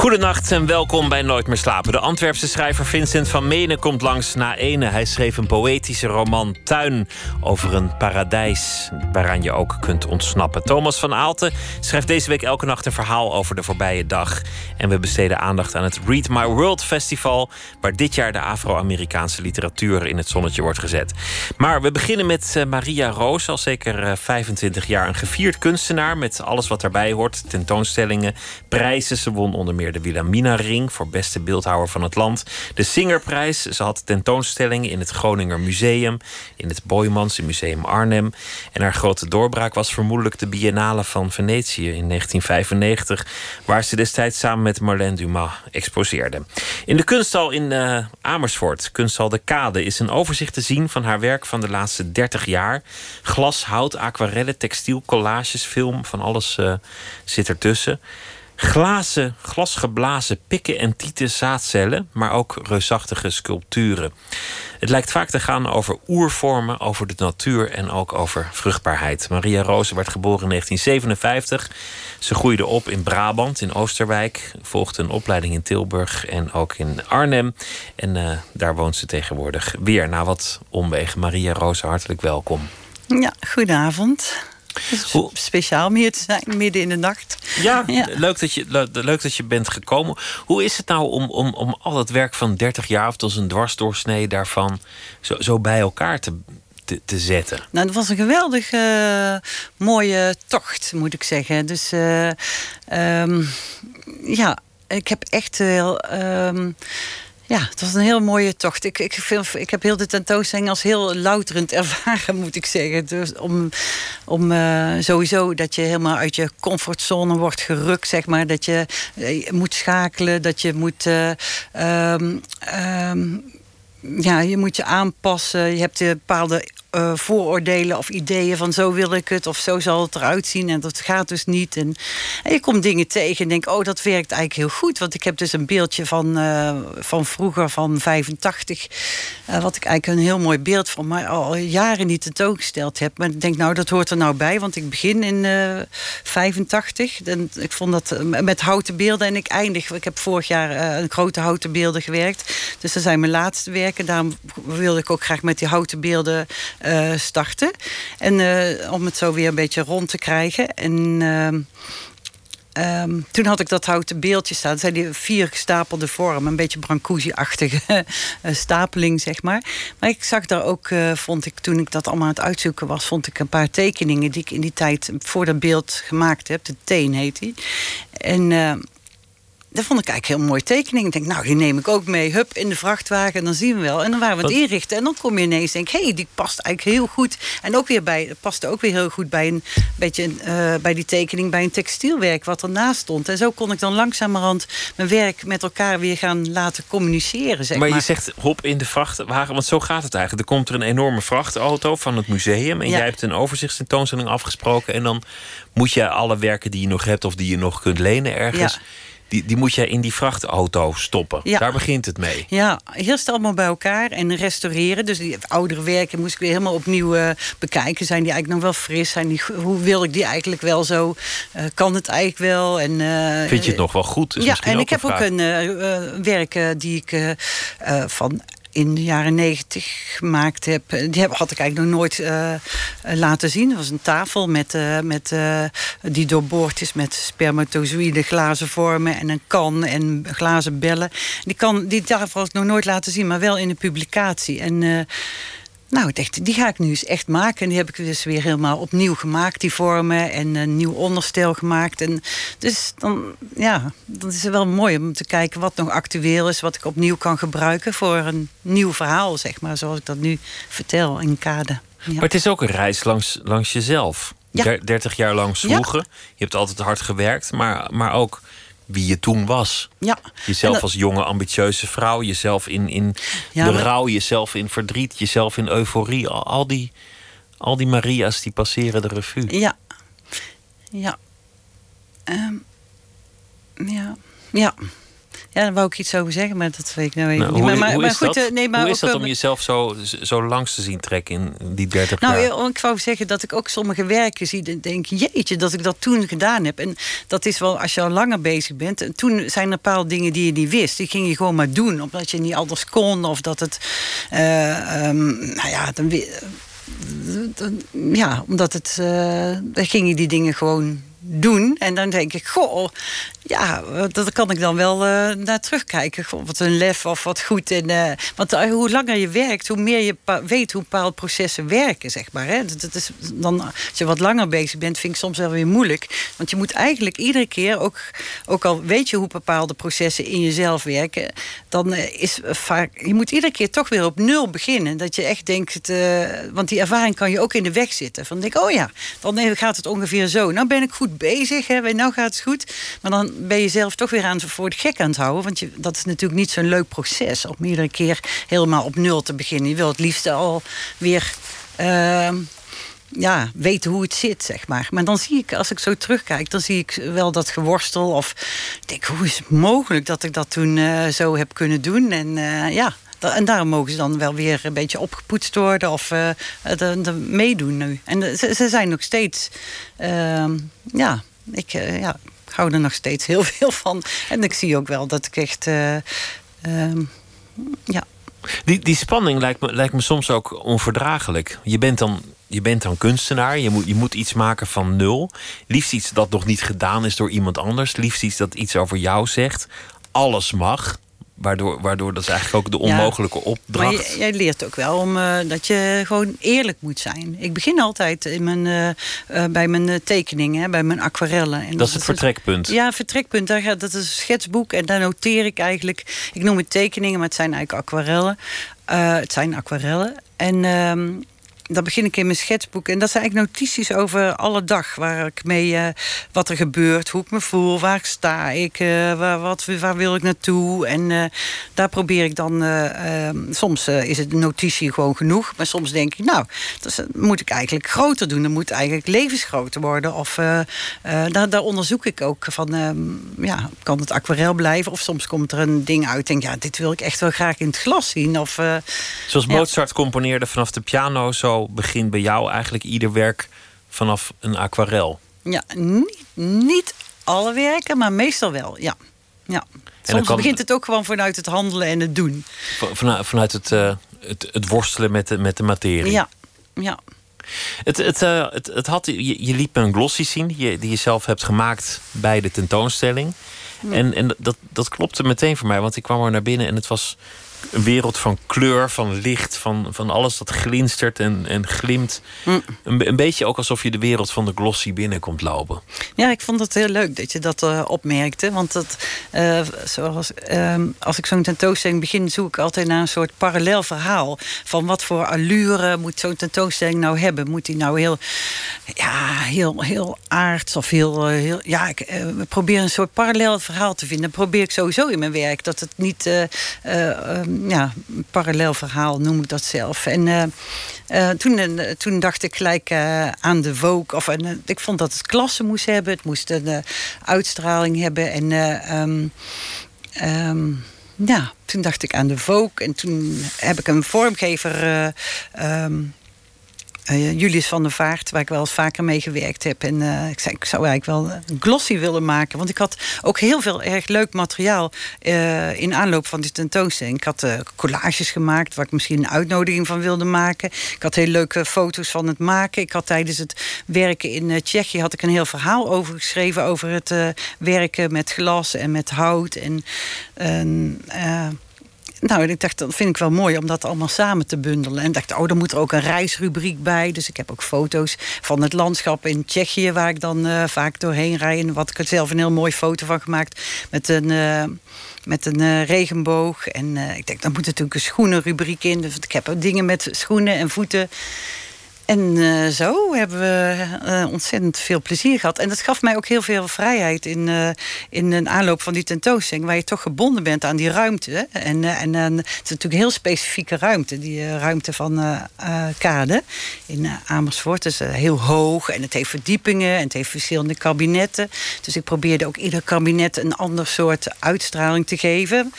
Goedenacht en welkom bij Nooit meer slapen. De Antwerpse schrijver Vincent van Menen komt langs na ene. Hij schreef een poëtische roman Tuin over een paradijs waaraan je ook kunt ontsnappen. Thomas van Aalten schrijft deze week elke nacht een verhaal over de voorbije dag. En we besteden aandacht aan het Read My World Festival, waar dit jaar de Afro-Amerikaanse literatuur in het zonnetje wordt gezet. Maar we beginnen met eh, Maria Roos, al zeker 25 eh, jaar een gevierd kunstenaar met alles wat daarbij hoort: tentoonstellingen, prijzen. Ze won onder meer de Wilhelmina Ring voor beste beeldhouwer van het land. De Singerprijs. Ze had tentoonstellingen in het Groninger Museum, in het Boymans Museum Arnhem. En haar grote doorbraak was vermoedelijk de Biennale van Venetië in 1995, waar ze destijds samen met Marlène Dumas exposeerde. In de kunsthal in uh, Amersfoort, kunsthal De Kade, is een overzicht te zien van haar werk van de laatste 30 jaar. Glas, hout, aquarellen, textiel, collages, film, van alles uh, zit ertussen glazen, glasgeblazen pikken en tieten zaadcellen, maar ook reusachtige sculpturen. Het lijkt vaak te gaan over oervormen, over de natuur en ook over vruchtbaarheid. Maria Roos werd geboren in 1957. Ze groeide op in Brabant, in Oosterwijk, volgde een opleiding in Tilburg en ook in Arnhem. En uh, daar woont ze tegenwoordig weer na wat omwegen. Maria Roos, hartelijk welkom. Ja, goedenavond. Hoe? Speciaal om hier te zijn, midden in de nacht. Ja, Leuk, dat je, leuk dat je bent gekomen. Hoe is het nou om, om, om al het werk van 30 jaar, of als een dwarsdoorsnee daarvan, zo, zo bij elkaar te, te, te, zetten? Nou, dat was een geweldig uh, mooie tocht, moet ik zeggen. Dus uh, um, ja, ik heb echt heel. Um, ja, het was een heel mooie tocht. Ik, ik, ik heb heel de tentoonstelling als heel louterend ervaren, moet ik zeggen. Dus om om uh, sowieso dat je helemaal uit je comfortzone wordt gerukt, zeg maar. Dat je, uh, moet schakelen, dat je moet. Uh, um, um, ja, je moet je aanpassen. Je hebt bepaalde uh, vooroordelen of ideeën van zo wil ik het of zo zal het eruit zien en dat gaat dus niet. En, en je komt dingen tegen en denk, oh dat werkt eigenlijk heel goed. Want ik heb dus een beeldje van, uh, van vroeger, van 85, uh, eh, wat ik eigenlijk een heel mooi beeld van mij al jaren niet tentoongesteld heb. Maar ik denk, nou dat hoort er nou bij, want ik begin in 85. En ik vond dat met houten beelden en ik eindig. Ik heb vorig jaar een grote houten beelden gewerkt. Dus dat zijn mijn laatste werken. Daarom wilde ik ook graag met die houten beelden uh, starten. En uh, om het zo weer een beetje rond te krijgen. En um, toen had ik dat houten beeldje staan. Dat zijn die vier gestapelde vormen. Een beetje Brancusi-achtige eh, stapeling, zeg maar. Maar ik zag daar ook, vond ik, toen ik dat allemaal aan het uitzoeken was... vond ik een paar tekeningen die ik in die tijd voor dat beeld gemaakt heb. De Teen heet die. En dat vond ik eigenlijk heel mooi tekening. Ik denk, nou, die neem ik ook mee. Hup, in de vrachtwagen, en dan zien we wel. En dan waren we het inrichten. En dan kom je ineens denk, hé, hey, die past eigenlijk heel goed. En ook weer bij, paste ook weer heel goed bij een beetje uh, bij die tekening bij een textielwerk wat ernaast stond. En zo kon ik dan langzamerhand mijn werk met elkaar weer gaan laten communiceren. Zeg maar, maar je zegt hop in de vrachtwagen, want zo gaat het eigenlijk. Er komt er een enorme vrachtauto van het museum. En jij hebt een overzichtstentoonstelling afgesproken. En dan moet je alle werken die je nog hebt of die je nog kunt lenen ergens. Ja die, die moet je in die vrachtauto stoppen. Ja. Daar begint het mee. Ja, eerst allemaal bij elkaar en restaureren. Dus die oudere werken moest ik weer helemaal opnieuw uh, bekijken. Zijn die eigenlijk nog wel fris? Zijn die, hoe wil ik die eigenlijk wel zo? Uh, kan het eigenlijk wel? En, uh, Vind je het nog wel goed? ja, en ik heb ook een werk die ik van in de jaren negentig gemaakt heb. Die heb, had ik eigenlijk nog nooit uh, laten zien. Dat was een tafel met, uh, met, uh, die doorboord is met spermatozoïde glazen vormen... en een kan en glazen bellen. Die, kan, die tafel had ik nog nooit laten zien, maar wel in een publicatie. En nou, ik dacht, die ga ik nu eens echt maken. En die heb ik dus weer helemaal opnieuw gemaakt, die vormen. En een nieuw onderstel gemaakt. En dus dan, ja, dat is wel mooi om te kijken wat nog actueel is. Wat ik opnieuw kan gebruiken voor een nieuw verhaal, zeg maar. Zoals ik dat nu vertel in kade. Ja. Maar het is ook een reis langs, langs jezelf. Ja. 30 jaar lang zwoegen. Je hebt altijd hard gewerkt, maar, maar ook wie je toen was. Ja. Jezelf als jonge, ambitieuze vrouw, jezelf in, in de rouw, jezelf in verdriet, jezelf in euforie. Al, al, die, al die Maria's die passeren de revue. Ja. Ja. Ehm, ja. Ja. Ja, daar wou ik iets over zeggen, maar dat weet ik nou even Nou, niet. hoe, Maar, maar, hoe maar is goed, dat, eh, nee, maar hoe is dat om jezelf zo, zo langs te zien trekken in die 30 Nou, jaar? ja, ik wou zeggen dat ik ook sommige werken zie en denk, jeetje, dat ik dat toen gedaan heb. En dat is wel als je al langer bezig bent. En toen zijn er bepaalde dingen die je niet wist. Die ging je gewoon maar doen, omdat je niet anders kon. Of dat het, eh, ehm, nou ja, dan, we- dan- ja, omdat het, eh, dan ging je die dingen gewoon doen. En dan denk ik, goh, ja, dat kan ik dan wel eh, naar terugkijken. Goh, wat een lef of wat goed. En, eh, want eh, hoe langer je werkt, hoe meer je weet hoe bepaalde processen werken, zeg maar. Hè. Dat, is dan, als je wat langer bezig bent, vind ik soms wel weer moeilijk. Want je moet eigenlijk iedere keer, ook, ook al weet je hoe bepaalde processen in jezelf werken, dan is vaak, je moet iedere keer toch weer op nul beginnen. Dat je echt denkt, want die ervaring kan je ook in de weg zitten. Van denk, oh ja, dan gaat het ongeveer zo. Nou ben ik goed bezig, hè, nou gaat het goed. Maar dan ben je zelf toch weer aan, voor het gek aan het houden. Want je, dat is natuurlijk niet zo'n leuk proces om iedere keer helemaal op nul te beginnen. Je wil het liefst al weer. ehm, ja, weten hoe het zit, zeg maar. Maar dan zie ik, als ik zo terugkijk, dan zie ik wel dat geworstel. Of ik denk, hoe is het mogelijk dat ik dat toen eh, zo heb kunnen doen? En eh, ja, en daarom mogen ze dan wel weer een beetje opgepoetst worden of de meedoen nu. En ze, zijn nog steeds, ehm, ja, ik eh, ja, hou er nog steeds heel veel van. En ik zie ook wel dat ik echt, eh, ehm, ja, Die, die spanning lijkt me, lijkt me soms ook onverdraaglijk. Je bent dan, je bent dan kunstenaar, je moet, je moet iets maken van nul. Liefst iets dat nog niet gedaan is door iemand anders. Liefst iets dat iets over jou zegt. Alles mag. Waardoor, waardoor dat is eigenlijk ook de onmogelijke Maar opdracht. je- jij leert ook wel om, eh, dat je gewoon eerlijk moet zijn. Ik begin altijd in mijn, eh, eh, bij mijn tekeningen, bij mijn aquarellen. En dat is het vertrekpunt. Ja, vertrekpunt. Daar gaat, dat is een schetsboek en daar noteer ik eigenlijk. Ik noem het tekeningen, maar het zijn eigenlijk aquarellen. Het zijn aquarellen. En dan begin ik in mijn schetsboek. En dat zijn eigenlijk notities over alle dag. Waar ik mee, eh, wat er gebeurt, hoe ik me voel, waar sta ik, eh, waar, wat, waar wil ik naartoe. En eh, daar probeer ik dan. eh, ehm, soms is het notitie gewoon genoeg. Maar soms denk ik, nou, dat moet ik eigenlijk groter doen. Dan moet eigenlijk levensgroter worden. Of daar, daar onderzoek ik ook van, ehm, ja, kan het aquarel blijven? Of soms komt er een ding uit. Denk, ja, dit wil ik echt wel graag in het glas zien. Of, Zoals Ja. Mozart componeerde vanaf de piano, zo begint bij jou eigenlijk ieder werk vanaf een aquarel. Ja, niet, niet alle werken, maar meestal wel, ja. ja. Soms kan- begint het ook gewoon vanuit het handelen en het doen. Va- Vanuit, vanuit het, eh, het, het worstelen met de, met de materie. Ja, ja. Het, het, eh, het, het had, je, je liet me een glossy zien die je, die je zelf hebt gemaakt bij de tentoonstelling. En, en dat, dat klopte meteen voor mij, want ik kwam er naar binnen en het was een wereld van kleur, van licht, van, van alles dat glinstert en, en glimt. Mm. Een, een beetje ook alsof je de wereld van de glossy binnenkomt lopen. Ja, ik vond het heel leuk dat je dat eh, opmerkte. Want dat, eh, zoals, ehm, als ik zo'n tentoonstelling begin, zoek ik altijd naar een soort parallel verhaal. Van wat voor allure moet zo'n tentoonstelling nou hebben? Moet die nou heel, ja, heel, heel aards of heel. eh, heel ja, ik probeer een soort parallel verhaal te vinden. Dat probeer ik sowieso in mijn werk. Dat het niet. eh, eh, ehm, ja, een parallel verhaal noem ik dat zelf. En eh, eh, toen, eh, toen dacht ik gelijk eh, aan de Vogue. Of, en, eh, ik vond dat het klasse moest hebben. Het moest een eh, uitstraling hebben. En eh, ehm, ehm, ja, toen dacht ik aan de Vogue. En toen heb ik een vormgever... eh, ehm, eh, Julius van der Vaart, waar ik wel eens vaker mee gewerkt heb. En eh, ik zei, ik zou eigenlijk wel een glossy willen maken. Want ik had ook heel veel erg leuk materiaal eh, in aanloop van die tentoonstelling. Ik had collages gemaakt waar ik misschien een uitnodiging van wilde maken. Ik had heel leuke foto's van het maken. Ik had tijdens het werken in Tsjechië had ik een heel verhaal over geschreven. Over het werken met glas en met hout. En, nou, ik dacht, dat vind ik wel mooi om dat allemaal samen te bundelen. En dacht, oh, dan moet er ook een reisrubriek bij. Dus ik heb ook foto's van het landschap in Tsjechië... waar ik dan eh, vaak doorheen rijd. En wat ik zelf een heel mooi foto van gemaakt... met een, eh, met een eh, regenboog. En ik denk, dan moet natuurlijk een schoenenrubriek in. Dus ik heb ook dingen met schoenen en voeten... En uh, zo hebben we uh, ontzettend veel plezier gehad. En dat gaf mij ook heel veel vrijheid in, uh, in een aanloop van die tentoonstelling, waar je toch gebonden bent aan die ruimte. En, en het is natuurlijk een heel specifieke ruimte, die ruimte van Kade in Amersfoort. Is heel hoog en het heeft verdiepingen en het heeft verschillende kabinetten. Dus ik probeerde ook ieder kabinet een ander soort uitstraling te geven.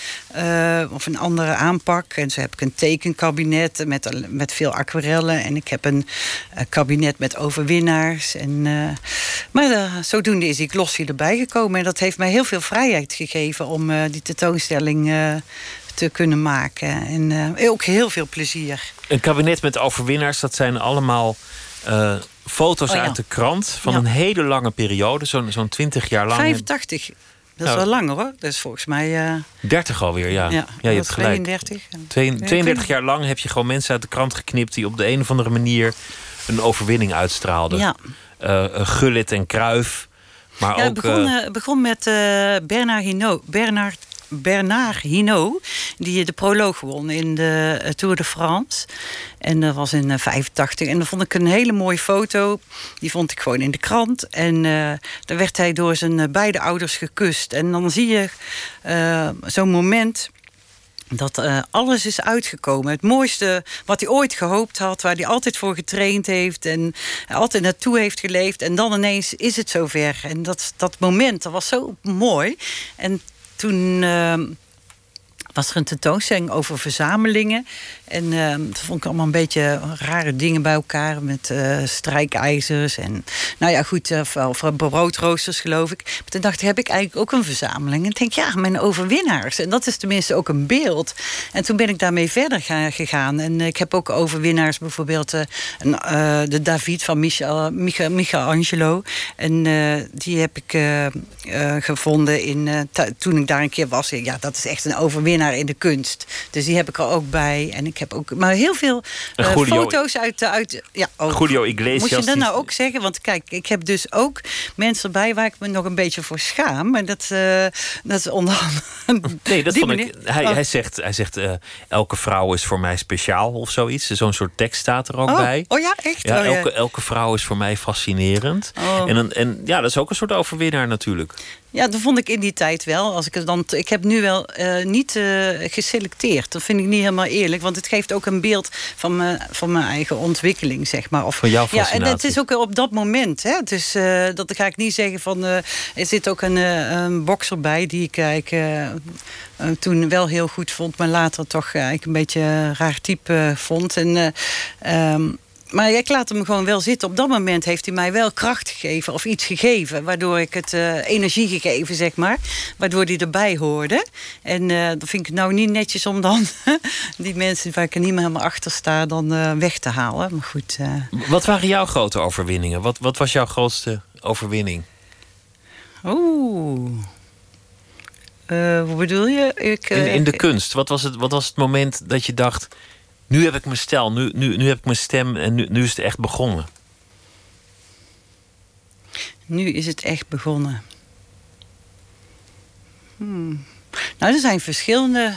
of een andere aanpak. En zo heb ik een tekenkabinet met, met veel aquarellen. En ik heb een kabinet met overwinnaars. En, uh, maar uh, zodoende is ik los erbij gekomen. En dat heeft mij heel veel vrijheid gegeven om die tentoonstelling te kunnen maken. En ook heel veel plezier. Een kabinet met overwinnaars, dat zijn allemaal foto's Oh ja. uit de krant van Ja. een hele lange periode, zo'n zo'n 20 jaar lang. 85. Dat is Nou. wel langer hoor. Dat is volgens mij. eh 30 alweer, ja. ja, je hebt gelijk. 32. Twee- ik weet 32 niet. jaar lang heb je gewoon mensen uit de krant geknipt die op de een of andere manier een overwinning uitstraalden. Ja. Eh, Gullit en Kruif. Maar Ja, ook. het begon, begon met Bernard Hinault. Bernard, Bernard Hinault, die de proloog won in de eh, Tour de France. En dat was in eh, 85. En dan vond ik een hele mooie foto. Die vond ik gewoon in de krant. En eh dan werd hij door zijn eh, beide ouders gekust. En dan zie je eh, zo'n moment dat eh, alles is uitgekomen. Het mooiste wat hij ooit gehoopt had, waar hij altijd voor getraind heeft en altijd naartoe heeft geleefd. En dan ineens is het zover. En dat, dat moment, dat was zo mooi. En toen. Eh, was er een tentoonstelling over verzamelingen. En eh, dat vond ik allemaal een beetje rare dingen bij elkaar. Met eh, strijkijzers en, nou ja, goed, eh, voor broodroosters geloof ik. Maar toen dacht ik, heb ik eigenlijk ook een verzameling? En ik denk, ja, mijn overwinnaars. En dat is tenminste ook een beeld. En toen ben ik daarmee verder ga- gegaan. En ik heb ook overwinnaars, bijvoorbeeld eh, eh, de David van Michel, Michelangelo. En eh, die heb ik eh, eh, gevonden in, eh, toen ik daar een keer was. Ja, dat is echt een overwinnaar in de kunst. Dus die heb ik er ook bij. En ik heb ook, maar heel veel En eh, foto's uit, uit ja, ook. Julio Iglesias, Moet je dat nou ook zeggen? Want kijk, ik heb dus ook mensen erbij waar ik me nog een beetje voor schaam. Maar dat, eh, dat is onder andere. Nee, dat die vond ik. Hij, Oh. hij zegt, hij zegt eh, elke vrouw is voor mij speciaal of zoiets. Zo'n soort tekst staat er ook oh, bij. oh ja, echt? Ja, Oh, ja. elke, elke vrouw is voor mij fascinerend. Oh. En, dan- en ja, dat is ook een soort overwinnaar natuurlijk. Ja, dat vond ik in die tijd wel. Als ik, het dan, ik heb nu wel eh, niet eh, geselecteerd. Dat vind ik niet helemaal eerlijk. Want het geeft ook een beeld van mijn, van mijn eigen ontwikkeling, zeg maar. Of, Van jouw Ja, en fascinatie. het is ook op dat moment. Hè. Dus eh, dat ga ik niet zeggen van... er zit ook een, een bokser bij die ik eigenlijk, toen wel heel goed vond... maar later toch eigenlijk een beetje een raar type vond. En... eh, ehm, maar ik laat hem gewoon wel zitten. Op dat moment heeft hij mij wel kracht gegeven of iets gegeven. Waardoor ik het eh, energie gegeven, zeg maar. Waardoor hij erbij hoorde. En eh dat vind ik nou niet netjes om dan die mensen waar ik er niet meer helemaal achter sta, dan eh, weg te halen. Maar goed. Wat waren jouw grote overwinningen? Wat, wat was jouw grootste overwinning? Oeh. Eh, hoe bedoel je? Ik, In, in de kunst. Wat was, het, wat was het moment dat je dacht... nu heb ik mijn stijl, nu, nu, nu heb ik mijn stem en nu, nu is het echt begonnen? Nu is het echt begonnen. Hmm. Nou, er zijn verschillende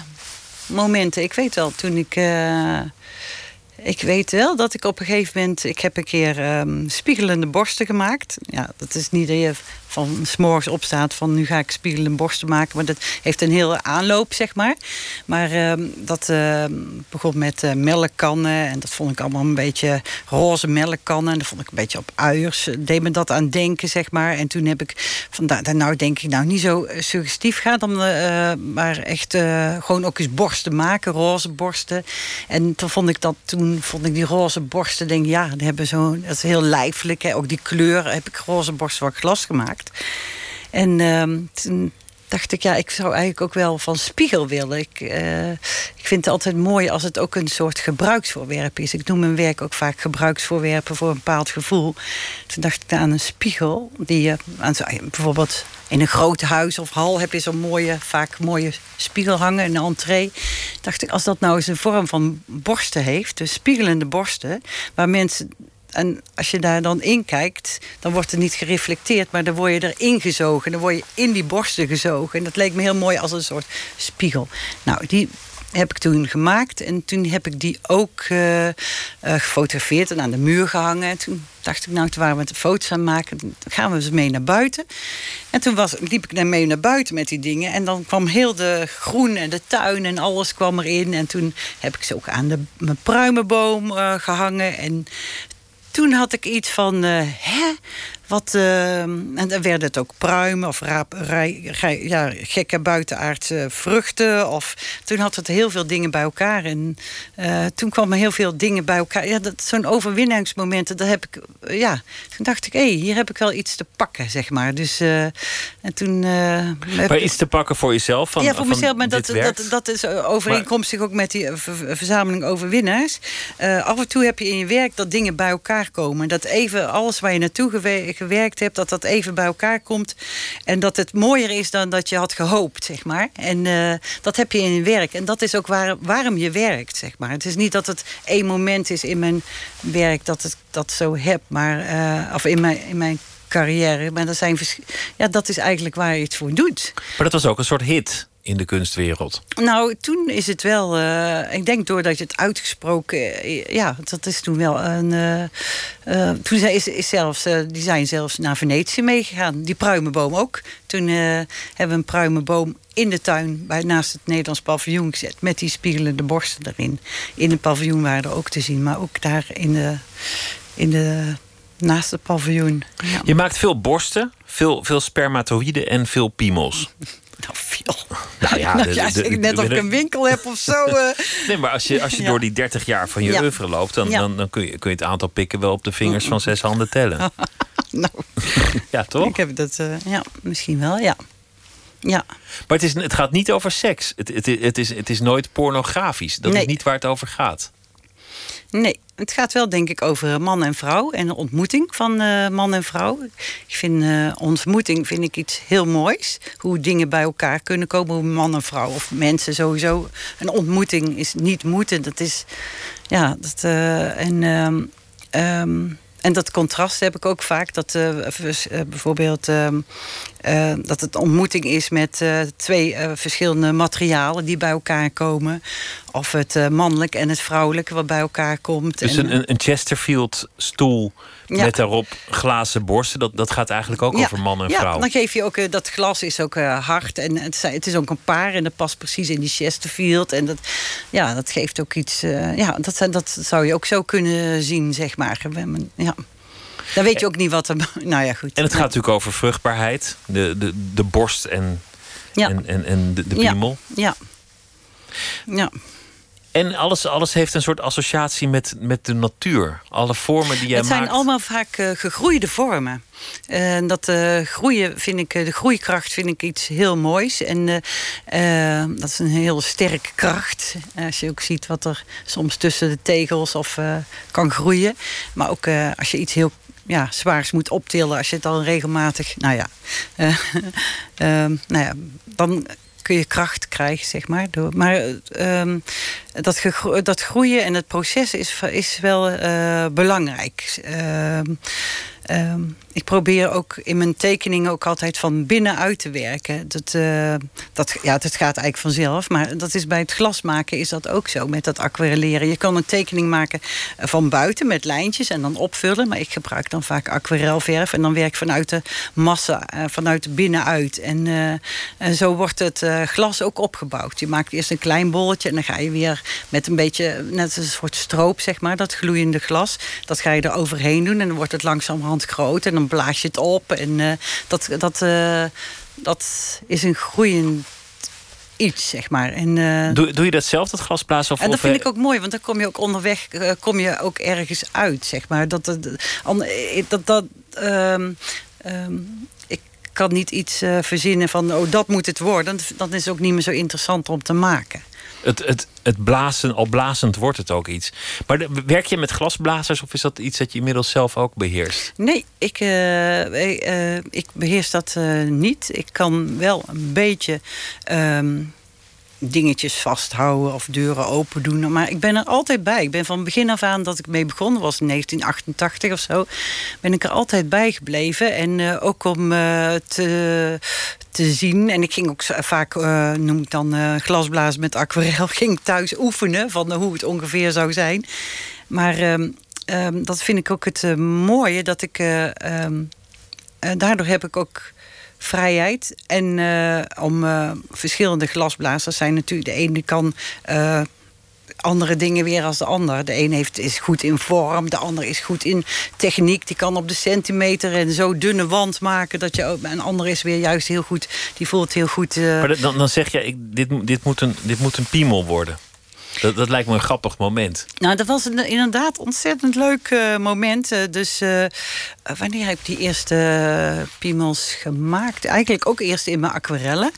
momenten. Ik weet wel, toen ik. eh, ik weet wel dat ik op een gegeven moment. Ik heb een keer ehm, spiegelende borsten gemaakt. Ja, dat is niet dat van s'morgens opstaat van nu ga ik spiegelende borsten maken. Maar dat heeft een hele aanloop, zeg maar. Maar ehm, dat ehm, begon met eh, melkkannen. En dat vond ik allemaal een beetje roze melkkannen. En dat vond ik een beetje op uiers. Deed me dat aan denken, zeg maar. En toen heb ik van daar, nou denk ik nou niet zo suggestief gaat. Dan, eh, maar echt eh, gewoon ook eens borsten maken, roze borsten. En toen vond ik dat, toen vond ik die roze borsten, denk ja, die hebben zo, dat is heel lijfelijk. Hè. Ook die kleur heb ik roze borsten van glas gemaakt. En ehm, toen dacht ik, ja, ik zou eigenlijk ook wel van spiegel willen. Ik, eh, ik vind het altijd mooi als het ook een soort gebruiksvoorwerp is. Ik noem mijn werk ook vaak gebruiksvoorwerpen voor een bepaald gevoel. Toen dacht ik aan een spiegel, die je aan bijvoorbeeld in een groot huis of hal heb je zo'n mooie, vaak mooie spiegel hangen, een entree. Dacht ik, als dat nou eens een vorm van borsten heeft, dus spiegelende borsten, waar mensen en als je daar dan in kijkt, dan wordt er niet gereflecteerd, maar dan word je erin gezogen. Dan word je in die borsten gezogen. En dat leek me heel mooi als een soort spiegel. Nou, die heb ik toen gemaakt. En toen heb ik die ook uh, uh, gefotografeerd en aan de muur gehangen. En toen dacht ik, nou, toen waren we de foto's aan het maken. Dan gaan we eens mee naar buiten. En toen was, liep ik mee naar buiten met die dingen. En dan kwam heel de groen en de tuin en alles kwam erin. En toen heb ik ze ook aan de, mijn pruimenboom uh, gehangen. En toen had ik iets van, hè, wat, uh, en dan werden het ook pruimen of raap, rij, rij, ja, gekke buitenaardse vruchten. Of, toen had het heel veel dingen bij elkaar. En uh, toen kwamen heel veel dingen bij elkaar. Ja, Zo'n overwinningsmoment, dat heb ik. Uh, ja, toen dacht ik, hé, hey, hier heb ik wel iets te pakken, zeg maar. Dus, en toen. maar iets te pakken voor jezelf? Van, ja, voor mezelf. Maar dat, dat, dat is overeenkomstig maar... ook met die verzameling overwinnaars. af en toe heb je in je werk dat dingen bij elkaar komen. Dat even alles waar je naartoe geweest gewerkt hebt, dat dat even bij elkaar komt. En dat het mooier is dan dat je had gehoopt, zeg maar. En uh, dat heb je in je werk. En dat is ook waar, waarom je werkt, zeg maar. Het is niet dat het één moment is in mijn werk dat ik dat zo heb, maar, uh, of in mijn, in mijn carrière. Maar dat, zijn ja, dat is eigenlijk waar je het voor doet. Maar dat was ook een soort hit in de kunstwereld? Nou, toen is het wel. Uh, ik denk doordat je het uitgesproken. Uh, ja, dat is toen wel een. Uh, toen is, is zelfs, die zijn zelfs naar Venetië meegegaan. Die pruimenboom ook. Toen hebben we een pruimenboom in de tuin bij, naast het Nederlands paviljoen gezet. Met die spiegelende borsten erin. In het paviljoen waren er ook te zien, maar ook daar in de. In de naast het paviljoen. Ja. Je maakt veel borsten, veel, veel spermatoïden en veel piemels. Nou, veel. Nou ja, nou, ja de, net of ik een winkel heb of zo. Uh. Nee, maar als je, als je door die 30 jaar van je ja. oeuvre loopt... Dan, dan, dan kun, je, kun je het aantal pikken wel op de vingers van zes handen tellen. nou, ja, toch? Ik heb dat, uh, ja, misschien wel, ja. Ja. Maar het, is, het gaat niet over seks. Het, het, het, is, het is nooit pornografisch. Dat nee. is niet waar het over gaat. Nee, het gaat wel denk ik over man en vrouw en de ontmoeting van uh, man en vrouw. Ik vind uh, ontmoeting vind ik iets heel moois. Hoe dingen bij elkaar kunnen komen, hoe man en vrouw of mensen sowieso. Een ontmoeting is niet moeten, dat is ja, dat, en um, um, en dat contrast heb ik ook vaak. Dat uh, bijvoorbeeld uh, uh, dat het ontmoeting is met twee verschillende materialen die bij elkaar komen. Of het mannelijk en het vrouwelijke wat bij elkaar komt. Dus en, een, een Chesterfield stoel ja. met daarop glazen borsten. Dat, dat gaat eigenlijk ook ja. over man en vrouw. Ja, dan geef je ook dat glas is ook hard en het, het, is ook een paar en dat past precies in die Chesterfield. En dat, ja, dat geeft ook iets. ja, dat, dat zou je ook zo kunnen zien, zeg maar. Ja. Dan weet je ook niet wat er. Nou ja, goed. En het gaat natuurlijk over vruchtbaarheid, de, de, de borst en, ja. en, en, en de, de piemel. Ja. ja. En alles, alles heeft een soort associatie met, met de natuur. Alle vormen die jij maakt. Het zijn maakt. allemaal vaak uh, gegroeide vormen. En uh, dat uh, groeien vind ik, de groeikracht vind ik iets heel moois. En dat is een heel sterke kracht. Als je ook ziet wat er soms tussen de tegels of kan groeien. Maar ook als je iets heel ja, zwaars moet optillen als je het al regelmatig. Nou ja, uh, nou ja dan kun je kracht krijgen, zeg maar. Door, maar uh, dat, dat groeien en het proces is, is wel uh, belangrijk. Um, ik probeer ook in mijn tekeningen ook altijd van binnenuit te werken. Dat, uh, dat, ja, dat gaat eigenlijk vanzelf. Maar dat is bij het glas maken is dat ook zo. Met dat aquarelleren. Je kan een tekening maken van buiten met lijntjes en dan opvullen. Maar ik gebruik dan vaak aquarelverf. En dan werk ik vanuit de massa, uh, vanuit binnenuit. En, uh, en zo wordt het glas ook opgebouwd. Je maakt eerst een klein bolletje. En dan ga je weer met een beetje, net een soort stroop zeg maar. Dat gloeiende glas. Dat ga je er overheen doen. En dan wordt het langzamerhand groot. En dan blaas je het op. En uh, dat, dat, uh, dat is een groeiend iets, zeg maar. En, uh, doe, doe je dat zelf, dat glasblazen? Of, en dat vind ik ook mooi, want dan kom je ook onderweg kom je ook ergens uit, zeg maar. Dat, dat, dat, dat um, um, ik kan niet iets verzinnen van, oh, dat moet het worden. Dan is het ook niet meer zo interessant om te maken. Het, het, het blazen, al blazend wordt het ook iets. Maar werk je met glasblazers of is dat iets dat je inmiddels zelf ook beheerst? Nee, ik, uh, uh, ik beheers dat niet. Ik kan wel een beetje. Um, dingetjes vasthouden of deuren open doen. Maar ik ben er altijd bij. Ik ben van begin af aan dat ik mee begonnen was in 1988 of zo. Ben ik er altijd bij gebleven. En uh, ook om uh, te, te zien. En ik ging ook vaak, uh, noem ik dan glasblazen met aquarel. Ging thuis oefenen van hoe het ongeveer zou zijn. Maar um, dat vind ik ook het mooie. Dat ik um, daardoor heb ik ook vrijheid. En uh, om uh, verschillende glasblazers zijn natuurlijk... de ene kan uh, andere dingen weer als de ander. De een heeft, is goed in vorm, de ander is goed in techniek. Die kan op de centimeter en zo dunne wand maken. Dat je ook, een ander is weer juist heel goed. Die voelt heel goed. Maar dan, dan zeg je, ik, dit, dit, moet een, dit moet een piemel worden. Dat, dat lijkt me een grappig moment. Nou, dat was een, inderdaad ontzettend leuk uh, moment. Uh, dus uh, wanneer heb ik die eerste piemels gemaakt? Eigenlijk ook eerst in mijn aquarellen.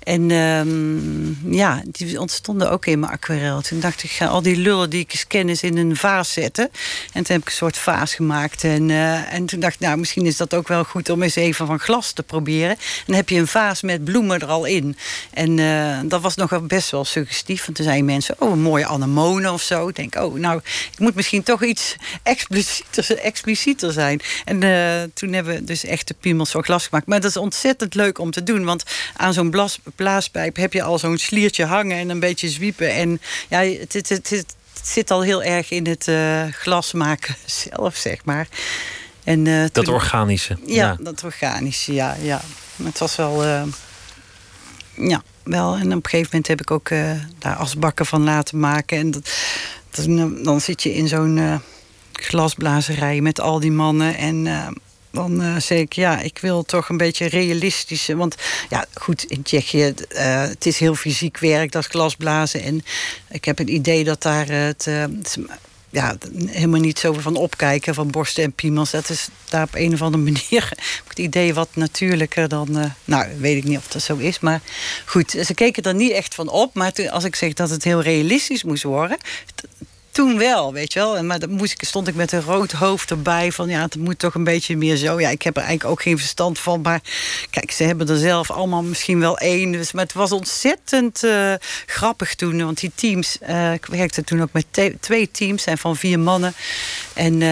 En um, ja, die ontstonden ook in mijn aquarel. Toen dacht ik, ga al die lullen die ik eens ken eens in een vaas zetten. En toen heb ik een soort vaas gemaakt. En, uh, en toen dacht ik, nou, misschien is dat ook wel goed om eens even van glas te proberen. En dan heb je een vaas met bloemen er al in. En uh, dat was nog best wel suggestief. Want toen zeiden mensen, oh, een mooie anemone of zo. Ik denk, oh, nou, ik moet misschien toch iets explicieter, explicieter zijn. En uh, toen hebben we dus echt de piemels van glas gemaakt. Maar dat is ontzettend leuk om te doen. Want aan zo'n blaaspijp heb je al zo'n sliertje hangen en een beetje zwiepen. En ja, het, het, het, het zit al heel erg in het uh, glas maken zelf, zeg maar. En, uh, dat organische. Ja, ja, dat organische, ja. ja. Het was wel... Uh, ja, wel. En op een gegeven moment heb ik ook daar asbakken van laten maken. En dat, dat dan zit je in zo'n glasblazerij met al die mannen. En dan uh, zeg ik, ja, ik wil toch een beetje realistisch. Want ja, goed, in Tsjechië, uh, het is heel fysiek werk, dat glasblazen. En ik heb het idee dat daar het, uh, ja, helemaal niet zo van opkijken van borsten en piemels. Dat is daar op een of andere manier het idee wat natuurlijker dan. nou, weet ik niet of dat zo is. Maar goed, ze keken er niet echt van op. Maar als ik zeg dat het heel realistisch moest worden toen wel, weet je wel. En, maar dan moest ik, stond ik met een rood hoofd erbij. Van ja, het moet toch een beetje meer zo. Ja, ik heb er eigenlijk ook geen verstand van. Maar kijk, ze hebben er zelf allemaal misschien wel één. Dus, maar het was ontzettend uh, grappig toen. Want die teams, uh, ik werkte toen ook met twee teams. zijn van vier mannen. En...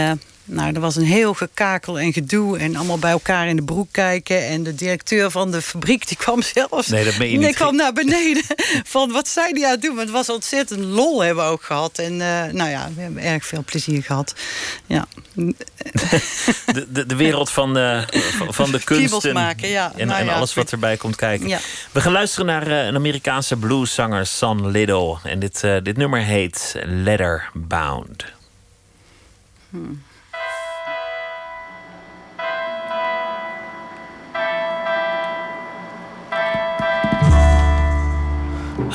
Nou, er was een heel gekakel en gedoe en allemaal bij elkaar in de broek kijken. En de directeur van de fabriek die kwam zelfs. Nee, dat meen je niet. Kwam naar beneden van wat zij die aan het doen. Want het was ontzettend lol hebben we ook gehad. En uh, nou ja, we hebben erg veel plezier gehad. Ja. De, de, de wereld van, uh, van de kunst maken, ja. en, nou en alles wat erbij komt kijken. Ja. We gaan luisteren naar uh, een Amerikaanse blueszanger, Son Little. En dit, dit nummer heet Letterbound. Hmm.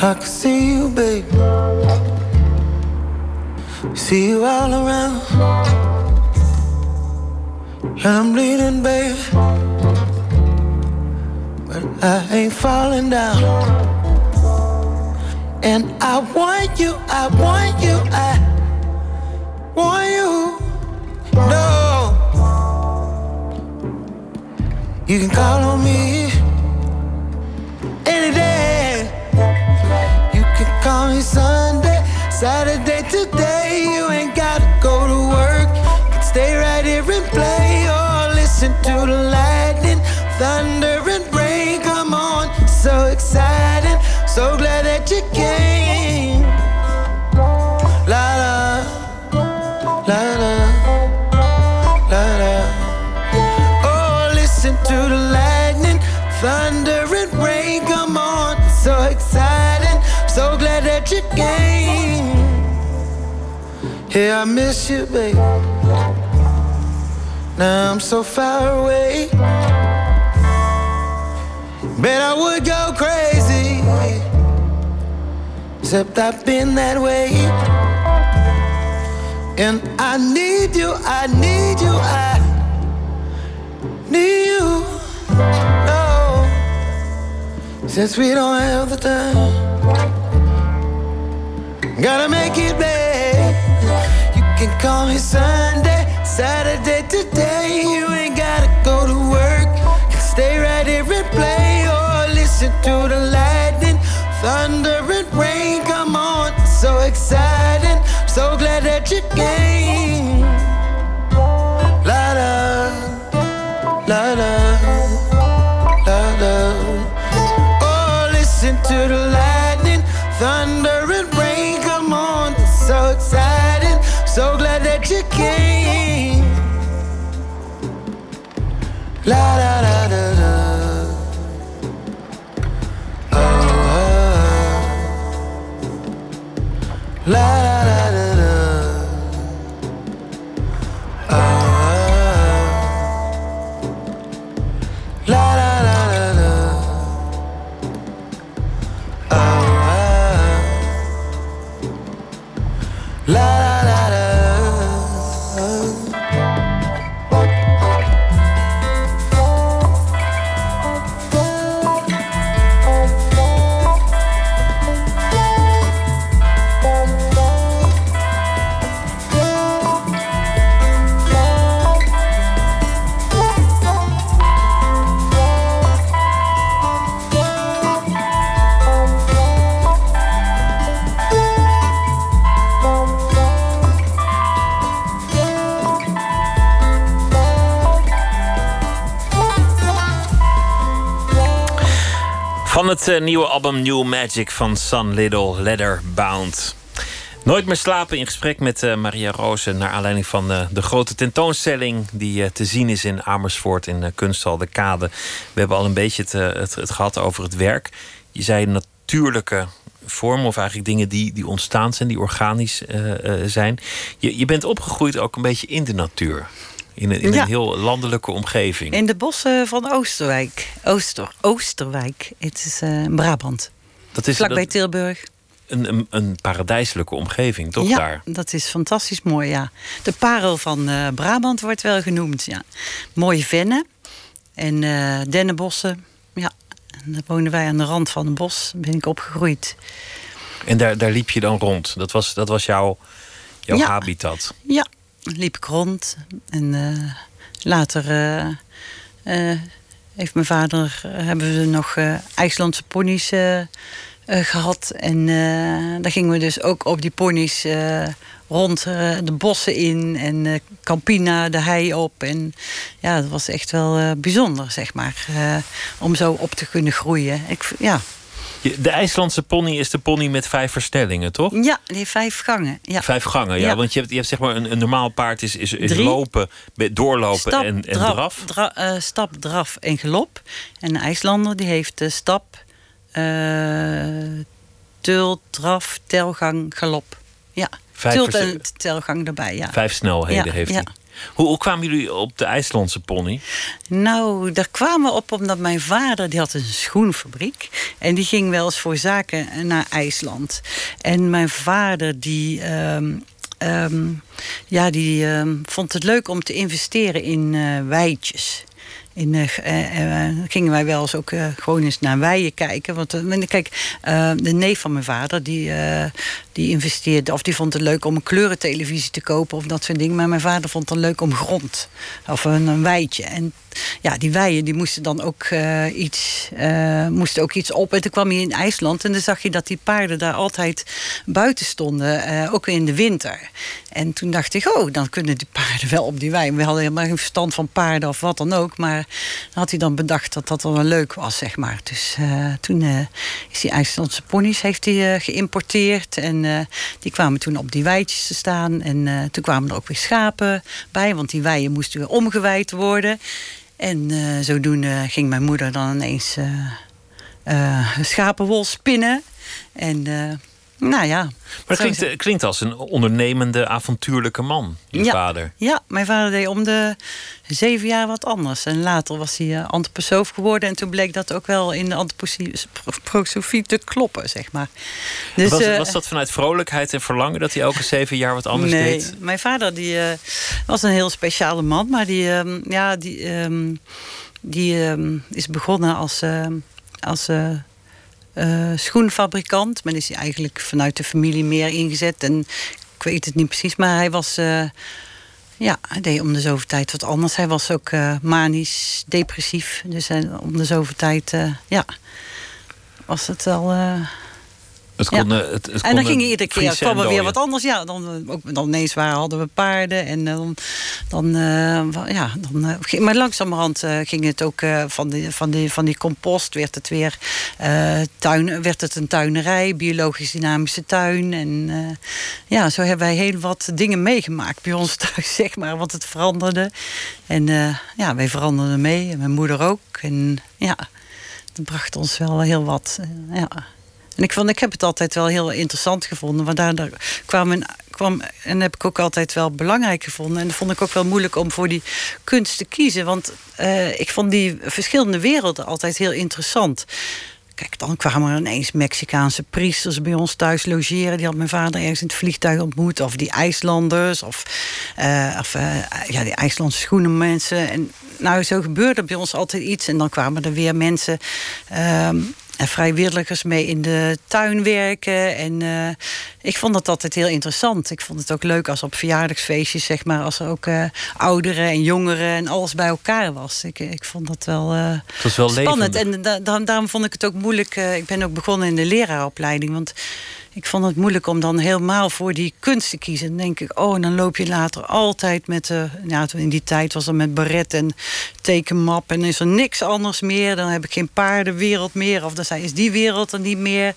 I can see you, babe. See you all around. And I'm bleeding, babe. But I ain't falling down. And I want you, I want you, I want you. No. You can call on me any day. Saturday, today. You ain't gotta go to work. Can stay right here and play or listen to the lightning, thunder, and rain. Come on, so exciting. So glad Yeah, I miss you, babe. Now I'm so far away. Bet I would go crazy. Except I've been that way. And I need you, I need you, I need you. Oh, since we don't have the time. Gotta make it babe. Can call me Sunday, Saturday, today. You ain't gotta go to work. Can stay right here and play or listen to the lightning, thunder and rain. Come on, so exciting. So glad that you came. La la, la la, la la. Oh, listen to the lightning, So glad that you came. La la la la la. Oh, oh. La la la la Van het eh, nieuwe album New Magic van Sun Little Leatherbound. Nooit meer slapen in gesprek met eh, Maria Rozen... naar aanleiding van eh, de grote tentoonstelling... die te zien is in Amersfoort in uh, Kunsthal de Kade. We hebben al een beetje het, het, gehad over het werk. Je zei natuurlijke vormen of eigenlijk dingen die, die ontstaan zijn... die organisch zijn. Je, je bent opgegroeid ook een beetje in de natuur. In een, in Ja. een heel landelijke omgeving. In de bossen van Oosterwijk. Ooster, Oosterwijk. Het is eh, Brabant. dat is Vlakbij dat- Tilburg. een, een, een paradijselijke omgeving, toch ja, daar? dat is fantastisch mooi, ja. De parel van eh, Brabant wordt wel genoemd, ja. Mooie vennen en eh, dennenbossen. Ja, en dan woonden wij aan de rand van een bos. Ben ik opgegroeid. En daar, daar liep je dan rond. Dat was, dat was jouw, jouw Ja. habitat. Ja, liep ik rond. En eh, later eh, eh, heeft mijn vader, hebben we nog IJslandse ponies eh, eh, gehad. En daar gingen we dus ook op die ponies rond de bossen in. En Campina, de hei op. En ja, dat was echt wel bijzonder, zeg maar. om zo op te kunnen groeien. Ik, ja. De IJslandse pony is de pony met vijf versnellingen, toch? ja, die heeft vijf gangen. Ja. Vijf gangen, ja. Ja. Want je hebt, je hebt zeg maar een, een normaal paard is, is, is Drie. lopen, doorlopen Stap, en, en draf, draf. dra- eh, stap, draf en galop. En een IJslander die heeft eh, stap, eh tul, draf, telgang, galop. Ja, Vijf en telgang erbij, ja. Vijf snelheden Ja, heeft ja. Hoe, kwamen jullie op de IJslandse pony? Nou, daar kwamen we op omdat mijn vader die had een schoenfabriek. En die ging wel eens voor zaken naar IJsland. En mijn vader die... ehm, ehm, ja, die ehm, vond het leuk om te investeren in eh weidjes. In, eh, eh, gingen wij wel eens ook eh, gewoon eens naar weien kijken. Want kijk, de neef van mijn vader die, die investeerde, of die vond het leuk om een kleurentelevisie te kopen of dat soort dingen. Maar mijn vader vond het leuk om grond of een, een. En ja, die weien die moesten dan ook, eh, iets, eh, moesten ook iets op. En toen kwam hij in IJsland en dan zag je dat die paarden daar altijd buiten stonden, eh, ook in de winter. En toen dacht ik, oh, dan kunnen die paarden wel op die wei. We hadden helemaal geen verstand van paarden of wat dan ook. Maar had hij dan bedacht dat dat wel leuk was, zeg maar. Dus toen is die IJslandse ponies heeft hij, geïmporteerd. En die kwamen toen op die weidjes te staan. En toen kwamen er ook weer schapen bij. Want die weien moesten weer omgeweid worden. En eh, zodoende ging mijn moeder dan ineens eh, eh, schapenwol spinnen. En nou ja. Maar het klinkt, het. eh, klinkt als een ondernemende, avontuurlijke man, je Ja. vader. Ja, mijn vader deed om de zeven jaar wat anders. En later was hij uh, antroposoof geworden. En toen bleek dat ook wel in de antroposofie te kloppen, zeg maar. Dus, was, eh, was dat vanuit vrolijkheid en verlangen dat hij elke zeven jaar wat anders nee, deed? mijn vader die, was een heel speciale man. Maar die, ehm, ja, die, ehm, die ehm, is begonnen als, als eh, schoenfabrikant. Maar is eigenlijk vanuit de familie meer ingezet. En ik weet het niet precies, maar hij was... eh, ja, hij deed om de zoveel tijd wat anders. Hij was ook eh, manisch, depressief. Dus om de zoveel tijd, ja, was het wel... eh, Het kon, ja. het, het en dan ging iedere keer kwam er weer wat anders. Ja, dan, ook, dan ineens waar hadden we paarden. En dan, dan uh, ja, dan, uh, ging, maar langzamerhand uh, ging het ook van, die, van, die, van die compost werd het weer tuin, werd het een tuinerij, biologisch dynamische tuin. En ja, zo hebben wij heel wat dingen meegemaakt bij ons thuis, zeg maar. Want het veranderde. En ja, wij veranderden mee. En mijn moeder ook. En ja, dat bracht ons wel heel wat. ja. En ik, vond, ik heb het altijd wel heel interessant gevonden. Want daar, kwam, en heb ik ook altijd wel belangrijk gevonden. En dat vond ik ook wel moeilijk om voor die kunst te kiezen. Want uh, ik vond die verschillende werelden altijd heel interessant. Kijk, dan kwamen er ineens Mexicaanse priesters bij ons thuis logeren. Die had mijn vader ergens in het vliegtuig ontmoet. Of die IJslanders. Of, uh, of uh, ja, die IJslandse schoenenmensen. En nou, zo gebeurde bij ons altijd iets. En dan kwamen er weer mensen... Uh, vrijwilligers mee in de tuin werken. En uh, ik vond dat altijd heel interessant. Ik vond het ook leuk als op verjaardagsfeestjes, zeg maar, als er ook uh, ouderen en jongeren en alles bij elkaar was. Ik, ik vond dat wel, uh, het was wel spannend. Levendig. En da daarom vond ik het ook moeilijk. ik ben ook begonnen in de leraaropleiding. Want ik vond het moeilijk om dan helemaal voor die kunst te kiezen. Dan denk ik, oh, dan loop je later altijd met... Uh, ja, in die tijd was er met baret en tekenmap... en is er niks anders meer. Dan heb ik geen paardenwereld meer. Of dan zei, is die wereld er niet meer.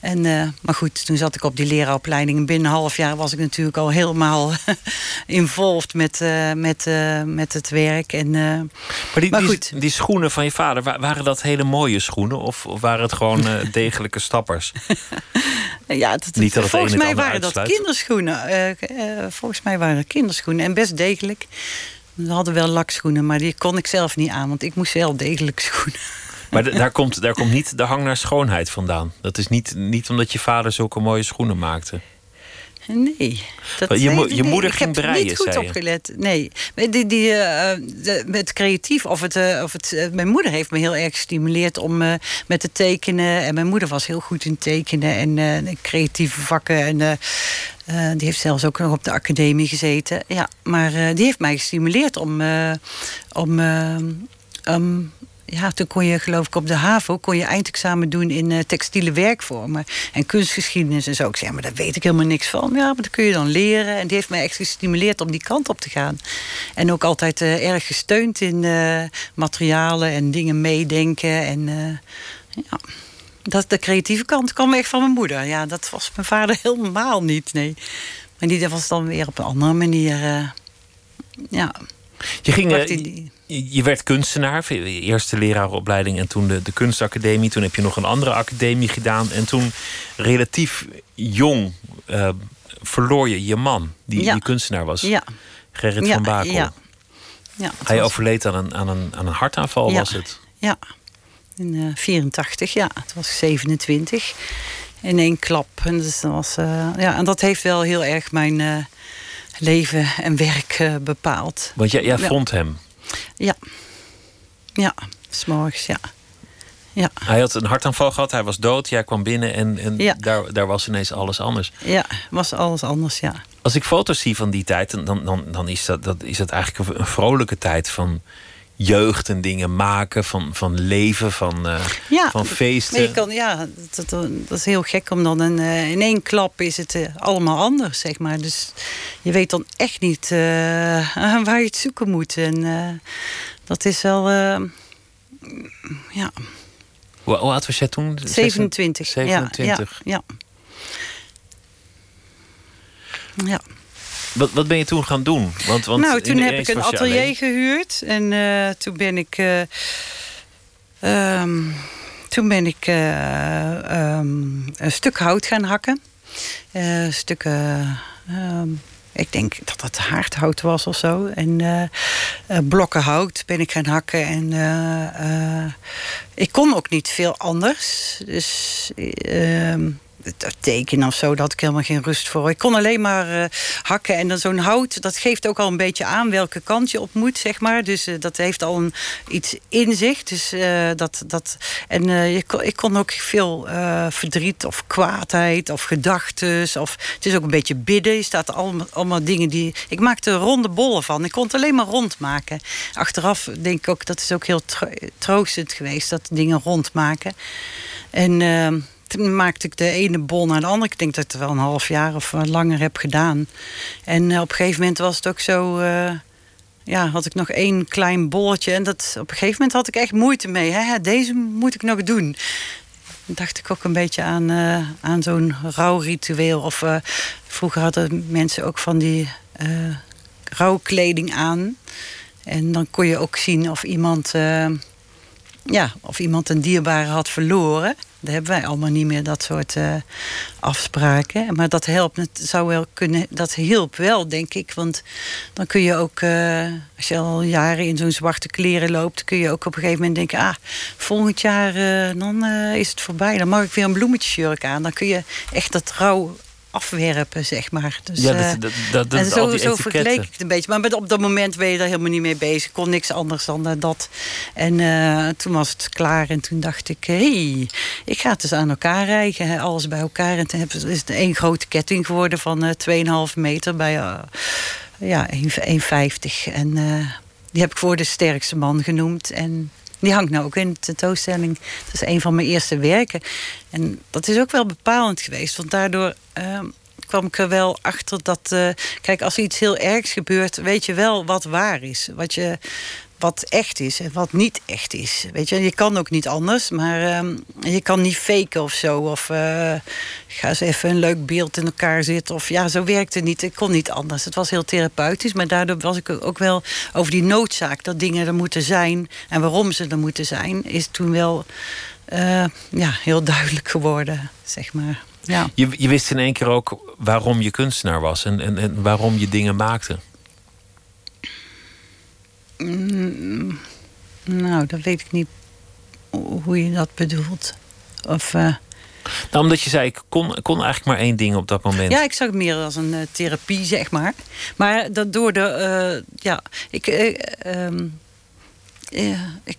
En, uh, maar goed, toen zat ik op die leraaropleiding... en binnen een half jaar was ik natuurlijk al helemaal involved met, uh, met, met het werk. En, maar die, maar goed. Die, die, schoenen van je vader, waren dat hele mooie schoenen? Of, of waren het gewoon degelijke stappers? Ja, dat, Niet dat volgens mij waren dat kinderschoenen. Uh, volgens mij waren dat kinderschoenen. En best degelijk. We hadden wel lakschoenen, maar die kon ik zelf niet aan. Want ik moest wel degelijk schoenen. Maar daar, komt, daar komt niet de hang naar schoonheid vandaan. Dat is niet, niet omdat je vader zulke mooie schoenen maakte. Nee. Dat, je, je moeder ging breien, Ik heb niet goed opgelet. Nee. Die, die, uh, de, het creatief, of het, uh, of het, uh, mijn moeder heeft me heel erg gestimuleerd om met te tekenen. En mijn moeder was heel goed in tekenen en creatieve vakken. En die heeft zelfs ook nog op de academie gezeten. Ja, maar die heeft mij gestimuleerd om, om um, ja, toen kon je geloof ik op de HAVO kon je eindexamen doen in uh, textiele werkvormen en kunstgeschiedenis en zo. Ik zei, maar daar weet ik helemaal niks van. Ja, maar dat kun je dan leren. En die heeft mij echt gestimuleerd om die kant op te gaan. En ook altijd uh, erg gesteund in uh, materialen en dingen meedenken. En ja, dat, de creatieve kant kwam echt van mijn moeder. Ja, dat was mijn vader helemaal niet, nee. Maar die was dan weer op een andere manier, ja... Je, ging, eh, je werd kunstenaar, eerste leraaropleiding en toen de, de kunstacademie. Toen heb je nog een andere academie gedaan. En toen relatief jong uh, verloor je je man, die, die kunstenaar was. Ja. Gerrit van Bakel. Ja. Ja, Hij overleed aan een, aan, een, aan een hartaanval, was het? Ja, in uh, 84, ja. Het was 27. In één klap. En, dus dat was, uh, ja, en dat heeft wel heel erg mijn leven en werk bepaald. Want jij, jij vond hem? Ja. Ja, s'morgens, ja. ja. Hij had een hartaanval gehad, hij was dood, jij kwam binnen en, en ja. daar, daar was ineens alles anders. Ja, was alles anders, ja. Als ik foto's zie van die tijd, dan, dan, dan is, dat, dat, is dat eigenlijk een vrolijke tijd van jeugd en dingen maken, van, van leven, van, uh, ja, van feesten. je kan, ja, dat, dat, is heel gek, om dan uh, in één klap is het uh, allemaal anders, zeg maar. Dus je weet dan echt niet waar je het zoeken moet. En dat is wel, ja... Hoe, hoe oud was jij toen? 27. 27. Ja, ja, ja. ja. Wat, wat ben je toen gaan doen? Want, want nou, toen heb ik een atelier gehuurd. En uh, toen ben ik... Uh, um, toen ben ik uh, um, een stuk hout gaan hakken. stukken... Um, ik denk dat het haardhout was of zo. En blokken hout ben ik gaan hakken. En ik kon ook niet veel anders. Dus tekenen of zo, dat had ik helemaal geen rust voor. Ik kon alleen maar uh, hakken. En dan zo'n hout, dat geeft ook al een beetje aan welke kant je op moet, zeg maar. Dus uh, dat heeft al een, iets in zich. Dus, uh, dat, dat, en je ik kon ook veel verdriet of kwaadheid of gedachten. Of, het is ook een beetje bidden. Je staat allemaal, allemaal dingen die... Ik maakte ronde bollen van. Ik kon het alleen maar rond maken. Achteraf denk ik ook, dat is ook heel troostend geweest, dat dingen rond maken. En toen maakte ik de ene bol naar de andere. Ik denk dat ik het wel een half jaar of langer heb gedaan. En op een gegeven moment was het ook zo ja, had ik nog één klein bolletje. En dat, op een gegeven moment had ik echt moeite mee. Hè? Deze moet ik nog doen. Dacht ik ook een beetje aan, aan zo'n rouwritueel. Of vroeger hadden mensen ook van die uh, rouwkleding aan. En dan kon je ook zien of iemand, ja, of iemand een dierbare had verloren. Dat hebben wij allemaal niet meer, dat soort uh, afspraken. Maar dat helpt, het zou wel kunnen, dat hielp wel, denk ik. Want dan kun je ook, uh, als je al jaren in zo'n zwarte kleren loopt, kun je ook op een gegeven moment denken: ah, volgend jaar uh, dan is het voorbij. Dan mag ik weer een bloemetjesjurk aan. Dan kun je echt dat rouw afwerpen, zeg maar. Dus, ja, dat, dat, dat, en zo, zo vergeleek ik het een beetje. Maar op dat moment ben je daar helemaal niet mee bezig. Kon niks anders dan uh, dat. En uh, toen was het klaar en toen dacht ik... hé, hey, ik ga het dus aan elkaar rijgen. Alles bij elkaar. En toen is het één grote ketting geworden van uh, 2,5 meter bij ja, 1,50. En die heb ik voor de sterkste man genoemd. En die hangt nou ook in de tentoonstelling. Dat is een van mijn eerste werken. En dat is ook wel bepalend geweest. Want daardoor uh, kwam ik er wel achter dat... Uh, kijk, als er iets heel ergs gebeurt... weet je wel wat waar is. Wat je wat echt is en wat niet echt is. Weet je, je kan ook niet anders, maar uh, je kan niet faken of zo. Of uh, ga eens even een leuk beeld in elkaar zitten. Of ja, zo werkte het niet. Ik kon niet anders. Het was heel therapeutisch, maar daardoor was ik ook wel over die noodzaak dat dingen er moeten zijn en waarom ze er moeten zijn, is toen wel uh, ja, heel duidelijk geworden, zeg maar. Ja. Je, je wist in één keer ook waarom je kunstenaar was en, en, en waarom je dingen maakte. Mm, nou, dat weet ik niet hoe je dat bedoelt. Of... Uh... Nou, omdat je zei, ik kon, kon eigenlijk maar één ding op dat moment. Ja, ik zag het meer als een uh, therapie, zeg maar. Maar dat door de. Uh, ja, ik. Um, ik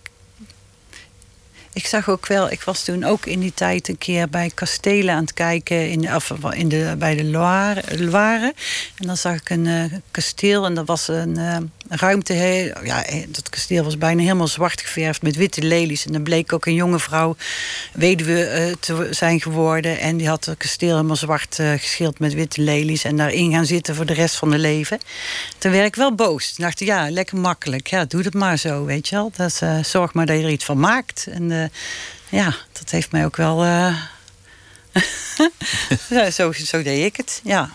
ik zag ook wel, ik was toen ook in die tijd een keer bij kastelen aan het kijken in, of, in de, bij de Loire, Loire. En dan zag ik een uh, kasteel en dat was een ruimte. Ja, eh, dat kasteel was bijna helemaal zwart geverfd met witte lelies. En dan bleek ook een jonge vrouw weduwe uh, te zijn geworden. En die had het kasteel helemaal zwart geschild met witte lelies. En daarin gaan zitten voor de rest van haar leven. Toen werd ik wel boos. Toen dacht ik, ja, lekker makkelijk. Ja, doe het maar zo, weet je wel. Dat, zorg maar dat je er iets van maakt. En eh, ja, dat heeft mij ook wel. Uh... zo, zo deed ik het, ja.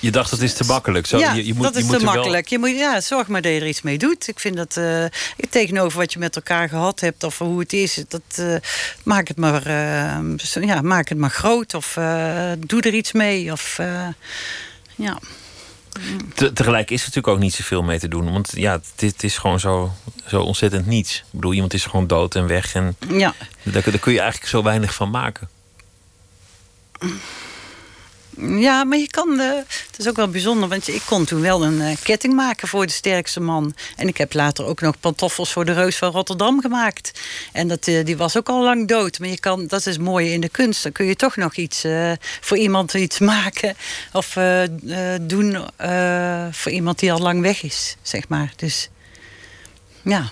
Je dacht dat is te makkelijk. Zo, ja, je, je moet, dat is je moet te makkelijk. Je moet, ja, zorg maar dat je er iets mee doet. Ik vind dat uh, tegenover wat je met elkaar gehad hebt of hoe het is, dat, uh, maak, het maar, uh, ja, maak het maar groot of doe er iets mee. Of, ja tegelijk is er natuurlijk ook niet zoveel mee te doen. Want ja, dit is gewoon zo, zo ontzettend niets. Ik bedoel, iemand is gewoon dood en weg. En ja. daar, daar kun je eigenlijk zo weinig van maken. Ja, maar je kan. Uh, het is ook wel bijzonder, want ik kon toen wel een uh, ketting maken voor de sterkste man. En ik heb later ook nog pantoffels voor de Reus van Rotterdam gemaakt. En dat, uh, die was ook al lang dood. Maar je kan, dat is mooi in de kunst. Dan kun je toch nog iets voor iemand iets maken. Of doen voor iemand die al lang weg is, zeg maar. Dus ja.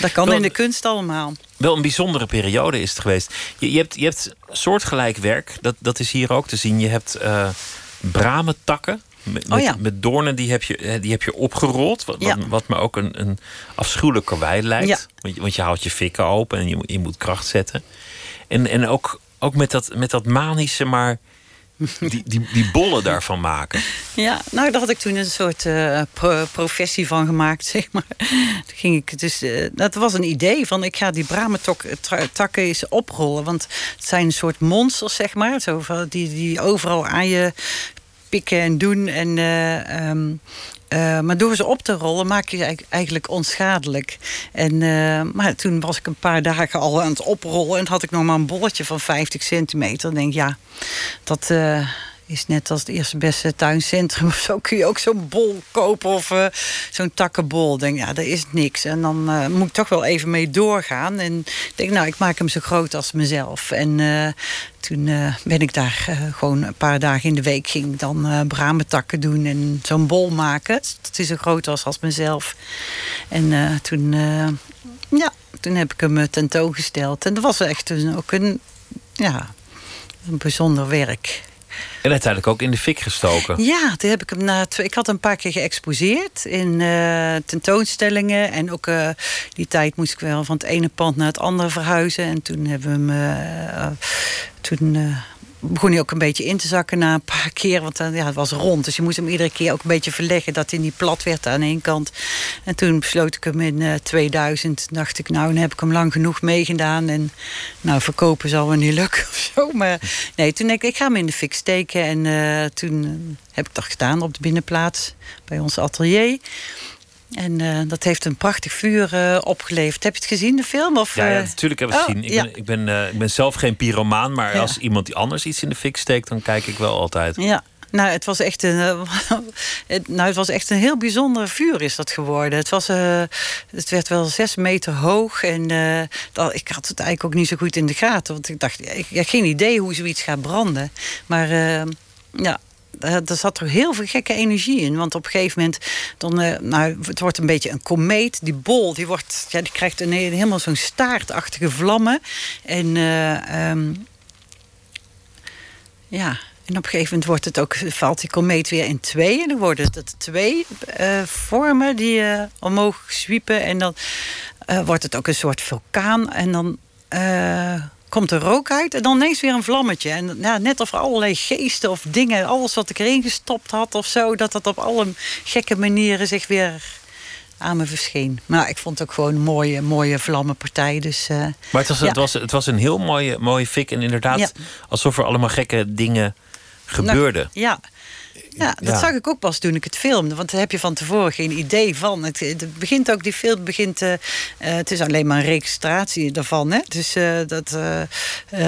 Dat kan in de kunst allemaal. Wel een bijzondere periode is het geweest. Je, je, hebt, je hebt soortgelijk werk, dat, dat is hier ook te zien. Je hebt uh, bramentakken. Met, oh ja. met doornen, die heb je, eh, die heb je opgerold. Wat, ja. wat, me ook een, een afschuwelijk karwei lijkt. Ja. Want, je, want je houdt je fikken open en je, je moet kracht zetten. En, en ook, ook met, dat, met dat manische, maar die, die, die bollen daarvan maken. Ja, nou, daar had ik toen een soort uh, professie van gemaakt, zeg maar. Toen ging ik dus, uh, dat was een idee van, ik ga die bramentakken eens oprollen. Want het zijn een soort monsters, zeg maar. Zo, die, die overal aan je pikken en doen. En uh, um, uh, maar door ze op te rollen maak je ze eigenlijk onschadelijk. En, uh, maar toen was ik een paar dagen al aan het oprollen... en had ik nog maar een bolletje van 50 centimeter. Ik denk, ja, dat... is net als het eerste beste tuincentrum zo. Kun je ook zo'n bol kopen of uh, zo'n takkenbol. Denk, ja, daar is niks. En dan uh, moet ik toch wel even mee doorgaan. En denk, nou, ik maak hem zo groot als mezelf. En uh, toen ben ik daar gewoon een paar dagen in de week... ging dan bramentakken doen en zo'n bol maken. Dat is zo groot als, als mezelf. En toen, ja, toen heb ik hem tentoongesteld. En dat was echt ook een... Ja, een bijzonder werk. En uiteindelijk ook in de fik gestoken. Ja, toen heb ik hem na ik had een paar keer geëxposeerd in uh, tentoonstellingen. En ook uh, die tijd moest ik wel van het ene pand naar het andere verhuizen. En toen hebben we hem. Uh, toen begon hij ook een beetje in te zakken na een paar keer. Want ja, het was rond. Dus je moest hem iedere keer ook een beetje verleggen. Dat hij niet plat werd aan één kant. En toen besloot ik hem in uh, 2000. Dacht ik, nou, dan heb ik hem lang genoeg meegedaan. En nou, verkopen zal wel niet lukken of zo. Maar nee, toen denk ik, ik ga hem in de fik steken. En uh, toen heb ik dat gedaan op de binnenplaats. Bij ons atelier. En uh, dat heeft een prachtig vuur uh, opgeleverd. Heb je het gezien, de film? Of, ja, ja, uh... natuurlijk heb ik het oh, gezien. Ik, ja. ben, ik, ben, ik ben zelf geen pyromaan, maar ja. als iemand die anders iets in de fik steekt, dan kijk ik wel altijd. Ja. Nou, het was echt een, nou, het was echt een heel bijzonder vuur is dat geworden. Het, was, het werd wel zes meter hoog. En dat, ik had het eigenlijk ook niet zo goed in de gaten. Want ik dacht, ik heb geen idee hoe zoiets gaat branden. Maar ja, er zat er heel veel gekke energie in. Want op een gegeven moment, dan, uh, nou, het wordt een beetje een komeet. Die bol, die, wordt, ja, die krijgt een, helemaal zo'n staartachtige vlammen. En uh, um, ja, en op een gegeven moment wordt het ook, valt die komeet weer in twee. En dan worden het twee vormen die omhoog zwiepen. En dan wordt het ook een soort vulkaan. En dan komt er rook uit en dan ineens weer een vlammetje. En ja, net of er allerlei geesten of dingen, alles wat ik erin gestopt had of zo, dat dat op alle gekke manieren zich weer aan me verscheen. Maar ik vond het ook gewoon een mooie, mooie vlammenpartij. Dus, uh, maar het was, ja. het, was, het was een heel mooie, mooie fik. En inderdaad, Ja. alsof er allemaal gekke dingen gebeurden. Nou, ja. Ja, dat Ja. zag ik ook pas toen ik het filmde. Want daar heb je van tevoren geen idee van. Het, het begint ook, die film begint... eh, eh, het is alleen maar een registratie daarvan. Hè? Dus eh, dat... eh,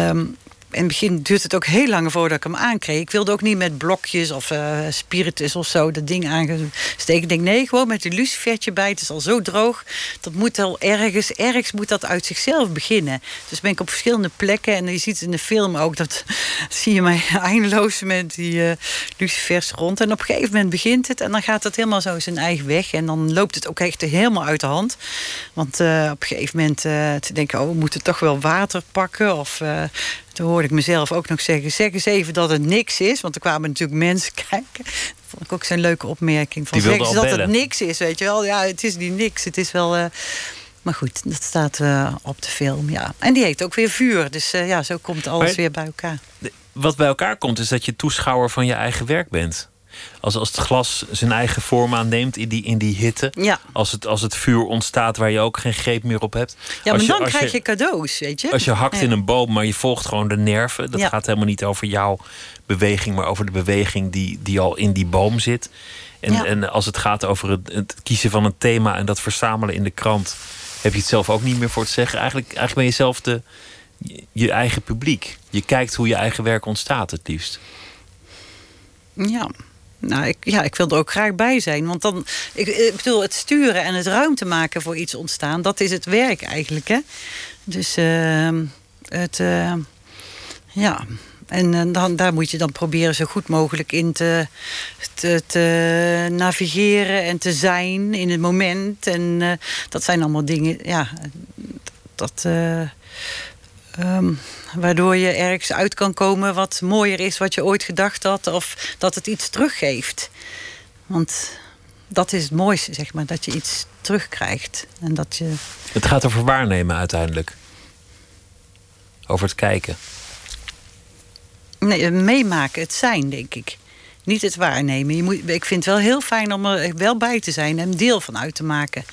ehm, in het begin duurt het ook heel lang voordat ik hem aankreeg. Ik wilde ook niet met blokjes of eh, spiritus of zo dat ding aangesteken. Ik denk, nee, gewoon met een lucifertje bij. Het is al zo droog. Dat moet al ergens, ergens moet dat uit zichzelf beginnen. Dus ben ik op verschillende plekken. En je ziet in de film ook, dat zie je mij eindeloos met die eh, lucifers rond. En op een gegeven moment begint het. En dan gaat het helemaal zo zijn eigen weg. En dan loopt het ook echt helemaal uit de hand. Want eh, op een gegeven moment te denken, oh, we moeten toch wel water pakken. Of toen hoorde ik mezelf ook nog zeggen, zeg eens even dat het niks is. Want er kwamen natuurlijk mensen kijken. Dat vond ik ook zo'n leuke opmerking. Van, zeg eens dat het niks is, weet je wel. Ja, het is niet niks. Het is wel... eh, maar goed, dat staat eh, op de film, ja. En die heet ook weer vuur. Dus eh, ja, zo komt alles Maar- weer bij elkaar. Wat bij elkaar komt, is dat je toeschouwer van je eigen werk bent. Als, als het glas zijn eigen vorm aanneemt in die, in die hitte. Ja, Als het, als het vuur ontstaat waar je ook geen greep meer op hebt. ja maar je- dan krijg je, cadeaus, weet je. Als je hakt Ja. in een boom, maar je volgt gewoon de nerven. Dat Ja. gaat helemaal niet over jouw beweging, maar over de beweging die, die al in die boom zit. En, Ja. en als het gaat over het, het kiezen van een thema en dat verzamelen in de krant, heb je het zelf ook niet meer voor te zeggen. Eigenlijk, eigenlijk ben je zelf de, je eigen publiek. Je kijkt hoe je eigen werk ontstaat, het liefst. Ja. Nou, ik, ja, ik wil er ook graag bij zijn. Want dan, ik, bedoel, het sturen en het ruimte maken voor iets ontstaan, dat is het werk eigenlijk. Hè? Dus ehm, het, eh, ja. En eh, dan, daar moet je dan proberen zo goed mogelijk in te, te, te navigeren en te zijn in het moment. En eh, dat zijn allemaal dingen, ja, dat. ehm, waardoor je ergens uit kan komen wat mooier is wat je ooit gedacht had, of dat het iets teruggeeft. Want dat is het mooiste, zeg maar, dat je iets terugkrijgt. En dat je. Het gaat over waarnemen uiteindelijk. Over het kijken. Nee, meemaken, het zijn, denk ik. Niet het waarnemen. Je moet, ik vind het wel heel fijn om er wel bij te zijn en deel van uit te maken.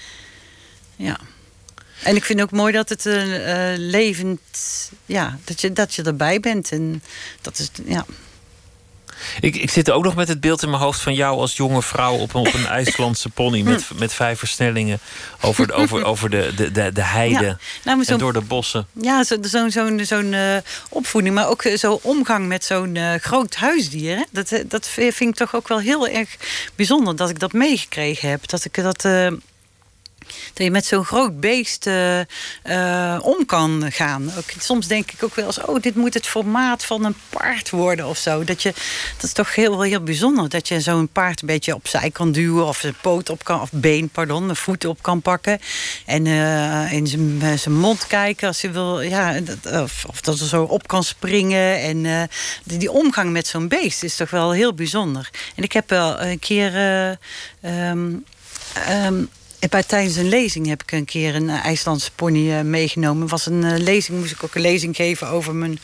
Ja. En ik vind ook mooi dat het een eh, levend. Ja, dat je, dat je erbij bent. En dat is. Ja. Ik, ik zit ook nog met het beeld in mijn hoofd van jou als jonge vrouw op een, op een IJslandse pony met, met vijf versnellingen over, de- over, over de, de, de, de heide Ja. Nou, en zo'n door de bossen. Ja, zo'n zo, zo'n zo'n eh, opvoeding, maar ook eh, zo omgang met zo'n eh, groot huisdier. Hè? Dat, eh, dat vind ik toch ook wel heel erg bijzonder dat ik dat meegekregen heb. Dat ik dat. eh, dat je met zo'n groot beest uh, uh, om kan gaan. Ook, soms denk ik ook wel eens, oh, dit moet het formaat van een paard worden of zo. Dat, je, dat is toch heel, heel bijzonder. Dat je zo'n paard een beetje opzij kan duwen of zijn poot op kan, of been, pardon, mijn voeten op kan pakken. En uh, in zijn mond kijken als je wil, ja, of, dat er zo op kan springen. En die, die, omgang met zo'n beest is toch wel heel bijzonder. En ik heb wel een keer. Um, um, bij, tijdens een lezing heb ik een keer een eh, IJslandse pony uh, meegenomen. was een uh, lezing, moest ik ook een lezing geven over mijn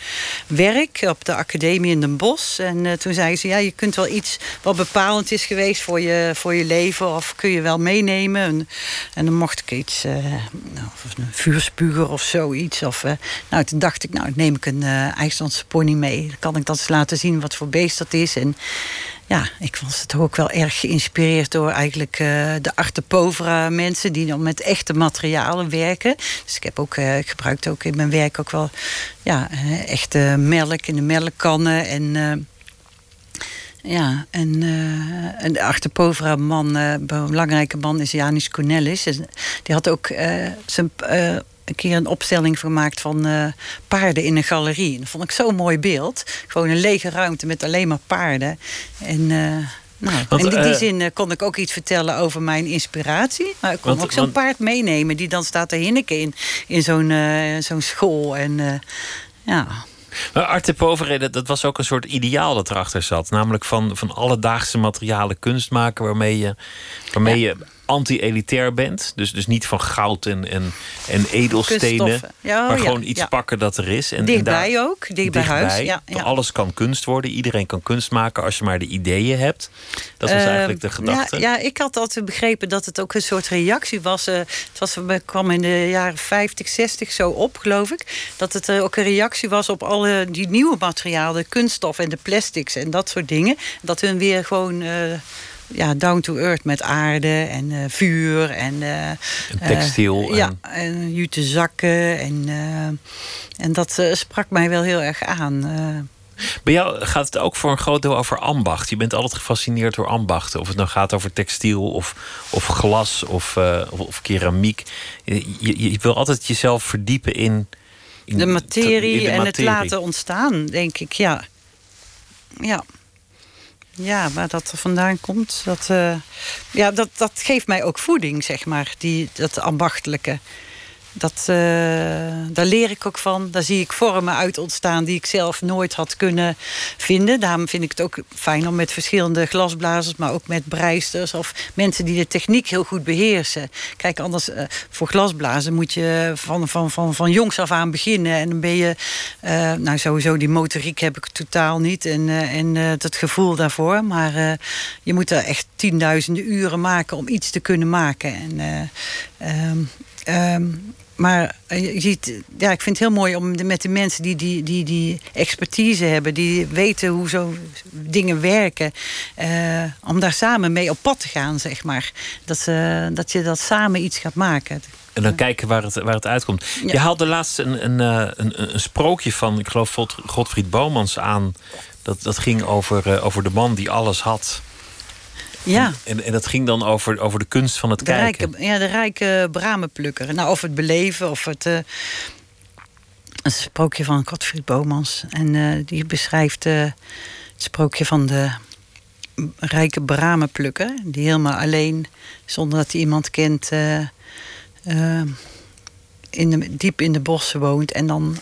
werk op de academie in Den Bosch. En toen zei ze, ja, je kunt wel iets wat bepalend is geweest voor je, voor je leven... of kun je wel meenemen. En, dan mocht ik iets, nou, een vuurspuger of zoiets. Of, nou, toen dacht ik, nou, neem ik een IJslandse pony mee. Dan kan ik dat eens laten zien wat voor beest dat is. En ja, ik was het ook wel erg geïnspireerd door eigenlijk uh, de Artepovera mensen die dan met echte materialen werken. Dus ik heb ook uh, ik gebruikt ook in mijn werk ook wel ja, uh, echte melk in de melkkannen en ja, en, uh, en de Artepovera man, een belangrijke man is Janis Cornelis. Die had ook zijn een keer een opstelling gemaakt van uh, paarden in een galerie. En dat vond ik zo'n mooi beeld. Gewoon een lege ruimte met alleen maar paarden. En, uh, nou, want, in die, die uh, zin kon ik ook iets vertellen over mijn inspiratie. Maar ik kon want, ook zo'n paard meenemen die dan staat te hinniken in, in zo'n zo'n school. En ja. Maar Arte Povere, dat, dat, was ook een soort ideaal dat erachter zat. Namelijk van, van alledaagse materialen kunst maken waarmee je, waarmee ja. je anti-elitair bent. Dus, dus niet van goud en, en, en edelstenen. Ja, maar gewoon iets pakken dat er is. En, dichtbij en ook, dicht bij huis. Ja, Alles kan kunst worden. Iedereen kan kunst maken als je maar de ideeën hebt. Dat was uh, eigenlijk de gedachte. Ja, ik had altijd begrepen dat het ook een soort reactie was. Uh, het was, kwam in de jaren 50, 60 zo op, geloof ik. Dat het uh, ook een reactie was op alle die nieuwe materialen. De kunststof en de plastics en dat soort dingen. Dat hun weer gewoon ja, down to earth met aarde en uh, vuur en, uh, textiel. Uh, ja, en jute zakken. En, en dat sprak mij wel heel erg aan. Bij jou gaat het ook voor een groot deel over ambacht. Je bent altijd gefascineerd door ambachten. Of het nou gaat over textiel of, of glas of, of, of, keramiek. Je, je, je, wil altijd jezelf verdiepen in... in de materie, in de materie en het laten ontstaan, denk ik, ja. Ja. Ja, waar dat er vandaan komt, dat, uh, ja, dat, dat geeft mij ook voeding, zeg maar, die, dat ambachtelijke. Dat, uh, daar leer ik ook van. Daar zie ik vormen uit ontstaan die ik zelf nooit had kunnen vinden. Daarom vind ik het ook fijn om met verschillende glasblazers, maar ook met breisters of mensen die de techniek heel goed beheersen. Kijk, anders uh, voor glasblazen moet je van, van, van, van jongs af aan beginnen. En dan ben je, uh, nou sowieso die motoriek heb ik totaal niet en, en het gevoel daarvoor. Maar je moet er echt tienduizenden uren maken om iets te kunnen maken. En, um, um, maar eh, je ziet, ja, ik vind het heel mooi om met de mensen die die, die, die expertise hebben, die weten hoe zo dingen werken, uh, om daar samen mee op pad te gaan, zeg maar. Dat, uh, dat je dat samen iets gaat maken. En dan kijken waar het, waar het uitkomt. Ja. Je haalde laatst een, een, een, een, sprookje van, ik geloof, Godfried Bomans aan. Dat, dat ging over, over de man die alles had. Ja. En, en dat ging dan over, over de kunst van het de kijken. Rijke, ja, de rijke bramenplukker. Nou, of het beleven, of het... Uh, een sprookje van Godfried Bomans. En uh, die beschrijft uh, het sprookje van de rijke bramenplukker. Die helemaal alleen, zonder dat hij iemand kent... in de, diep in de bossen woont. En dan...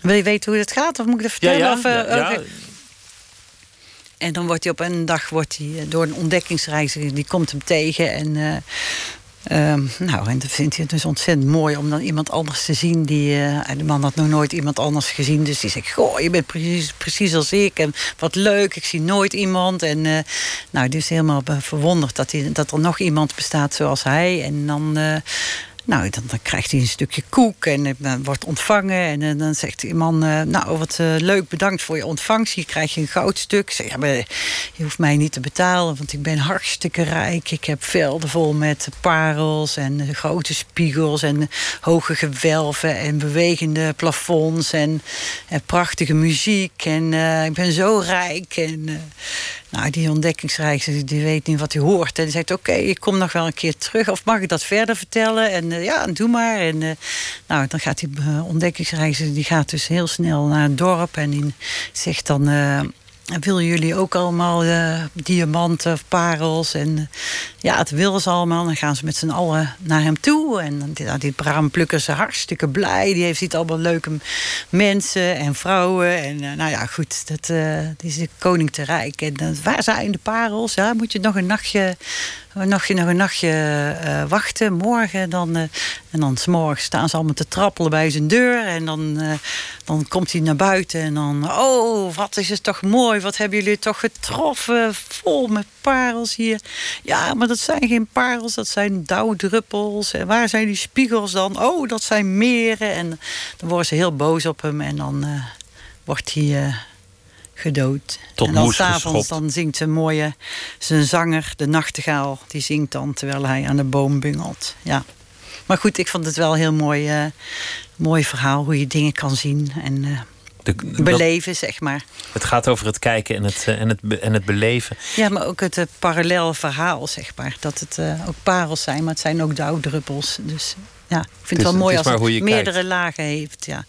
wil je weten hoe dat gaat? Of moet ik het vertellen? Ja, ja, of, ja, ja. En dan wordt hij op een dag wordt hij eh, door een ontdekkingsreiziger, die komt hem tegen. En, uh, um, nou, en dat vindt hij dus ontzettend mooi om dan iemand anders te zien. Die, uh, de man had nog nooit iemand anders gezien. Dus die zegt: Goh, je bent precies, precies als ik. En wat leuk, ik zie nooit iemand. En nou, dus helemaal verwonderd dat, hij, dat er nog iemand bestaat zoals hij. En dan. Nou, dan, dan, krijgt hij een stukje koek en uh, wordt ontvangen. En uh, dan zegt die man, uh, nou, wat leuk, bedankt voor je ontvangst. Hier krijg je een goudstuk. Zeg, ja, maar je hoeft mij niet te betalen, want ik ben hartstikke rijk. Ik heb velden vol met parels en grote spiegels... en hoge gewelven en bewegende plafonds en, prachtige muziek. En ik ben zo rijk. En Nou, die ontdekkingsreiziger die weet niet wat hij hoort. En zegt, oké, ik kom nog wel een keer terug. Of mag ik dat verder vertellen? En uh, ja, doe maar. En uh, nou, dan gaat die ontdekkingsreiziger... die gaat dus heel snel naar het dorp. En die zegt dan willen jullie ook allemaal uh, diamanten of parels? En uh, ja, het willen ze allemaal. Dan gaan ze met z'n allen naar hem toe. En die, die braamblukker ze hartstikke blij. Die heeft ziet allemaal leuke mensen en vrouwen. En nou ja, goed, dat, die is de koning te rijk. En waar zijn de parels? Ja, moet je nog een nachtje nog, nog een nachtje uh, wachten. Morgen dan, uh, en dan morgen staan ze allemaal te trappelen bij zijn deur. En dan, uh, dan komt hij naar buiten en dan... Oh, wat is het toch mooi. Wat hebben jullie toch getroffen. Vol met parels hier. Ja, maar dat zijn geen parels. Dat zijn dauwdruppels. En waar zijn die spiegels dan? Oh, dat zijn meren. En dan worden ze heel boos op hem. En dan wordt hij gedood. Tot en dan s'avonds dan zingt zijn mooie zijn zanger, de nachtegaal, die zingt dan terwijl hij aan de boom bungelt. Ja. Maar goed, ik vond het wel een heel mooi, uh, mooi verhaal hoe je dingen kan zien en uh, de, beleven, zeg maar. Het gaat over het kijken en het, uh, en het, en het beleven. Ja, maar ook het parallel verhaal, zeg maar. Dat het ook parels zijn, maar het zijn ook dauwdruppels. Dus ja, ik vind het, wel mooi als het meerdere kijkt. lagen heeft. Ja.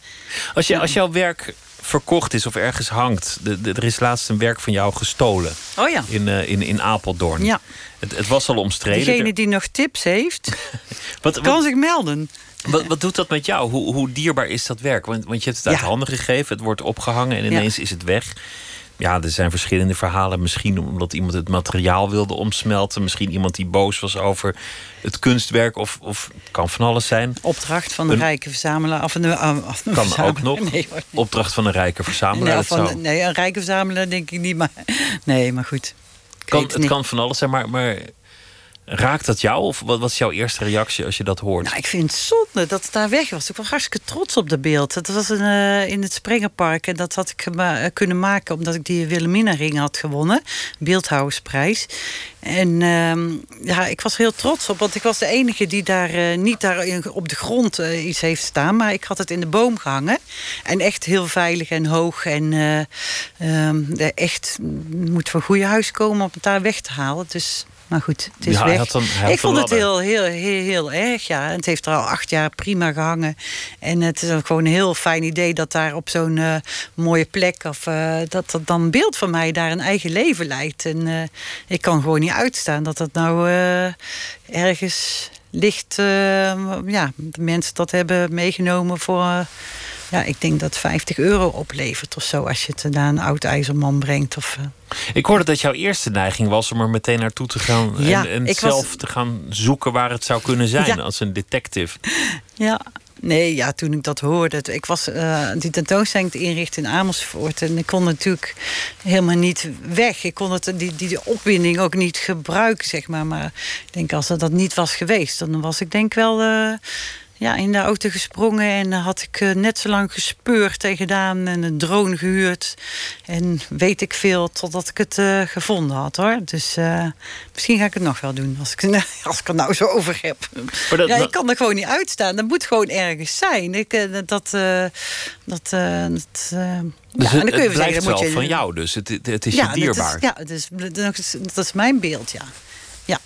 Als, je, als jouw werk verkocht is of ergens hangt. De, de, er is laatst een werk van jou gestolen. Oh ja. In, uh, in, in Apeldoorn. Ja. Het, het was al omstreden. Degene die nog tips heeft, wat, wat, kan zich melden. Wat, wat doet dat met jou? Hoe, hoe dierbaar is dat werk? Want, want je hebt het uit handen gegeven, het wordt opgehangen en ineens ja. is het weg ja, er zijn verschillende verhalen. Misschien omdat iemand het materiaal wilde omsmelten. Misschien iemand die boos was over het kunstwerk. Of, of kan van alles zijn. Opdracht van een, een rijke verzamelaar. Of een, uh, kan verzamelaar. ook nog. Nee, Opdracht van een rijke verzamelaar. Nee, van, nee, een rijke verzamelaar denk ik niet. Maar, nee, maar goed. Kan, het, het kan van alles zijn, maar, maar Raakt dat jou? Of wat was jouw eerste reactie als je dat hoort? Nou, ik vind het zonde dat het daar weg was. Ik was hartstikke trots op dat beeld. Het was een, uh, in het Springerpark. En dat had ik uh, kunnen maken omdat ik die Wilhelmina ring had gewonnen. Beeldhouwersprijs. En uh, ja, ik was heel trots op. Want ik was de enige die daar uh, niet daar op de grond iets heeft staan. Maar ik had het in de boom gehangen. En echt heel veilig en hoog. En ehm, echt moet van goede huis komen om het daar weg te halen. Dus maar goed, het is ja, weg. Een, ik vond het heel, heel, heel, heel erg, ja. En het heeft er al acht jaar prima gehangen. En het is gewoon een heel fijn idee dat daar op zo'n uh, mooie plek... of uh, dat, dat dan beeld van mij daar een eigen leven leidt. En uh, ik kan gewoon niet uitstaan dat dat nou ergens ligt... ja, de mensen dat hebben meegenomen voor ja, ik denk dat 50 euro oplevert of zo als je het naar een oud ijzerman brengt. Of, uh... Ik hoorde dat jouw eerste neiging was om er meteen naartoe te gaan ja, en, en zelf was... te gaan zoeken waar het zou kunnen zijn ja. als een detective. Ja, Nee, ja, toen ik dat hoorde. Ik was uh, die tentoonstelling te inrichten in Amersfoort. En ik kon natuurlijk helemaal niet weg. Ik kon het, die, die opwinding ook niet gebruiken, zeg maar. Maar ik denk, als dat niet was geweest... dan was ik denk wel... Uh, ja, in de auto gesprongen en had ik uh, net zo lang gespeurd en gedaan en een drone gehuurd. En weet ik veel totdat ik het uh, gevonden had hoor. Dus uh, misschien ga ik het nog wel doen als ik, als ik er nou zo over heb. Dat, ja, ik kan er gewoon niet uitstaan. Dat moet gewoon ergens zijn. Ik, dat, dat, dat, dus ja, dan kun je het blijft zeggen, wel je, van jou dus. Het, het is ja, je dierbaar. Is, ja, dus, dat is mijn beeld, ja. Ja.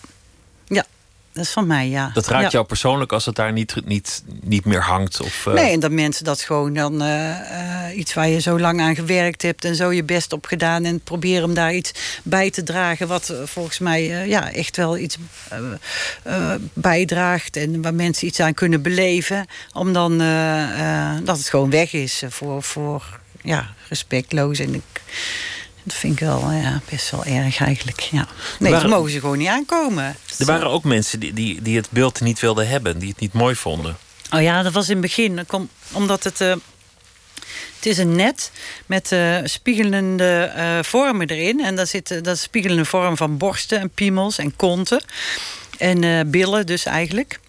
Dat is van mij, ja. Dat raakt jou persoonlijk als het daar niet, niet, niet meer hangt? Of, uh... Nee, en dat mensen dat gewoon dan uh, uh, iets waar je zo lang aan gewerkt hebt en zo je best op gedaan en proberen om daar iets bij te dragen wat volgens mij ja, echt wel iets bijdraagt en waar mensen iets aan kunnen beleven. Om dan dat het gewoon weg is voor, voor ja, respectloos. En ik dat vind ik wel ja, best wel erg eigenlijk. Ja. Nee, waren, mogen ze gewoon niet aankomen. Er waren ook mensen die, die, die het beeld niet wilden hebben, die het niet mooi vonden. Oh ja, dat was in het begin. omdat het. Uh, het is een net met uh, spiegelende uh, vormen erin. En daar zit dat spiegelende vorm van borsten en piemels en konten. En billen dus eigenlijk.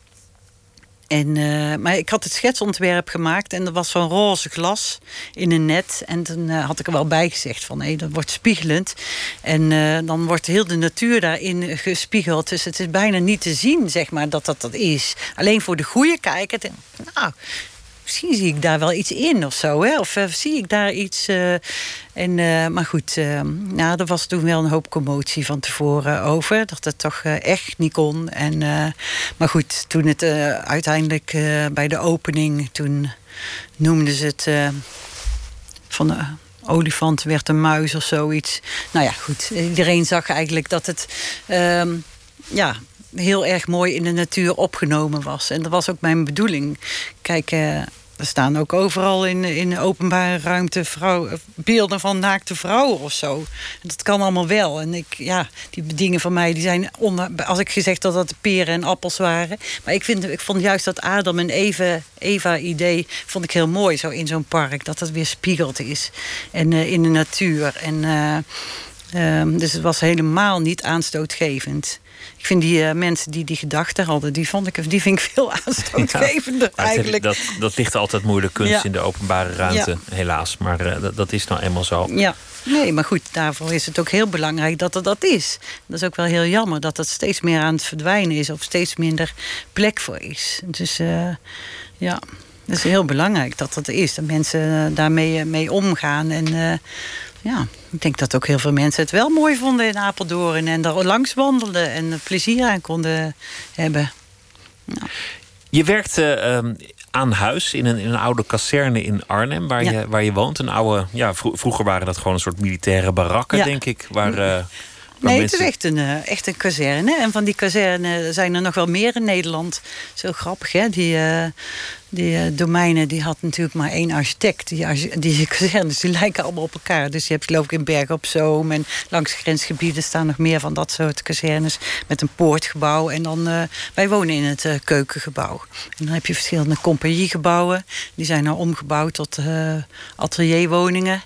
En, uh, maar ik had het schetsontwerp gemaakt en dat was van roze glas in een net. En toen uh, had ik er wel bij gezegd van hé, dat wordt spiegelend. En uh, dan wordt heel de natuur daarin gespiegeld. Dus het is bijna niet te zien, zeg maar, dat dat dat is. Alleen voor de goede kijker. Nou, misschien zie ik daar wel iets in of zo. Hè? Of zie ik daar iets. en, maar goed, nou, er was toen wel een hoop commotie van tevoren over. Dat het toch echt niet kon. En, maar goed, toen het uiteindelijk bij de opening, toen noemden ze het van de olifant werd een muis of zoiets. Nou ja, goed. Iedereen zag eigenlijk dat het ehm, ja, heel erg mooi in de natuur opgenomen was. En dat was ook mijn bedoeling. Kijk, uh, er staan ook overal in, in openbare ruimte vrouw, beelden van naakte vrouwen of zo. Dat kan allemaal wel. En ik, ja, die dingen van mij, die zijn onder, als ik gezegd dat dat peren en appels waren. Maar ik, vind, ik vond juist dat Adam en Eva, Eva-idee vond ik heel mooi. Zo in zo'n park, dat het weer spiegeld is. En uh, in de natuur. En, um, dus het was helemaal niet aanstootgevend. Ik vind die uh, mensen die die gedachten hadden, die, vond ik, die vind ik veel aanstootgevender ja, eigenlijk. Dat, dat ligt altijd moeilijk, kunst in de openbare ruimte, helaas. Maar uh, dat, dat, is nou eenmaal zo. Ja, nee, maar goed, daarvoor is het ook heel belangrijk dat er dat is. Dat is ook wel heel jammer dat dat steeds meer aan het verdwijnen is... of steeds minder plek voor is. Dus uh, ja, het is heel belangrijk dat dat is. Dat mensen daarmee mee omgaan en ja, ik denk dat ook heel veel mensen het wel mooi vonden in Apeldoorn. En daar langs wandelden en plezier aan konden hebben. Je werkte ehm, aan huis in een, in een oude kazerne in Arnhem, waar, je, waar je woont. Een oude, ja, vroeger waren dat gewoon een soort militaire barakken, denk ik. Waar, uh, nee, het is echt een, eh, echt een kazerne. En van die kazerne zijn er nog wel meer in Nederland. Zo grappig, hè? Die, uh, die uh, domeinen die had natuurlijk maar één architect. Die, die kazernes die lijken allemaal op elkaar. Dus je hebt geloof ik in Bergen op Zoom... en langs grensgebieden staan nog meer van dat soort kazernes... met een poortgebouw. En dan, wij wonen in het keukengebouw. En dan heb je verschillende compagniegebouwen. Die zijn nou omgebouwd tot atelierwoningen...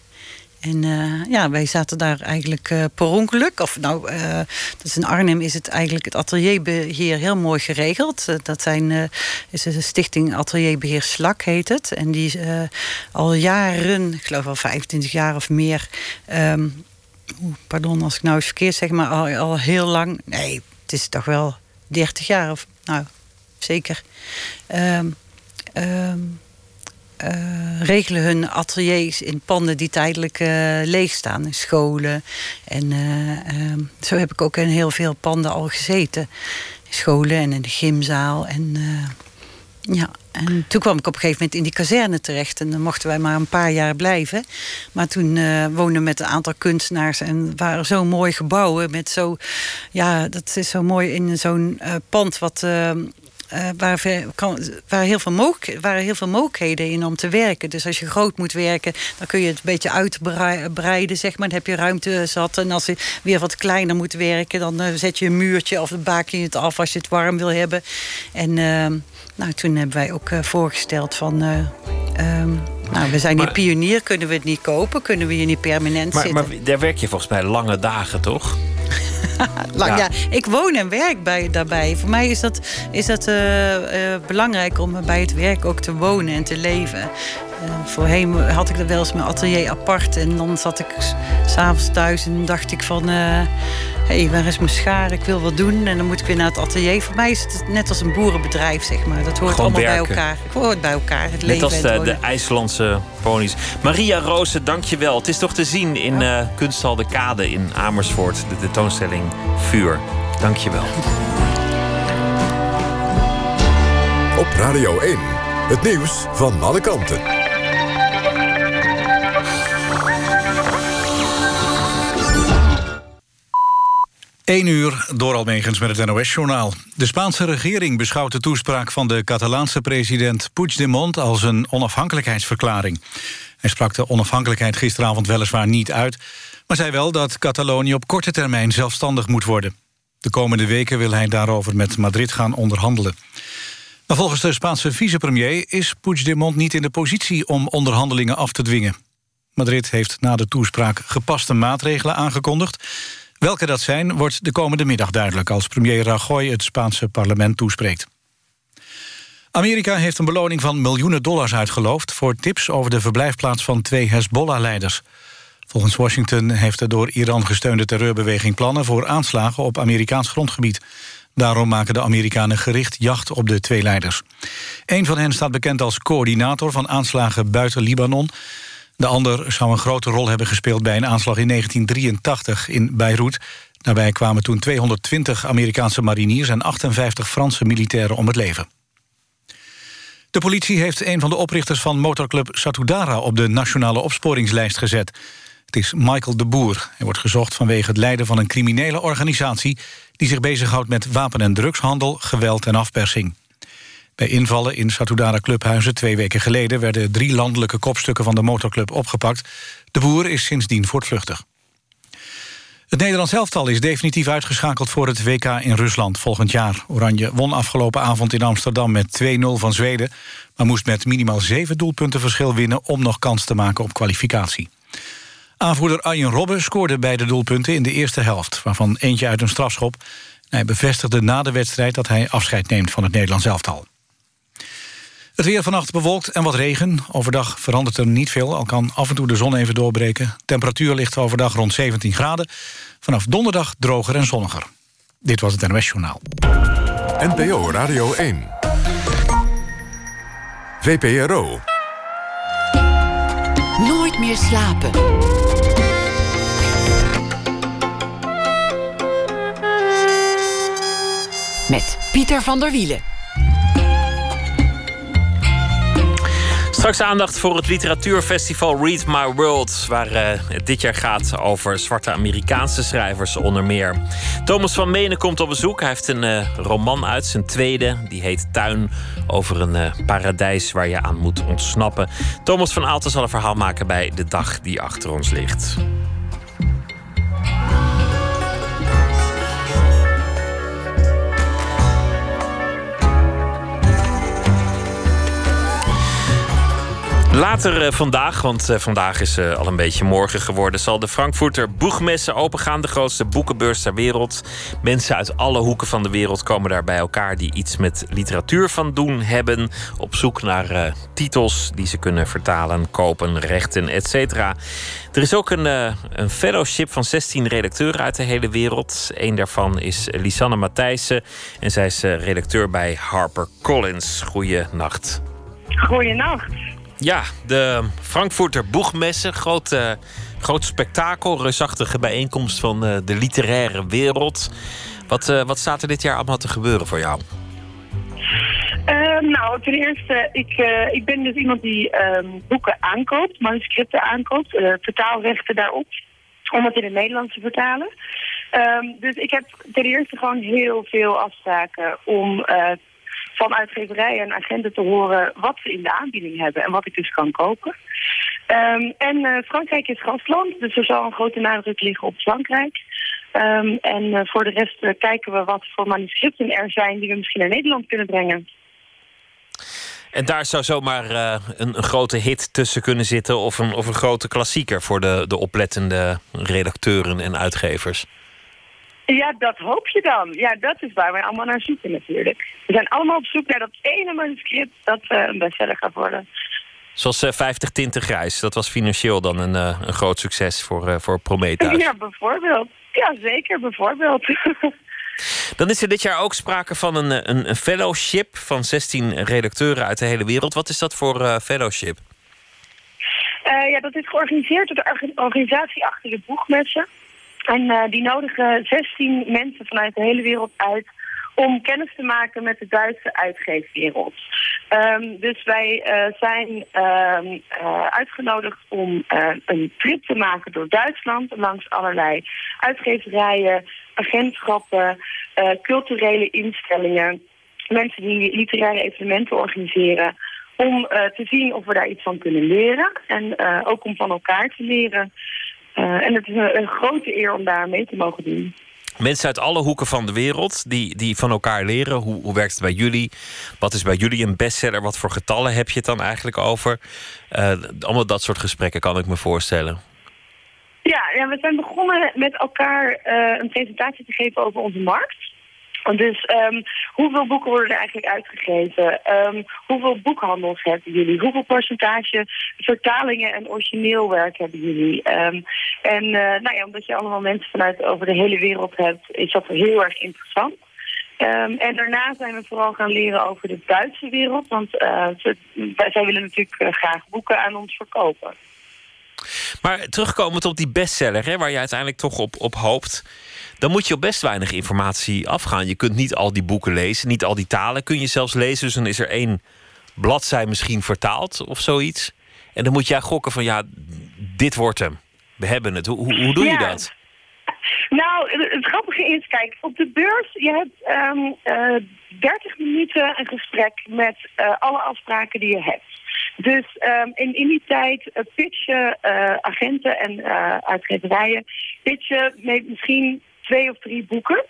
En uh, ja, wij zaten daar eigenlijk uh, per ongeluk. Of nou, uh, dus in Arnhem is het eigenlijk het atelierbeheer heel mooi geregeld. dat zijn, is een stichting Atelierbeheer Slak heet het. En die al jaren, ik geloof al 25 jaar of meer. Um, pardon als ik nou eens verkeerd zeg, maar al, heel lang. Nee, het is toch wel 30 jaar of nou, zeker. Um, uh, regelen hun ateliers in panden die tijdelijk uh, leeg staan. In scholen. En uh, zo heb ik ook in heel veel panden al gezeten. In scholen en in de gymzaal. En, ja. en toen kwam ik op een gegeven moment in die kazerne terecht. En dan mochten wij maar een paar jaar blijven. Maar toen woonden we met een aantal kunstenaars. En waren zo mooi gebouwen. Met zo, ja, dat is zo mooi in zo'n pand wat uh, waar, waar heel veel waren heel veel mogelijkheden in om te werken. Dus als je groot moet werken, dan kun je het een beetje uitbreiden, zeg maar. Dan heb je ruimte zat. En als je weer wat kleiner moet werken, dan uh, zet je een muurtje of baak je het af als je het warm wil hebben. En uh, nou, toen hebben wij ook voorgesteld van. Um, nou, we zijn hier pionier, kunnen we het niet kopen? Kunnen we hier niet permanent maar, zitten? Maar daar werk je volgens mij lange dagen, toch? Lang, ja. ik woon en werk bij, daarbij. Voor mij is dat, is dat uh, uh, belangrijk om bij het werk ook te wonen en te leven. Uh, voorheen had ik er wel eens mijn atelier apart. En dan zat ik s'avonds thuis en dacht ik van hey, waar is mijn schaar? Ik wil wat doen. En dan moet ik weer naar het atelier. Voor mij is het net als een boerenbedrijf, zeg maar. Dat hoort allemaal bij elkaar. Het hoort bij elkaar. Het net als de, de IJslandse ponies. Maria Roose, dank je wel. Het is toch te zien in uh, Kunsthal de Kade in Amersfoort. De tentoonstelling Vuur. Dank je wel. Op Radio 1. Het nieuws van alle kanten. 1 uur door Almegens met het NOS-journaal. De Spaanse regering beschouwt de toespraak van de Catalaanse president Puigdemont als een onafhankelijkheidsverklaring. Hij sprak de onafhankelijkheid gisteravond weliswaar niet uit... maar zei wel dat Catalonië op korte termijn zelfstandig moet worden. De komende weken wil hij daarover met Madrid gaan onderhandelen. Maar volgens de Spaanse vicepremier is Puigdemont niet in de positie... om onderhandelingen af te dwingen. Madrid heeft na de toespraak gepaste maatregelen aangekondigd... Welke dat zijn, wordt de komende middag duidelijk... als premier Rajoy het Spaanse parlement toespreekt. Amerika heeft een beloning van miljoenen dollars uitgeloofd... voor tips over de verblijfplaats van twee Hezbollah-leiders. Volgens Washington heeft de door Iran gesteunde terreurbeweging plannen... voor aanslagen op Amerikaans grondgebied. Daarom maken de Amerikanen gericht jacht op de twee leiders. Een van hen staat bekend als coördinator van aanslagen buiten Libanon. De ander zou een grote rol hebben gespeeld bij een aanslag in 1983 in Beirut. Daarbij kwamen toen 220 Amerikaanse mariniers en 58 Franse militairen om het leven. De politie heeft een van de oprichters van motorclub Satudara... op de nationale opsporingslijst gezet. Het is Michael de Boer. Hij wordt gezocht vanwege het leiden van een criminele organisatie... die zich bezighoudt met wapen- en drugshandel, geweld en afpersing. Bij invallen in Satudara clubhuizen twee weken geleden... werden drie landelijke kopstukken van de motorclub opgepakt. De Boer is sindsdien voortvluchtig. Het Nederlands elftal is definitief uitgeschakeld voor het WK in Rusland volgend jaar. Oranje won afgelopen avond in Amsterdam met 2-0 van Zweden... maar moest met minimaal zeven doelpunten verschil winnen... om nog kans te maken op kwalificatie. Aanvoerder Arjen Robben scoorde beide doelpunten in de eerste helft... waarvan eentje uit een strafschop. Hij bevestigde na de wedstrijd dat hij afscheid neemt van het Nederlands elftal. Het weer vannacht bewolkt en wat regen. Overdag verandert er niet veel, al kan af en toe de zon even doorbreken. Temperatuur ligt overdag rond 17 graden. Vanaf donderdag droger en zonniger. Dit was het NOS Journaal. NPO Radio 1. VPRO. Nooit meer slapen. Met Pieter van der Wielen. Straks aandacht voor het literatuurfestival Read My World, waar uh, het dit jaar gaat over zwarte Amerikaanse schrijvers onder meer. Thomas van Menen komt op bezoek. Hij heeft een uh, roman uit, zijn tweede, die heet Tuin, over een uh, paradijs waar je aan moet ontsnappen. Thomas van Aalten zal een verhaal maken bij de dag die achter ons ligt. Later uh, vandaag, want uh, vandaag is uh, al een beetje morgen geworden, zal de Frankfurter Boegmesse opengaan. De grootste boekenbeurs ter wereld. Mensen uit alle hoeken van de wereld komen daar bij elkaar die iets met literatuur van doen hebben. Op zoek naar titels die ze kunnen vertalen, kopen, rechten, etc. Er is ook een, een fellowship van 16 redacteuren uit de hele wereld. Een daarvan is Lisanne Matthijssen en zij is redacteur bij HarperCollins. Goeienacht. Goeienacht. Ja, de Frankfurter Boegmesse. Groot, uh, groot spektakel, reusachtige bijeenkomst van uh, de literaire wereld. Wat, uh, wat staat er dit jaar allemaal te gebeuren voor jou? nou, ten eerste, ik, ik ben dus iemand die um, boeken aankoopt, manuscripten aankoopt, vertaalrechten daarop, om het in het Nederlands te vertalen. Um, dus ik heb ten eerste gewoon heel veel afspraken om van uitgeverijen en agenten te horen wat ze in de aanbieding hebben en wat ik dus kan kopen. Um, en uh, Frankrijk is gastland, dus er zal een grote nadruk liggen op Frankrijk. Um, en uh, voor de rest uh, kijken we wat voor manuscripten er zijn die we misschien naar Nederland kunnen brengen. En daar zou zomaar een, een, grote hit tussen kunnen zitten of een, of een grote klassieker voor de, de oplettende redacteuren en uitgevers. Ja, dat hoop je dan. Ja, dat is waar wij allemaal naar zoeken natuurlijk. We zijn allemaal op zoek naar dat ene manuscript dat uh, een bestseller gaat worden. Zoals uh, 50 Tinten Grijs. Dat was financieel dan een, uh, een groot succes voor, voor Prometheus. Ja, bijvoorbeeld. Ja, zeker, bijvoorbeeld. dan is er dit jaar ook sprake van een, een, een, fellowship van 16 redacteuren uit de hele wereld. Wat is dat voor fellowship? ja, dat is georganiseerd door de organisatie achter de boegmessen. En uh, die nodigen 16 mensen vanuit de hele wereld uit om kennis te maken met de Duitse uitgeefwereld. Um, dus wij uh, zijn um, uh, uitgenodigd om een trip te maken door Duitsland... langs allerlei uitgeverijen, agentschappen, culturele instellingen... mensen die literaire evenementen organiseren... om te zien of we daar iets van kunnen leren. En ook om van elkaar te leren... Uh, en het is een, een, grote eer om daar mee te mogen doen. Mensen uit alle hoeken van de wereld die, die van elkaar leren. Hoe, hoe werkt het bij jullie? Wat is bij jullie een bestseller? Wat voor getallen heb je het dan eigenlijk over? Uh, allemaal dat soort gesprekken kan ik me voorstellen. Ja, ja we zijn begonnen met elkaar uh, een presentatie te geven over onze markt. Dus um, hoeveel boeken worden er eigenlijk uitgegeven? Um, hoeveel boekhandels hebben jullie? Hoeveel percentage vertalingen en origineel werk hebben jullie? Um, en uh, nou ja, omdat je allemaal mensen vanuit over de hele wereld hebt, is dat heel erg interessant. Ehm, en daarna zijn we vooral gaan leren over de Duitse wereld. Want ze, zij willen natuurlijk uh, graag boeken aan ons verkopen. Maar terugkomend op die bestseller, hè, waar je uiteindelijk toch op, op hoopt. Dan moet je op best weinig informatie afgaan. Je kunt niet al die boeken lezen, niet al die talen kun je zelfs lezen. Dus dan is er één bladzij misschien vertaald of zoiets. En dan moet jij gokken van ja, dit wordt hem. We hebben het. Hoe, hoe doe je dat? Nou, het grappige is, kijk, op de beurs, je hebt um, uh, 30 minuten een gesprek met uh, alle afspraken die je hebt. Dus um, in, die tijd uh, pitchen uh, agenten en uitgeverijen, pitchen met misschien twee of drie boeken.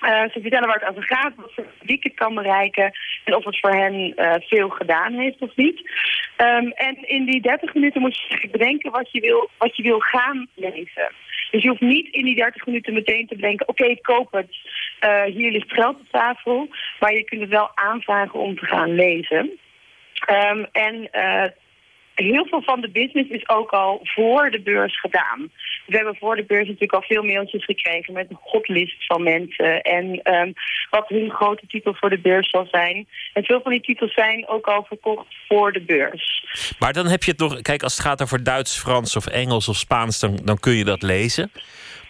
Ze vertellen waar het over gaat, wat voor publiek het kan bereiken en of het voor hen veel gedaan heeft of niet. Um, en in die 30 minuten moet je bedenken wat je wil, wat je wil gaan lezen. Dus je hoeft niet in die 30 minuten meteen te bedenken, oké, ik koop het, hier ligt geld op tafel. Maar je kunt het wel aanvragen om te gaan lezen. Um, en heel veel van de business is ook al voor de beurs gedaan. We hebben voor de beurs natuurlijk al veel mailtjes gekregen met een godlist van mensen. En um, wat hun grote titel voor de beurs zal zijn. En veel van die titels zijn ook al verkocht voor de beurs. Maar dan heb je het nog, kijk, als het gaat over Duits, Frans of Engels of Spaans, dan, dan kun je dat lezen.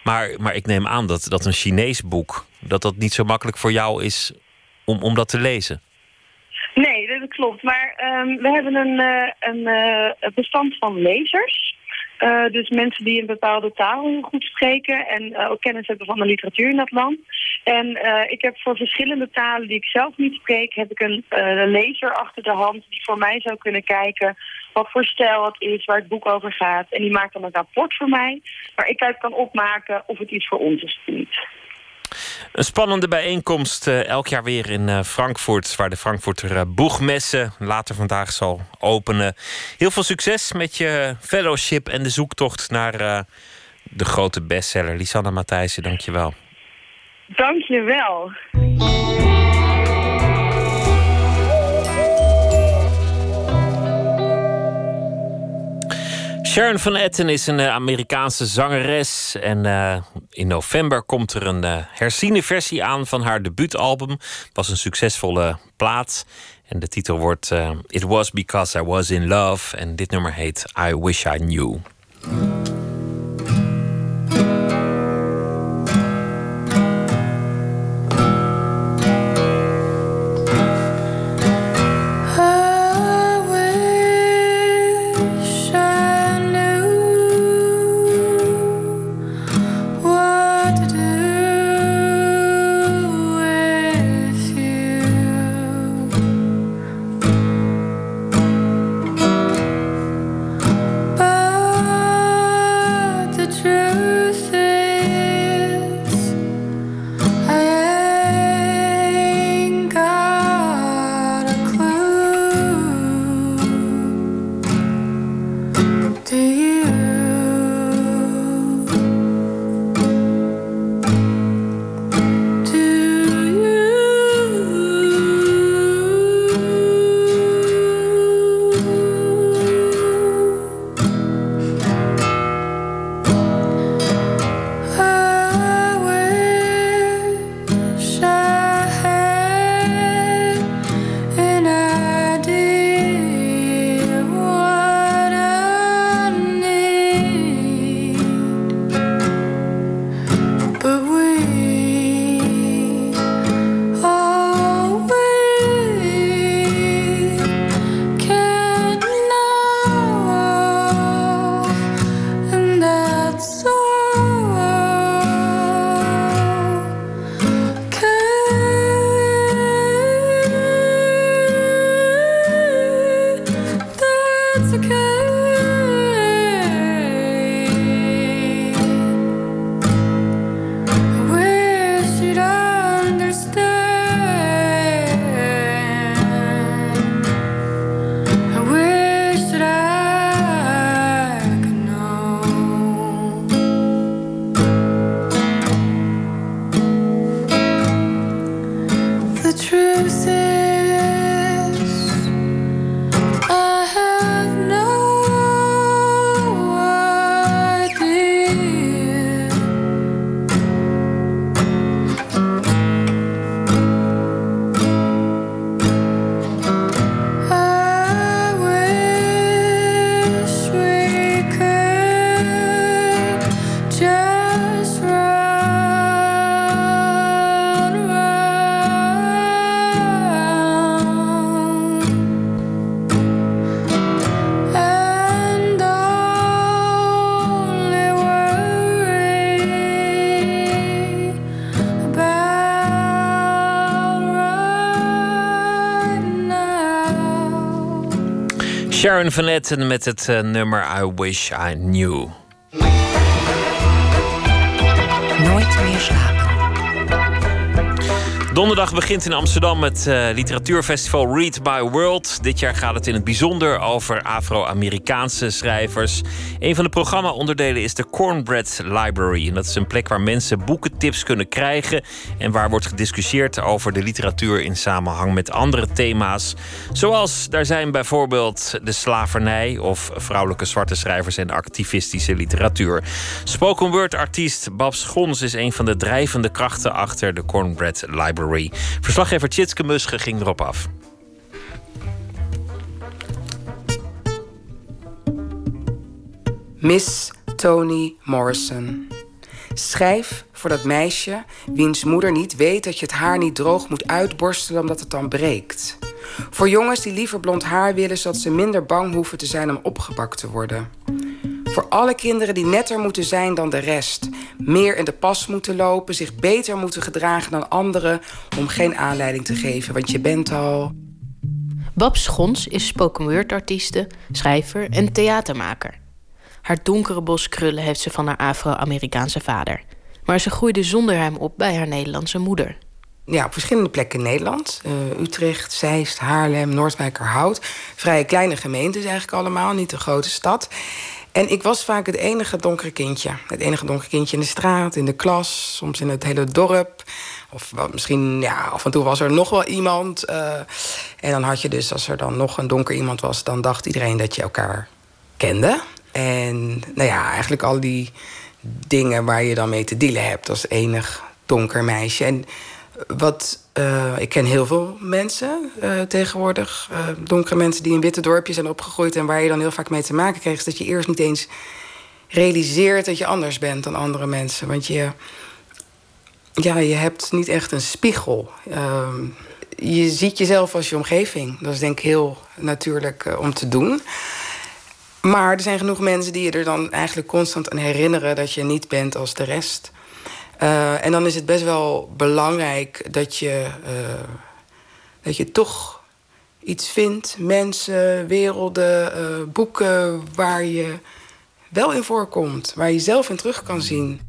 Maar, maar ik neem aan dat, dat een Chinees boek, dat dat niet zo makkelijk voor jou is om, om dat te lezen. Klopt. Maar um, we hebben een, uh, een uh, bestand van lezers. Uh, dus mensen die een bepaalde taal goed spreken en ook kennis hebben van de literatuur in dat land. En ik heb voor verschillende talen die ik zelf niet spreek, heb ik een lezer achter de hand die voor mij zou kunnen kijken wat voor stijl het is, waar het boek over gaat. En die maakt dan een rapport voor mij, waar ik uit kan opmaken of het iets voor ons is of niet. Een spannende bijeenkomst uh, elk jaar weer in uh, Frankfurt, waar de Frankfurter uh, Boegmessen later vandaag zal openen. Heel veel succes met je fellowship en de zoektocht naar de grote bestseller. Lisanne Matthijssen, dank je Sharon Van Etten is een Amerikaanse zangeres. En uh, in november komt er een uh, herziene versie aan van haar debuutalbum. Was een succesvolle plaat. En de titel wordt It Was Because I Was In Love. En dit nummer heet I Wish I Knew. Van Etten met het uh, nummer I Wish I Knew. Nooit meer slapen. Donderdag begint in Amsterdam het uh, literatuurfestival Read My World. Dit jaar gaat het in het bijzonder over Afro-Amerikaanse schrijvers. Een van de programma-onderdelen is de Cornbread Library. En dat is een plek waar mensen boekentips kunnen krijgen en waar wordt gediscussieerd over de literatuur in samenhang met andere thema's. Zoals daar zijn bijvoorbeeld de slavernij of vrouwelijke zwarte schrijvers en activistische literatuur. Spoken word artiest Babs Gons is een van de drijvende krachten achter de Cornbread Library. Verslaggever Tjitske Musche ging erop af. Miss Toni Morrison. Schrijf voor dat meisje wiens moeder niet weet dat je het haar niet droog moet uitborstelen omdat het dan breekt. Voor jongens die liever blond haar willen zodat ze minder bang hoeven te zijn om opgepakt te worden. Voor alle kinderen die netter moeten zijn dan de rest. Meer in de pas moeten lopen, zich beter moeten gedragen dan anderen om geen aanleiding te geven, want je bent al. Babs Schons is spoken word artieste, schrijver en theatermaker. Haar donkere bos krullen heeft ze van haar Afro-Amerikaanse vader. Maar ze groeide zonder hem op bij haar Nederlandse moeder. Ja, op verschillende plekken in Nederland. Uh, Utrecht, Zeist, Haarlem, Noordwijkerhout. Vrij kleine gemeentes eigenlijk allemaal, niet een grote stad. En ik was vaak het enige donkere kindje. Het enige donkere kindje in de straat, in de klas, soms in het hele dorp. Of misschien, ja, af en toe was er nog wel iemand. Uh, en dan had je dus, als er dan nog een donker iemand was, dan dacht iedereen dat je elkaar kende. En nou ja, eigenlijk al die dingen waar je dan mee te dealen hebt als enig donker meisje. En wat, uh, ik ken heel veel mensen uh, tegenwoordig. Uh, donkere mensen die in witte dorpjes zijn opgegroeid... en waar je dan heel vaak mee te maken krijgt... is dat je eerst niet eens realiseert dat je anders bent dan andere mensen. Want je, ja, je hebt niet echt een spiegel. Ehm, je ziet jezelf als je omgeving. Dat is denk ik heel natuurlijk om te doen. Maar er zijn genoeg mensen die je er dan eigenlijk constant aan herinneren... dat je niet bent als de rest... Uh, en dan is het best wel belangrijk dat je, uh, dat je toch iets vindt, mensen, werelden, uh, boeken waar je wel in voorkomt, waar je zelf in terug kan zien.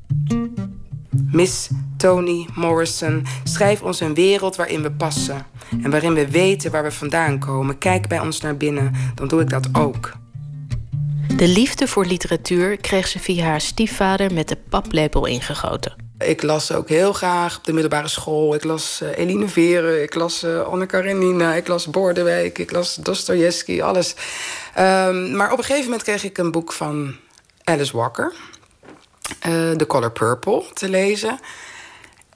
Miss Toni Morrison, schrijf ons een wereld waarin we passen en waarin we weten waar we vandaan komen. Kijk bij ons naar binnen, dan doe ik dat ook. De liefde voor literatuur kreeg ze via haar stiefvader met de paplepel ingegoten. Ik las ook heel graag op de middelbare school. Ik las uh, Eline Veren, ik las uh, Anne Karenina, ik las Bordewijk, ik las Dostoevsky, alles. Um, maar op een gegeven moment kreeg ik een boek van Alice Walker, uh, The Color Purple, te lezen.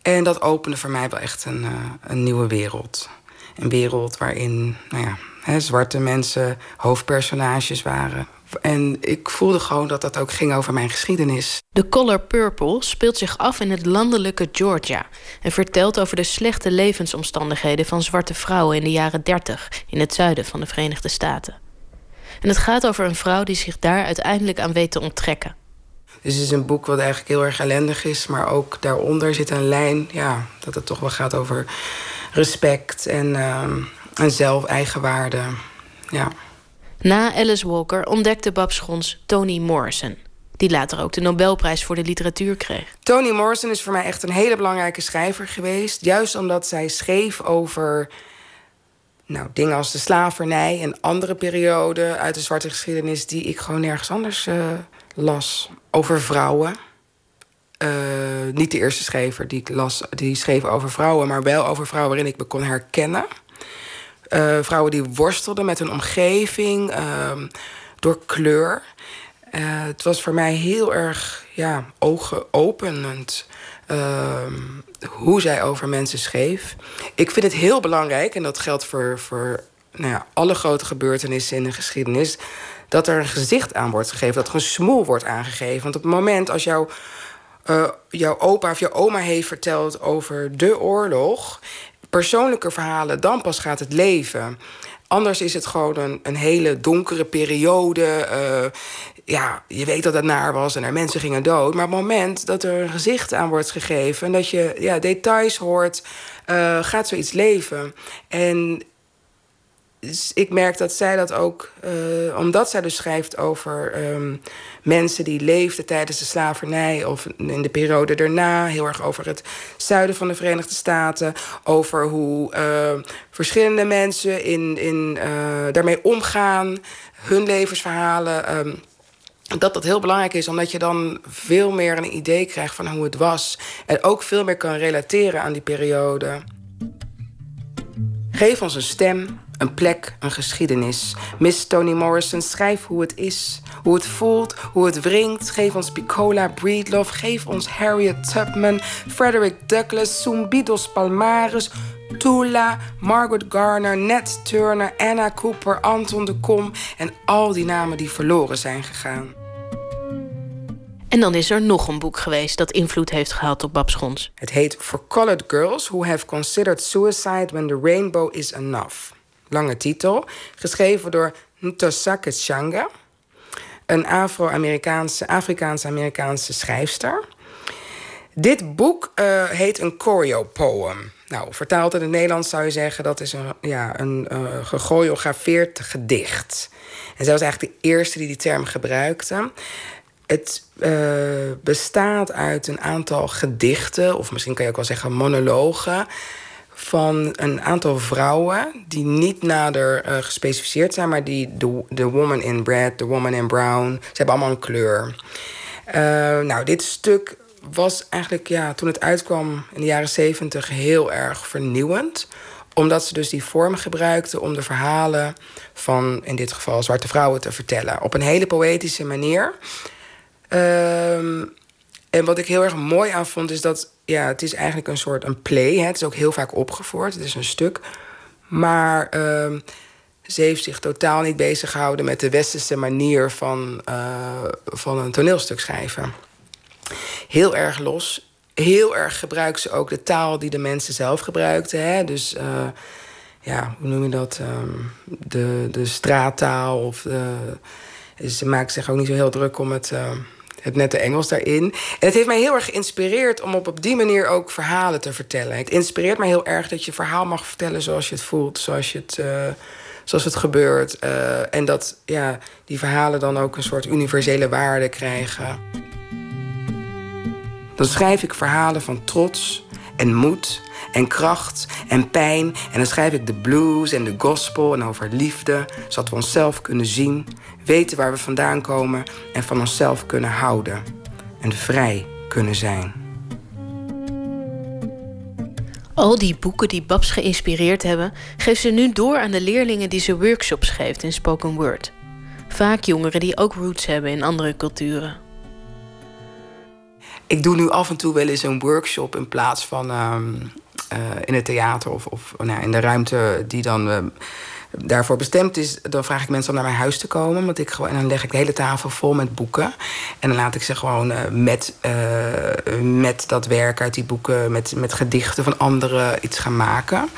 En dat opende voor mij wel echt een, een nieuwe wereld. Een wereld waarin nou ja, hè, zwarte mensen hoofdpersonages waren. En ik voelde gewoon dat dat ook ging over mijn geschiedenis. The Color Purple speelt zich af in het landelijke Georgia en vertelt over de slechte levensomstandigheden van zwarte vrouwen in de jaren 30 in het zuiden van de Verenigde Staten. En het gaat over een vrouw die zich daar uiteindelijk aan weet te onttrekken. Dus het is een boek wat eigenlijk heel erg ellendig is, maar ook daaronder zit een lijn, ja, dat het toch wel gaat over respect en, uh, en zelf-eigenwaarde. Ja. Na Alice Walker ontdekte Babs Schons Toni Morrison, die later ook de Nobelprijs voor de literatuur kreeg. Toni Morrison is voor mij echt een hele belangrijke schrijver geweest, juist omdat zij schreef over nou, dingen als de slavernij en andere perioden uit de zwarte geschiedenis die ik gewoon nergens anders uh, las. Over vrouwen. Uh, niet de eerste schrijver die ik las, die schreef over vrouwen, maar wel over vrouwen waarin ik me kon herkennen. Uh, vrouwen die worstelden met hun omgeving, uh, door kleur. Uh, het was voor mij heel erg ja, ogenopenend ehm, hoe zij over mensen schreef. Ik vind het heel belangrijk, en dat geldt voor, voor nou ja, alle grote gebeurtenissen in de geschiedenis, dat er een gezicht aan wordt gegeven, dat er een smoel wordt aangegeven. Want op het moment als jouw uh, jouw opa of jouw oma heeft verteld over de oorlog persoonlijke verhalen, dan pas gaat het leven. Anders is het gewoon een, een hele donkere periode. Uh, ja, je weet dat het naar was en er mensen gingen dood. Maar op het moment dat er een gezicht aan wordt gegeven... en dat je ja, details hoort, uh, gaat zoiets leven. En ik merk dat zij dat ook, uh, omdat zij dus schrijft over um, mensen die leefden tijdens de slavernij of in de periode daarna, heel erg over het zuiden van de Verenigde Staten, over hoe uh, verschillende mensen in, in, uh, daarmee omgaan, hun levensverhalen. Um, dat dat heel belangrijk is, omdat je dan veel meer een idee krijgt van hoe het was. En ook veel meer kan relateren aan die periode. Geef ons een stem, een plek, een geschiedenis. Miss Toni Morrison, schrijf hoe het is. Hoe het voelt, hoe het wringt. Geef ons Piccola Breedlove. Geef ons Harriet Tubman, Frederick Douglass, Zumbidos Palmares... Tula, Margaret Garner, Nat Turner, Anna Cooper, Anton de Kom... en al die namen die verloren zijn gegaan. En dan is er nog een boek geweest dat invloed heeft gehad op Babs Het heet For Colored Girls Who Have Considered Suicide When the Rainbow Is Enough. Lange titel, geschreven door Ntosake Changa, een Afro-Amerikaanse, Afrikaanse-Amerikaanse schrijfster. Dit boek uh, heet een choreo-poem. Nou, vertaald in het Nederlands zou je zeggen dat is een, ja, een uh, gedicht. En zij was eigenlijk de eerste die die term gebruikte. Het uh, bestaat uit een aantal gedichten, of misschien kan je ook wel zeggen monologen, van een aantal vrouwen die niet nader uh, gespecificeerd zijn, maar die de, de woman in red, de woman in brown, ze hebben allemaal een kleur. Uh, nou, dit stuk was eigenlijk, ja, toen het uitkwam in de jaren zeventig, heel erg vernieuwend omdat ze dus die vorm gebruikten om de verhalen van, in dit geval, zwarte vrouwen te vertellen. Op een hele poëtische manier. Um, en wat ik heel erg mooi aan vond, is dat ja, het is eigenlijk een soort een play. Hè. Het is ook heel vaak opgevoerd. Het is een stuk. Maar um, ze heeft zich totaal niet bezig gehouden met de westerse manier van, uh, van een toneelstuk schrijven. Heel erg los. Heel erg gebruikt ze ook de taal die de mensen zelf gebruikten. Hè. Dus uh, ja, hoe noem je dat? Um, de, de straattaal. Of ze maakt zich ook niet zo heel druk om het. Het nette Engels daarin. En het heeft mij heel erg geïnspireerd om op, op die manier ook verhalen te vertellen. Het inspireert mij heel erg dat je verhaal mag vertellen zoals je het voelt, zoals, je het, uh, zoals het gebeurt. Uh, en dat ja, die verhalen dan ook een soort universele waarde krijgen. Dan schrijf ik verhalen van trots en moed en kracht en pijn. En dan schrijf ik de blues en de gospel en over liefde, zodat we onszelf kunnen zien, weten waar we vandaan komen en van onszelf kunnen houden en vrij kunnen zijn. Al die boeken die Babs geïnspireerd hebben, geeft ze nu door aan de leerlingen die ze workshops geeft in spoken word. Vaak jongeren die ook roots hebben in andere culturen. Ik doe nu af en toe wel eens een workshop in plaats van um, uh, in het theater of, of nou, in de ruimte die dan. Uh, daarvoor bestemd is, dan vraag ik mensen om naar mijn huis te komen. Want ik gewoon, en dan leg ik de hele tafel vol met boeken. En dan laat ik ze gewoon uh, met, met dat werk uit die boeken, met, met gedichten van anderen iets gaan maken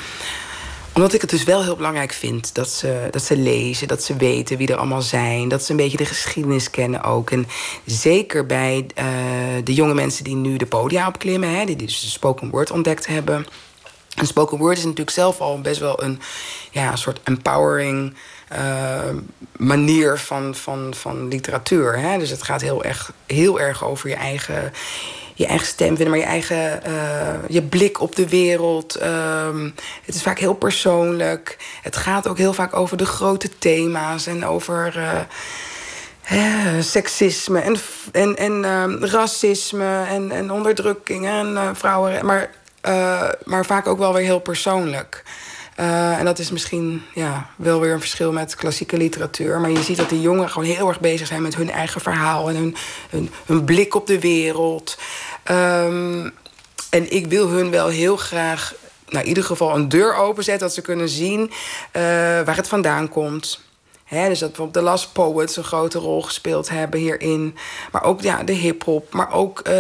omdat ik het dus wel heel belangrijk vind dat ze, dat ze lezen, dat ze weten wie er allemaal zijn, dat ze een beetje de geschiedenis kennen ook. En zeker bij uh, de jonge mensen die nu de podia opklimmen, hè, die dus de spoken word ontdekt hebben. En spoken word is natuurlijk zelf al best wel een, ja, soort empowering uh, manier van, van, van literatuur. Hè? Dus het gaat heel erg, heel erg over je eigen, je eigen stem vinden, maar je eigen uh, je blik op de wereld. Uh, het is vaak heel persoonlijk. Het gaat ook heel vaak over de grote thema's en over. Uh, seksisme en, en, en uh, racisme en, en onderdrukking en uh, vrouwen. Maar, maar vaak ook wel weer heel persoonlijk. Uh, en dat is misschien ja, wel weer een verschil met klassieke literatuur. Maar je ziet dat die jongeren gewoon heel erg bezig zijn met hun eigen verhaal en hun, hun, hun blik op de wereld. Um, en ik wil hun wel heel graag, nou, in ieder geval, een deur openzetten, dat ze kunnen zien uh, waar het vandaan komt. Dus dat bijvoorbeeld de Last Poets een grote rol gespeeld hebben hierin. Maar ook ja, de hip-hop, maar ook uh,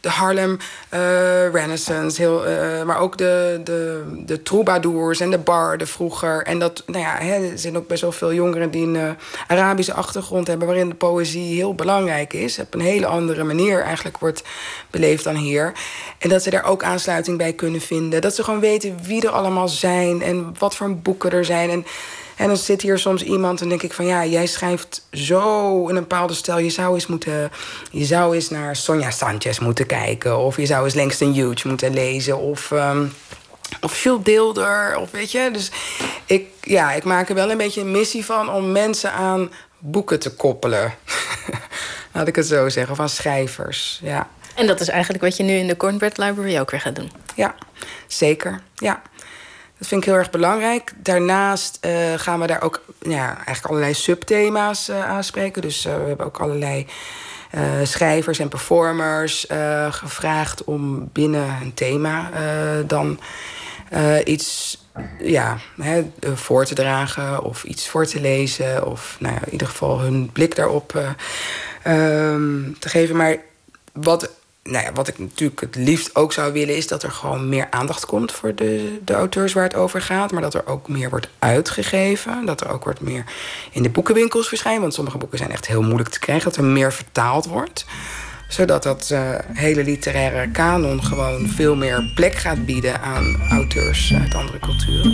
de Harlem uh, Renaissance. Heel, uh, maar ook de, de, de troubadours en de barden vroeger. En dat, nou ja, er zijn ook best wel veel jongeren die een Arabische achtergrond hebben. waarin de poëzie heel belangrijk is. Op een hele andere manier eigenlijk wordt beleefd dan hier. En dat ze daar ook aansluiting bij kunnen vinden. Dat ze gewoon weten wie er allemaal zijn en wat voor boeken er zijn. En En dan zit hier soms iemand en denk ik van ja, jij schrijft zo in een bepaalde stijl. Je zou eens moeten, je zou eens naar Sonja Sanchez moeten kijken. Of je zou eens Langston Hughes moeten lezen. Of, um, of Jules Deelder. Of weet je. Dus ik, ja, ik maak er wel een beetje een missie van om mensen aan boeken te koppelen. Laat ik het zo zeggen. Of aan schrijvers. Ja. En dat is eigenlijk wat je nu in de Cornbread Library ook weer gaat doen. Ja, zeker. Ja. Vind ik heel erg belangrijk. Daarnaast uh, gaan we daar ook ja, eigenlijk allerlei subthema's uh, aanspreken. Dus uh, we hebben ook allerlei schrijvers en performers gevraagd om binnen een thema dan iets ja, hè, voor te dragen of iets voor te lezen. Of nou ja, in ieder geval hun blik daarop um, te geven. Maar wat nou ja, wat ik natuurlijk het liefst ook zou willen, is dat er gewoon meer aandacht komt voor de, de auteurs waar het over gaat. Maar dat er ook meer wordt uitgegeven. Dat er ook wordt meer in de boekenwinkels verschijnt. Want sommige boeken zijn echt heel moeilijk te krijgen. Dat er meer vertaald wordt. Zodat dat uh, hele literaire kanon gewoon veel meer plek gaat bieden aan auteurs uit andere culturen.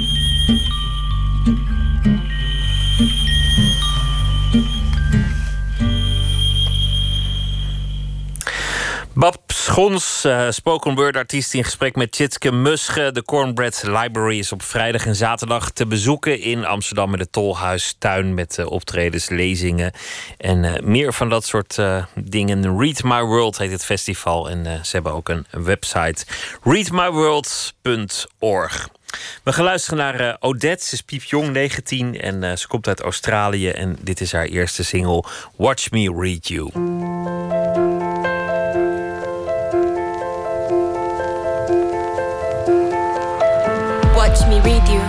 Bab Schons, uh, spoken word artiest in gesprek met Tjitske Musche. De Cornbread Library is op vrijdag en zaterdag te bezoeken in Amsterdam met de Tolhuistuin met uh, optredens, lezingen en uh, meer van dat soort dingen. Read My World heet het festival en ze hebben ook een, een website readmyworld.org. We gaan luisteren naar Odette. Ze is piepjong, 19 en ze komt uit Australië. En dit is haar eerste single, Watch Me Read You. Read you.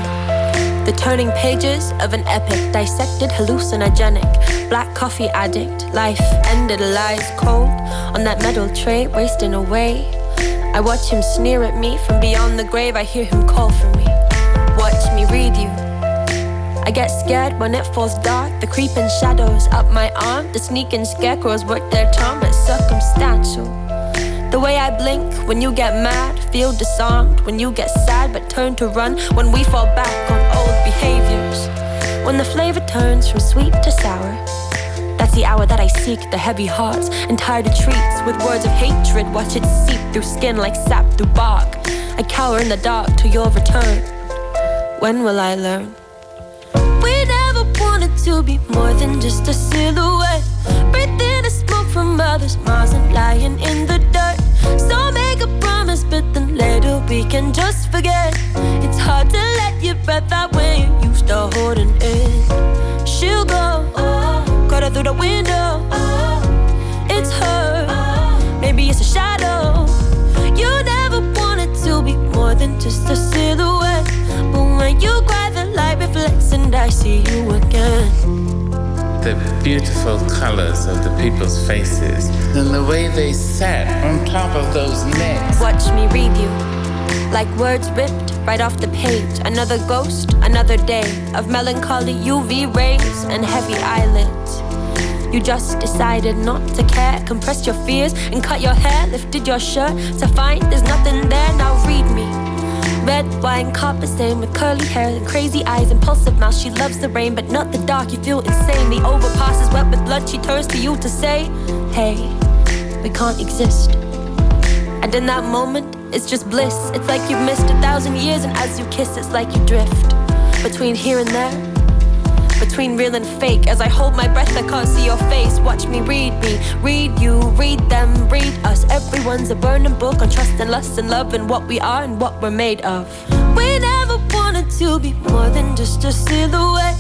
The turning pages of an epic, dissected hallucinogenic. Black coffee addict, life ended lies cold on that metal tray, wasting away. I watch him sneer at me from beyond the grave, I hear him call for me. Watch me read you. I get scared when it falls dark, the creeping shadows up my arm, the sneaking scarecrows work their charm, it's circumstantial. The way I blink when you get mad, feel disarmed when you get sad, but turn to run when we fall back on old behaviors. When the flavor turns from sweet to sour, that's the hour that I seek the heavy hearts and tired retreats with words of hatred. Watch it seep through skin like sap through bark. I cower in the dark till your return. When will I learn? We never wanted to be more than just a silhouette. Breathing the smoke from others' miles and lying in the dirt. So make a promise, but then later we can just forget. It's hard to let your breath out when you to holding it. She'll go, oh, cut her through the window. Oh, it's her, oh, maybe it's a shadow. You never wanted to be more than just a silhouette. But when you cry, the light reflects, and I see you again the beautiful colors of the people's faces and the way they sat on top of those necks. Watch me read you. Like words ripped right off the page. Another ghost, another day of melancholy UV rays and heavy eyelids. You just decided not to care, compressed your fears and cut your hair, lifted your shirt to find there's nothing there. Now read me. Red wine, copper stain with curly hair and crazy eyes, impulsive mouth. She loves the rain, but not the dark. You feel insane. The overpass is wet with blood. She turns to you to say, Hey, we can't exist. And in that moment, it's just bliss. It's like you've missed a thousand years, and as you kiss, it's like you drift between here and there between real and fake. As I hold my breath, I can't see your face. Watch me read me, read you, read them, read us. Everyone's a burning book on trust and lust and love and what we are and what we're made of. We never wanted to be more than just a silhouette.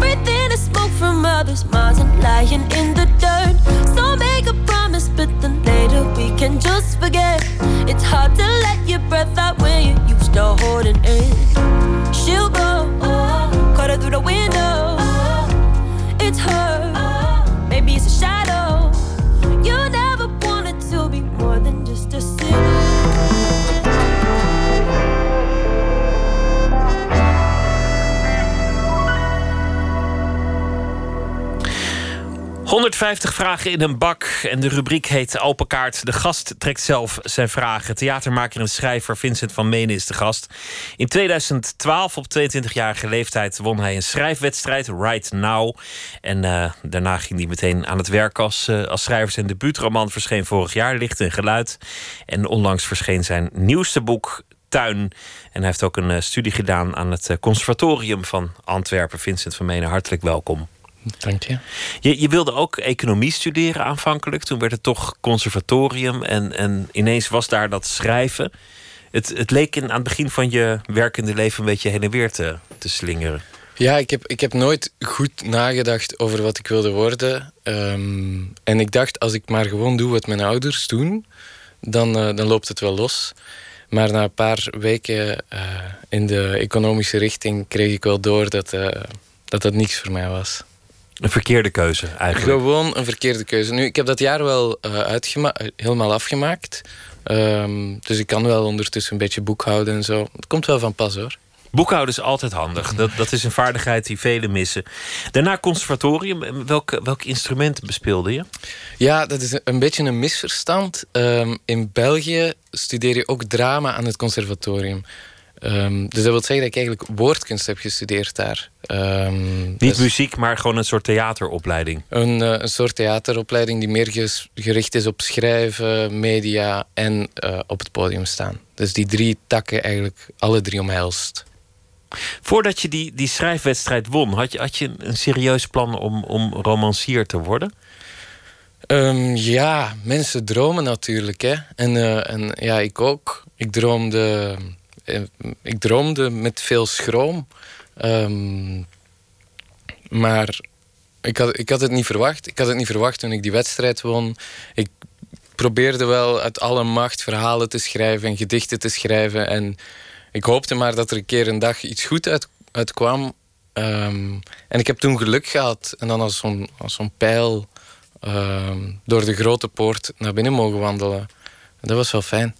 Breathing the smoke from others' minds and lying in the dirt. So make a promise, but then later we can just forget. It's hard to let your breath out when you're used to holding it. She'll go, cut her through the window it's her. 150 vragen in een bak en de rubriek heet Open Kaart. De gast trekt zelf zijn vragen. Theatermaker en schrijver Vincent van Menen is de gast. In 2012, op 22-jarige leeftijd, won hij een schrijfwedstrijd, Right Now. En uh, daarna ging hij meteen aan het werk als, uh, als schrijver. Zijn debuutroman verscheen vorig jaar, Licht en Geluid. En onlangs verscheen zijn nieuwste boek, Tuin. En hij heeft ook een uh, studie gedaan aan het Conservatorium van Antwerpen. Vincent van Menen, hartelijk welkom. Dank je. je. Je wilde ook economie studeren aanvankelijk. Toen werd het toch conservatorium. En, en ineens was daar dat schrijven. Het, het leek in, aan het begin van je werkende leven een beetje heen en weer te, te slingeren. Ja, ik heb, ik heb nooit goed nagedacht over wat ik wilde worden. Um, en ik dacht, als ik maar gewoon doe wat mijn ouders doen, dan, uh, dan loopt het wel los. Maar na een paar weken uh, in de economische richting kreeg ik wel door dat, uh, dat dat niks voor mij was. Een verkeerde keuze eigenlijk. Gewoon een verkeerde keuze. Nu, ik heb dat jaar wel uh, helemaal afgemaakt. Um, dus ik kan wel ondertussen een beetje boekhouden en zo. Het komt wel van pas hoor. Boekhouden is altijd handig. Dat, dat is een vaardigheid die velen missen. Daarna conservatorium. Welk, welk instrument bespeelde je? Ja, dat is een beetje een misverstand. Um, in België studeer je ook drama aan het conservatorium. Um, dus dat wil zeggen dat ik eigenlijk woordkunst heb gestudeerd daar. Um, Niet dus muziek, maar gewoon een soort theateropleiding. Een, uh, een soort theateropleiding die meer gericht is op schrijven, media en uh, op het podium staan. Dus die drie takken eigenlijk alle drie omhelst. Voordat je die, die schrijfwedstrijd won, had je, had je een serieus plan om, om romancier te worden? Um, ja, mensen dromen natuurlijk. Hè. En, uh, en ja, ik ook. Ik droomde ik droomde met veel schroom. Um, maar ik had, ik had het niet verwacht. Ik had het niet verwacht toen ik die wedstrijd won. Ik probeerde wel uit alle macht verhalen te schrijven en gedichten te schrijven. En ik hoopte maar dat er een keer een dag iets goed uit, uitkwam. Um, en ik heb toen geluk gehad. En dan als zo'n zo'n pijl um, door de grote poort naar binnen mogen wandelen. Dat was wel fijn.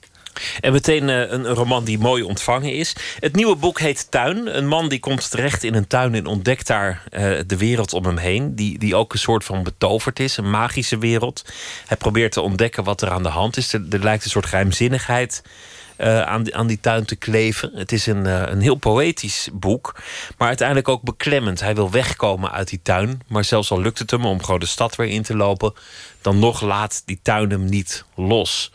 En meteen uh, een roman die mooi ontvangen is. Het nieuwe boek heet Tuin. Een man die komt terecht in een tuin en ontdekt daar uh, de wereld om hem heen. Die, die ook een soort van betoverd is, een magische wereld. Hij probeert te ontdekken wat er aan de hand is. Er, lijkt een soort geheimzinnigheid uh, aan, die, aan die tuin te kleven. Het is een, een heel poëtisch boek, maar uiteindelijk ook beklemmend. Hij wil wegkomen uit die tuin, maar zelfs al lukt het hem om gewoon de stad weer in te lopen, dan nog laat die tuin hem niet los.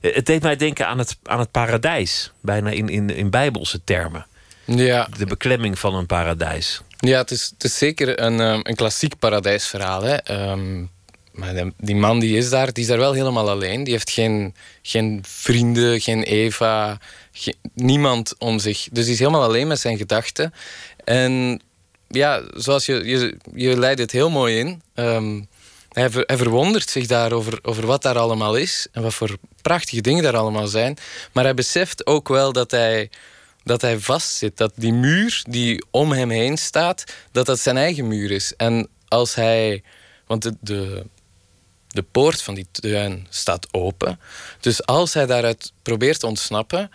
Het deed mij denken aan het, aan het paradijs, bijna in, in, in bijbelse termen. Ja. De beklemming van een paradijs. Ja, het is, het is zeker een, een klassiek paradijsverhaal. Hè. Um, maar die man die is daar, die is daar wel helemaal alleen. Die heeft geen, geen vrienden, geen Eva, geen, niemand om zich. Dus die is helemaal alleen met zijn gedachten. En ja, zoals je, je, je leidt het heel mooi in. Um, hij, ver, verwondert zich daarover over wat daar allemaal is en wat voor prachtige dingen daar allemaal zijn. Maar hij beseft ook wel dat hij, dat hij vastzit. Dat die muur die om hem heen staat, dat dat zijn eigen muur is. En als hij. Want de, de, poort van die tuin staat open. Dus als hij daaruit probeert te ontsnappen,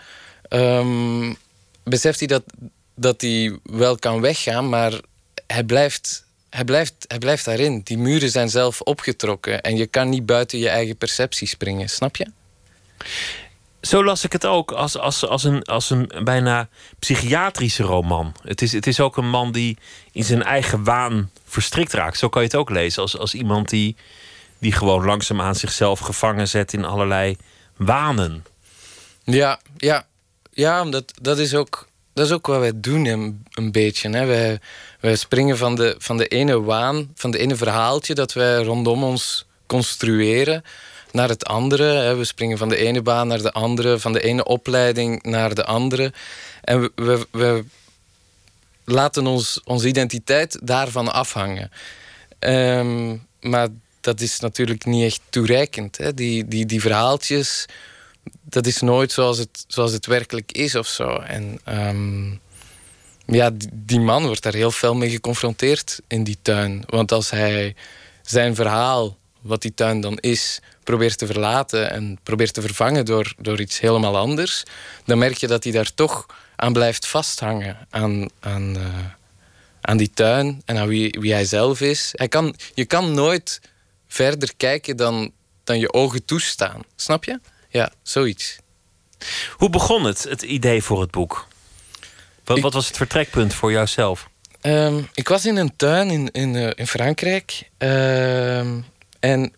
um, beseft hij dat, dat hij wel kan weggaan, maar hij blijft hij blijft, hij blijft daarin. Die muren zijn zelf opgetrokken en je kan niet buiten je eigen perceptie springen, snap je? Zo las ik het ook als, als, als, een, als een bijna psychiatrische roman. Het is, het is ook een man die in zijn eigen waan verstrikt raakt. Zo kan je het ook lezen als, als iemand die, die gewoon langzaam aan zichzelf gevangen zet in allerlei wanen. Ja, ja, ja dat, dat, is ook, dat is ook wat wij doen een, een beetje. Hè. Wij, springen van de, van de ene waan, van de ene verhaaltje dat wij rondom ons construeren naar het andere. We springen van de ene baan naar de andere, van de ene opleiding naar de andere. En we, we, laten ons, onze identiteit daarvan afhangen. Um, maar dat is natuurlijk niet echt toereikend. Hè? Die, die, die verhaaltjes, dat is nooit zoals het, zoals het werkelijk is of zo. En um, ja, die man wordt daar heel veel mee geconfronteerd in die tuin. Want als hij zijn verhaal, wat die tuin dan is, probeert te verlaten en probeert te vervangen door, door iets helemaal anders, dan merk je dat hij daar toch aan blijft vasthangen. Aan, aan, uh, aan die tuin en aan wie, wie hij zelf is. Hij kan, je kan nooit verder kijken dan, dan je ogen toestaan. Snap je? Ja, zoiets. Hoe begon het, het idee voor het boek? Wat, wat was het vertrekpunt voor jouzelf? Ehm, ik was in een tuin in, in, eh, in Frankrijk. Ehm, en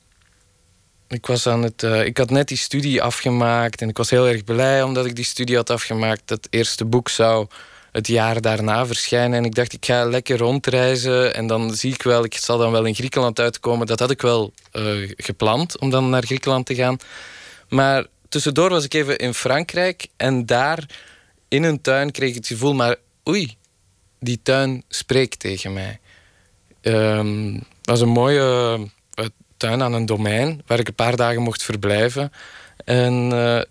ik, was aan het, eh, ik had net die studie afgemaakt. En ik was heel erg blij omdat ik die studie had afgemaakt. Dat eerste boek zou het jaar daarna verschijnen. En ik dacht, ik ga lekker rondreizen. En dan zie ik wel, ik zal dan wel in Griekenland uitkomen. Dat had ik wel uh, gepland om dan naar Griekenland te gaan. Maar tussendoor was ik even in Frankrijk. En daar in een tuin kreeg ik het gevoel, maar oei, die tuin spreekt tegen mij. Um, het was een mooie uh, tuin aan een domein waar ik een paar dagen mocht verblijven. En uh,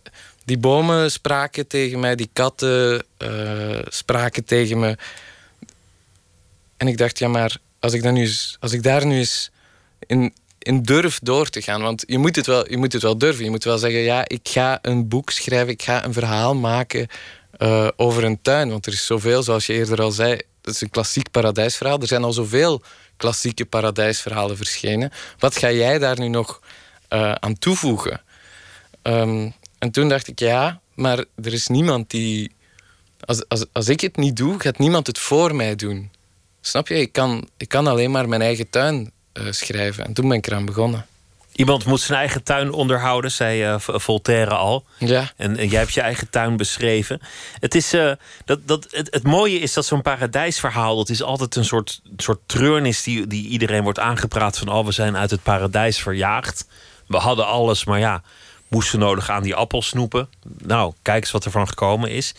die bomen spraken tegen mij, die katten uh, spraken tegen me. En ik dacht, ja, maar als ik, dan nu als ik daar nu eens in, in durf door te gaan. Want je moet, het wel, je moet het wel durven. Je moet wel zeggen, ja, ik ga een boek schrijven, ik ga een verhaal maken uh, over een tuin. Want er is zoveel, zoals je eerder al zei, het is een klassiek paradijsverhaal. Er zijn al zoveel klassieke paradijsverhalen verschenen. Wat ga jij daar nu nog uh, aan toevoegen? Um, en toen dacht ik, ja, maar er is niemand die... Als, als, als ik het niet doe, gaat niemand het voor mij doen. Snap je? Ik kan, ik kan alleen maar mijn eigen tuin uh, schrijven. En toen ben ik eraan begonnen. Iemand moet zijn eigen tuin onderhouden, zei uh, Voltaire al. Ja. En, en, jij hebt je eigen tuin beschreven. Het, is, uh, dat, dat, het, het, mooie is dat zo'n paradijsverhaal... dat is altijd een soort, soort treurnis die, die iedereen wordt aangepraat... van oh, we zijn uit het paradijs verjaagd. We hadden alles, maar ja, moesten nodig aan die appels snoepen. Nou, kijk eens wat er van gekomen is.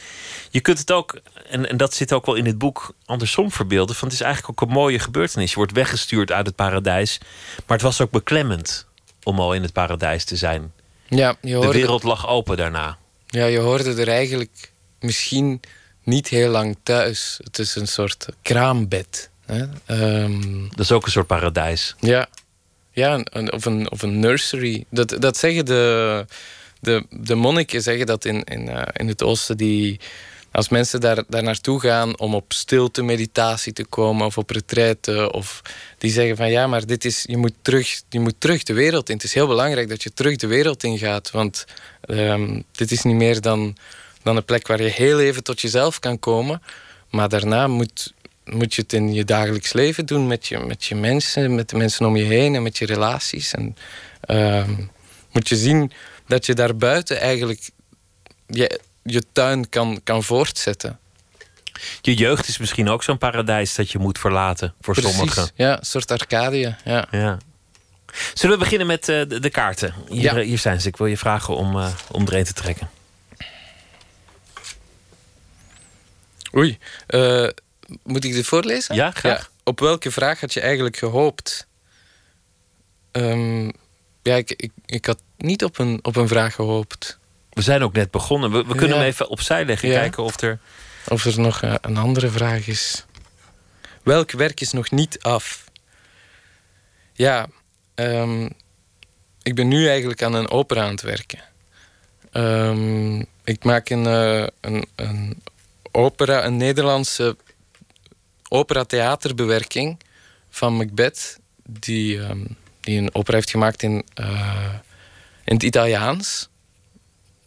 Je kunt het ook, en, en dat zit ook wel in het boek, andersom verbeelden... van het is eigenlijk ook een mooie gebeurtenis. Je wordt weggestuurd uit het paradijs, maar het was ook beklemmend om al in het paradijs te zijn. Ja, je hoorde, de wereld lag open daarna. Ja, je hoorde er eigenlijk misschien niet heel lang thuis. Het is een soort kraambed. Hè? Um, dat is ook een soort paradijs. Ja, ja een, of, een, of een nursery. Dat, dat zeggen de, de, de monniken zeggen dat in, in, uh, in het oosten die als mensen daar, daar naartoe gaan om op stilte meditatie te komen of op retraite, of die zeggen van ja, maar dit is, je, moet terug, je moet terug de wereld in. Het is heel belangrijk dat je terug de wereld in gaat, want um, dit is niet meer dan, dan een plek waar je heel even tot jezelf kan komen, maar daarna moet, moet je het in je dagelijks leven doen met je, met je mensen, met de mensen om je heen en met je relaties. En um, moet je zien dat je daarbuiten eigenlijk je, je tuin kan, kan voortzetten. Je jeugd is misschien ook zo'n paradijs dat je moet verlaten voor Precies, sommigen. Ja, een soort Arcadië. Ja. ja. Zullen we beginnen met uh, de, de, kaarten? Hier, ja. hier zijn ze. Ik wil je vragen om, uh, om er een te trekken. Oei. Uh, moet ik dit voorlezen? Ja, graag. Ja. Op welke vraag had je eigenlijk gehoopt? Um, ja, ik, ik, ik had niet op een, op een vraag gehoopt. We zijn ook net begonnen. We, we kunnen Ja. hem even opzij leggen. Ja. Kijken of er... Of er nog eh, een andere vraag is. Welk werk is nog niet af? Ja, ehm, ik ben nu eigenlijk aan een opera aan het werken. Ehm, ik maak een, eh, een, een opera, een Nederlandse opera-theaterbewerking van Macbeth, die, ehm, die een opera heeft gemaakt in, eh, in het Italiaans.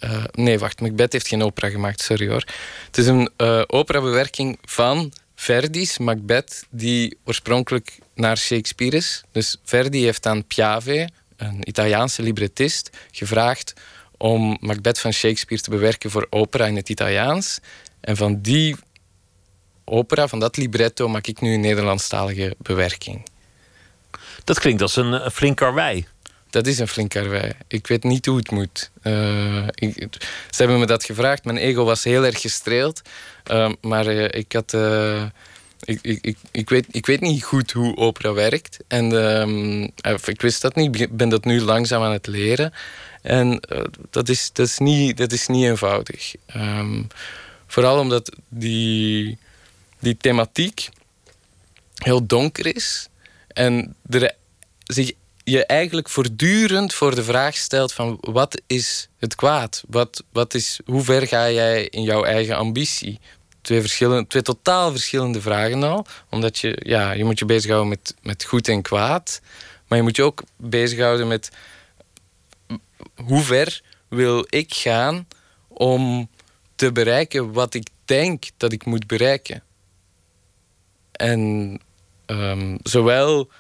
Uh, nee, wacht, Macbeth heeft geen opera gemaakt, sorry hoor. Het is een uh, operabewerking van Verdi's Macbeth, die oorspronkelijk naar Shakespeare is. Dus Verdi heeft aan Piave, een Italiaanse librettist, gevraagd om Macbeth van Shakespeare te bewerken voor opera in het Italiaans. En van die opera, van dat libretto, maak ik nu een Nederlandstalige bewerking. Dat klinkt als een, een flink karwei. Dat is een flink karwei. Ik weet niet hoe het moet. Uh, ik, ze hebben me dat gevraagd. Mijn ego was heel erg gestreeld. Uh, maar uh, ik had... Ik, ik, ik, ik, weet, ik weet niet goed hoe opera werkt. En um, ik wist dat niet. Ik ben dat nu langzaam aan het leren. En dat, is, dat, is niet, dat is niet eenvoudig. Um, vooral omdat die, die thematiek heel donker is. En er zich je eigenlijk voortdurend voor de vraag stelt van wat is het kwaad? Wat, wat is, hoe ver ga jij in jouw eigen ambitie? Twee, verschillende, twee totaal verschillende vragen al. Omdat je, ja, je moet je bezighouden met, met goed en kwaad. Maar je moet je ook bezighouden met hoe ver wil ik gaan om te bereiken wat ik denk dat ik moet bereiken. En ehm, zowel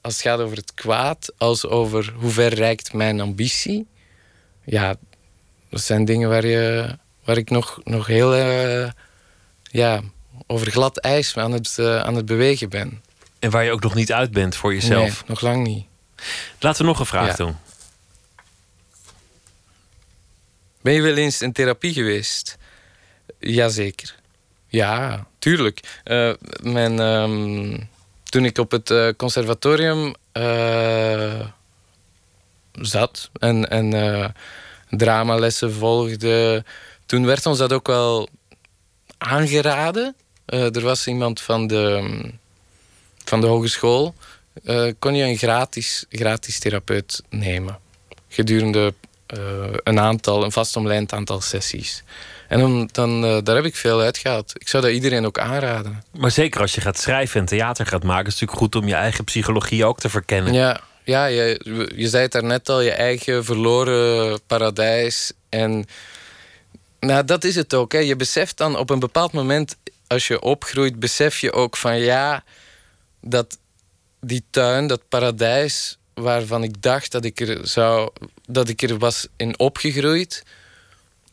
als het gaat over het kwaad als over hoe ver reikt mijn ambitie. Ja, dat zijn dingen waar, je, waar ik nog, nog heel uh, ja, over glad ijs aan het, uh, aan het bewegen ben. En waar je ook nog niet uit bent voor jezelf. Nee, nog lang niet. Laten we nog een vraag Ja. doen. Ben je wel eens in therapie geweest? Jazeker. Ja, tuurlijk. Eh, mijn, ehm, toen ik op het eh, conservatorium eh, zat en, en dramalessen volgde, toen werd ons dat ook wel aangeraden. Er was iemand van de, van de hogeschool. kon je een gratis, gratis therapeut nemen gedurende een aantal, een vastomlijnd aantal sessies. En dan, dan, eh, daar heb ik veel uitgehaald. Ik zou dat iedereen ook aanraden. Maar zeker als je gaat schrijven en theater gaat maken, is het natuurlijk goed om je eigen psychologie ook te verkennen. Ja, ja je, je zei het daarnet al, je eigen verloren paradijs. En nou, dat is het ook. Hè. Je beseft dan op een bepaald moment, als je opgroeit, besef je ook van ja, dat die tuin, dat paradijs waarvan ik dacht dat ik er, zou, dat ik er was in opgegroeid,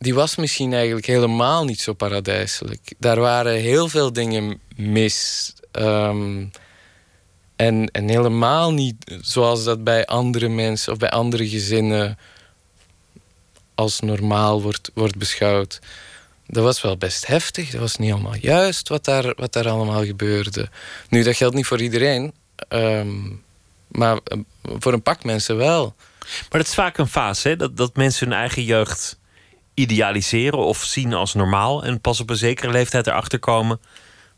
die was misschien eigenlijk helemaal niet zo paradijselijk. Daar waren heel veel dingen mis. Ehm, en, helemaal niet zoals dat bij andere mensen of bij andere gezinnen als normaal wordt, wordt beschouwd. Dat was wel best heftig. Dat was niet allemaal juist wat daar, wat daar allemaal gebeurde. Nu, dat geldt niet voor iedereen. ehm, maar eh, voor een pak mensen wel. Maar dat is vaak een fase, hè? Dat, dat mensen hun eigen jeugd idealiseren of zien als normaal. En pas op een zekere leeftijd erachter komen.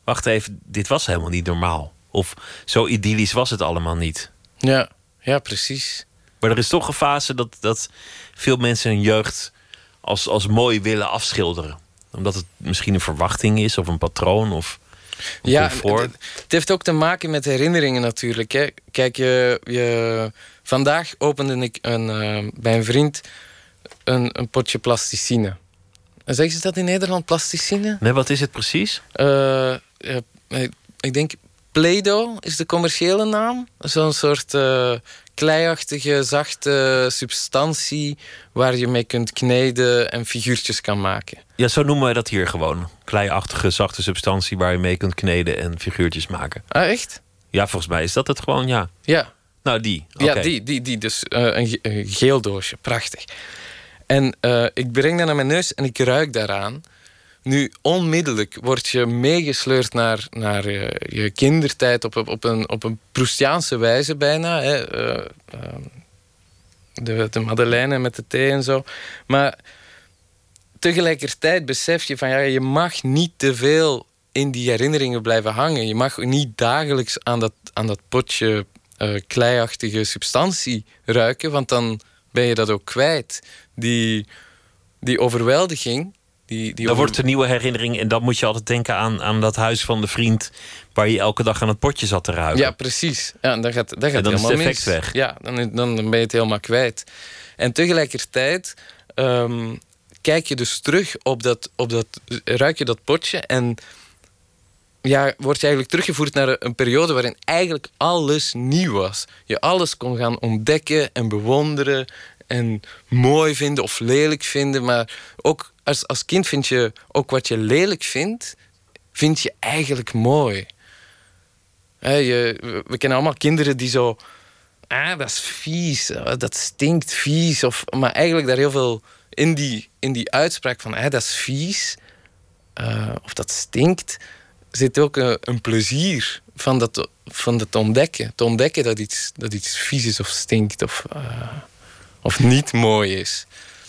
Wacht even, dit was helemaal niet normaal. Of zo idyllisch was het allemaal niet. Ja, ja precies. Maar er is toch een fase dat, dat veel mensen hun jeugd als, als mooi willen afschilderen. Omdat het misschien een verwachting is of een patroon of een Ja, comfort. het, het heeft ook te maken met herinneringen natuurlijk. Hè. Kijk, je, je, vandaag opende ik een, eh, bij een vriend een, een potje plasticine. En Zeggen ze dat in Nederland, plasticine? Nee, wat is het precies? Eh, ja, ik- denk Play-Doh is de commerciële naam. Zo'n soort eh, kleiachtige, zachte substantie waar je mee kunt kneden en figuurtjes kan maken. Ja, zo noemen wij dat hier gewoon. Kleiachtige, zachte substantie waar je mee kunt kneden en figuurtjes maken. Ah, echt? Ja, volgens mij is dat het gewoon, ja. Ja. Nou, die. Ja, die, die, die. Dus eh, een, ge- een geel doosje. Prachtig. En eh, ik breng dat naar mijn neus en ik ruik daaraan. Nu, onmiddellijk word je meegesleurd naar, naar eh, je kindertijd op, op, een, op een Proustiaanse wijze bijna. Hè. Eh, de, de Madeleine met de thee en zo. Maar tegelijkertijd besef je van ja, je mag niet te veel in die herinneringen blijven hangen. Je mag niet dagelijks aan dat, aan dat potje kleiachtige substantie ruiken, want dan ben je dat ook kwijt. Die, die overweldiging. Die, die Dan over- wordt een nieuwe herinnering en dan moet je altijd denken aan, aan dat huis van de vriend waar je elke dag aan het potje zat te ruiken. Ja, precies. Ja, en dan gaat, dat gaat En dan is het effect mis. weg. Ja, dan, dan ben je het helemaal kwijt. En tegelijkertijd ehm, kijk je dus terug op dat, op dat... Ruik je dat potje en ja, word je eigenlijk teruggevoerd naar een periode waarin eigenlijk alles nieuw was. Je alles kon gaan ontdekken en bewonderen en mooi vinden of lelijk vinden. Maar ook als, als kind vind je ook wat je lelijk vindt, vind je eigenlijk mooi. Je, we- kennen allemaal kinderen die zo... Ah, dat is vies, ah, dat stinkt vies. Of, maar eigenlijk daar heel veel in die, in die uitspraak van... Ah, dat is vies, eh, of dat stinkt... zit ook een, een plezier van dat, van dat ontdekken. Te ontdekken dat iets, dat iets vies is of stinkt of, eh, of niet mooi is.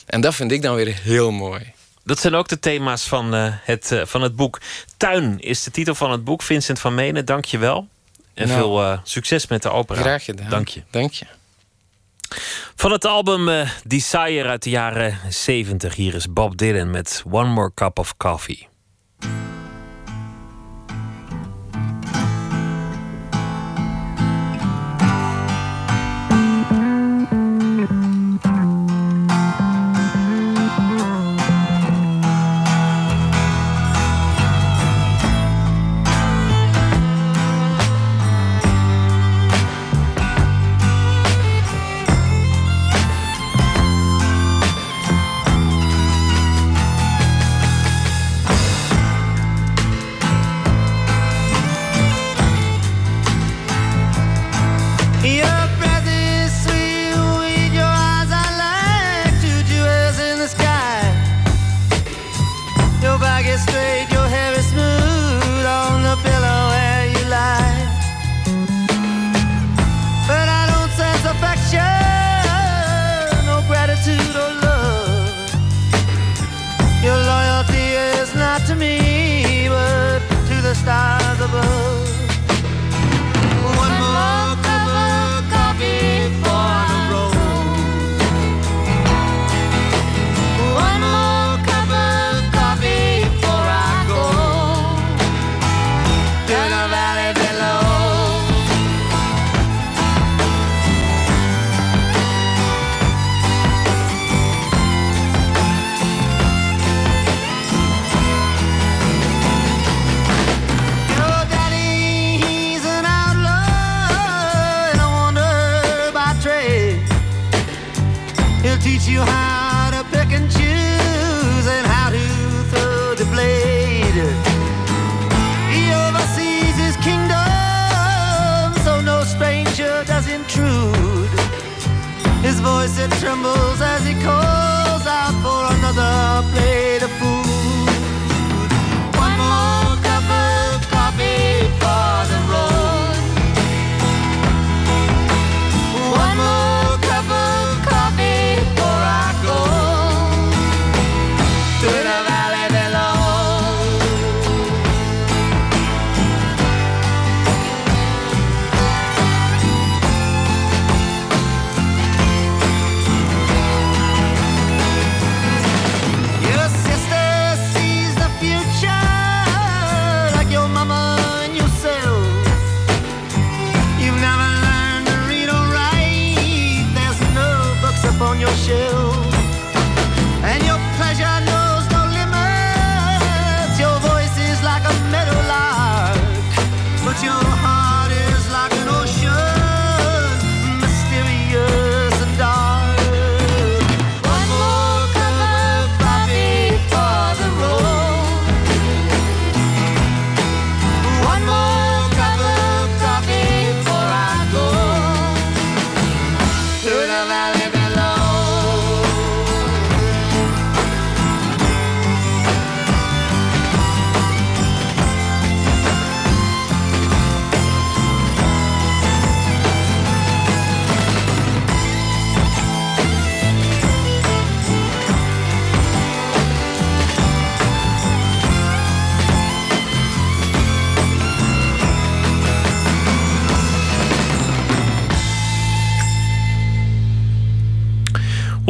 En dat vind ik dan weer heel mooi. Dat zijn ook de thema's van, eh, het, eh, van het boek. Tuin is de titel van het boek. Vincent van Menen, dank je wel. En Nou, veel eh, succes met de opera. Graag gedaan. Dank je. Dank je. Van het album Desire uit de jaren 70. Hier is Bob Dylan met One More Cup of Coffee.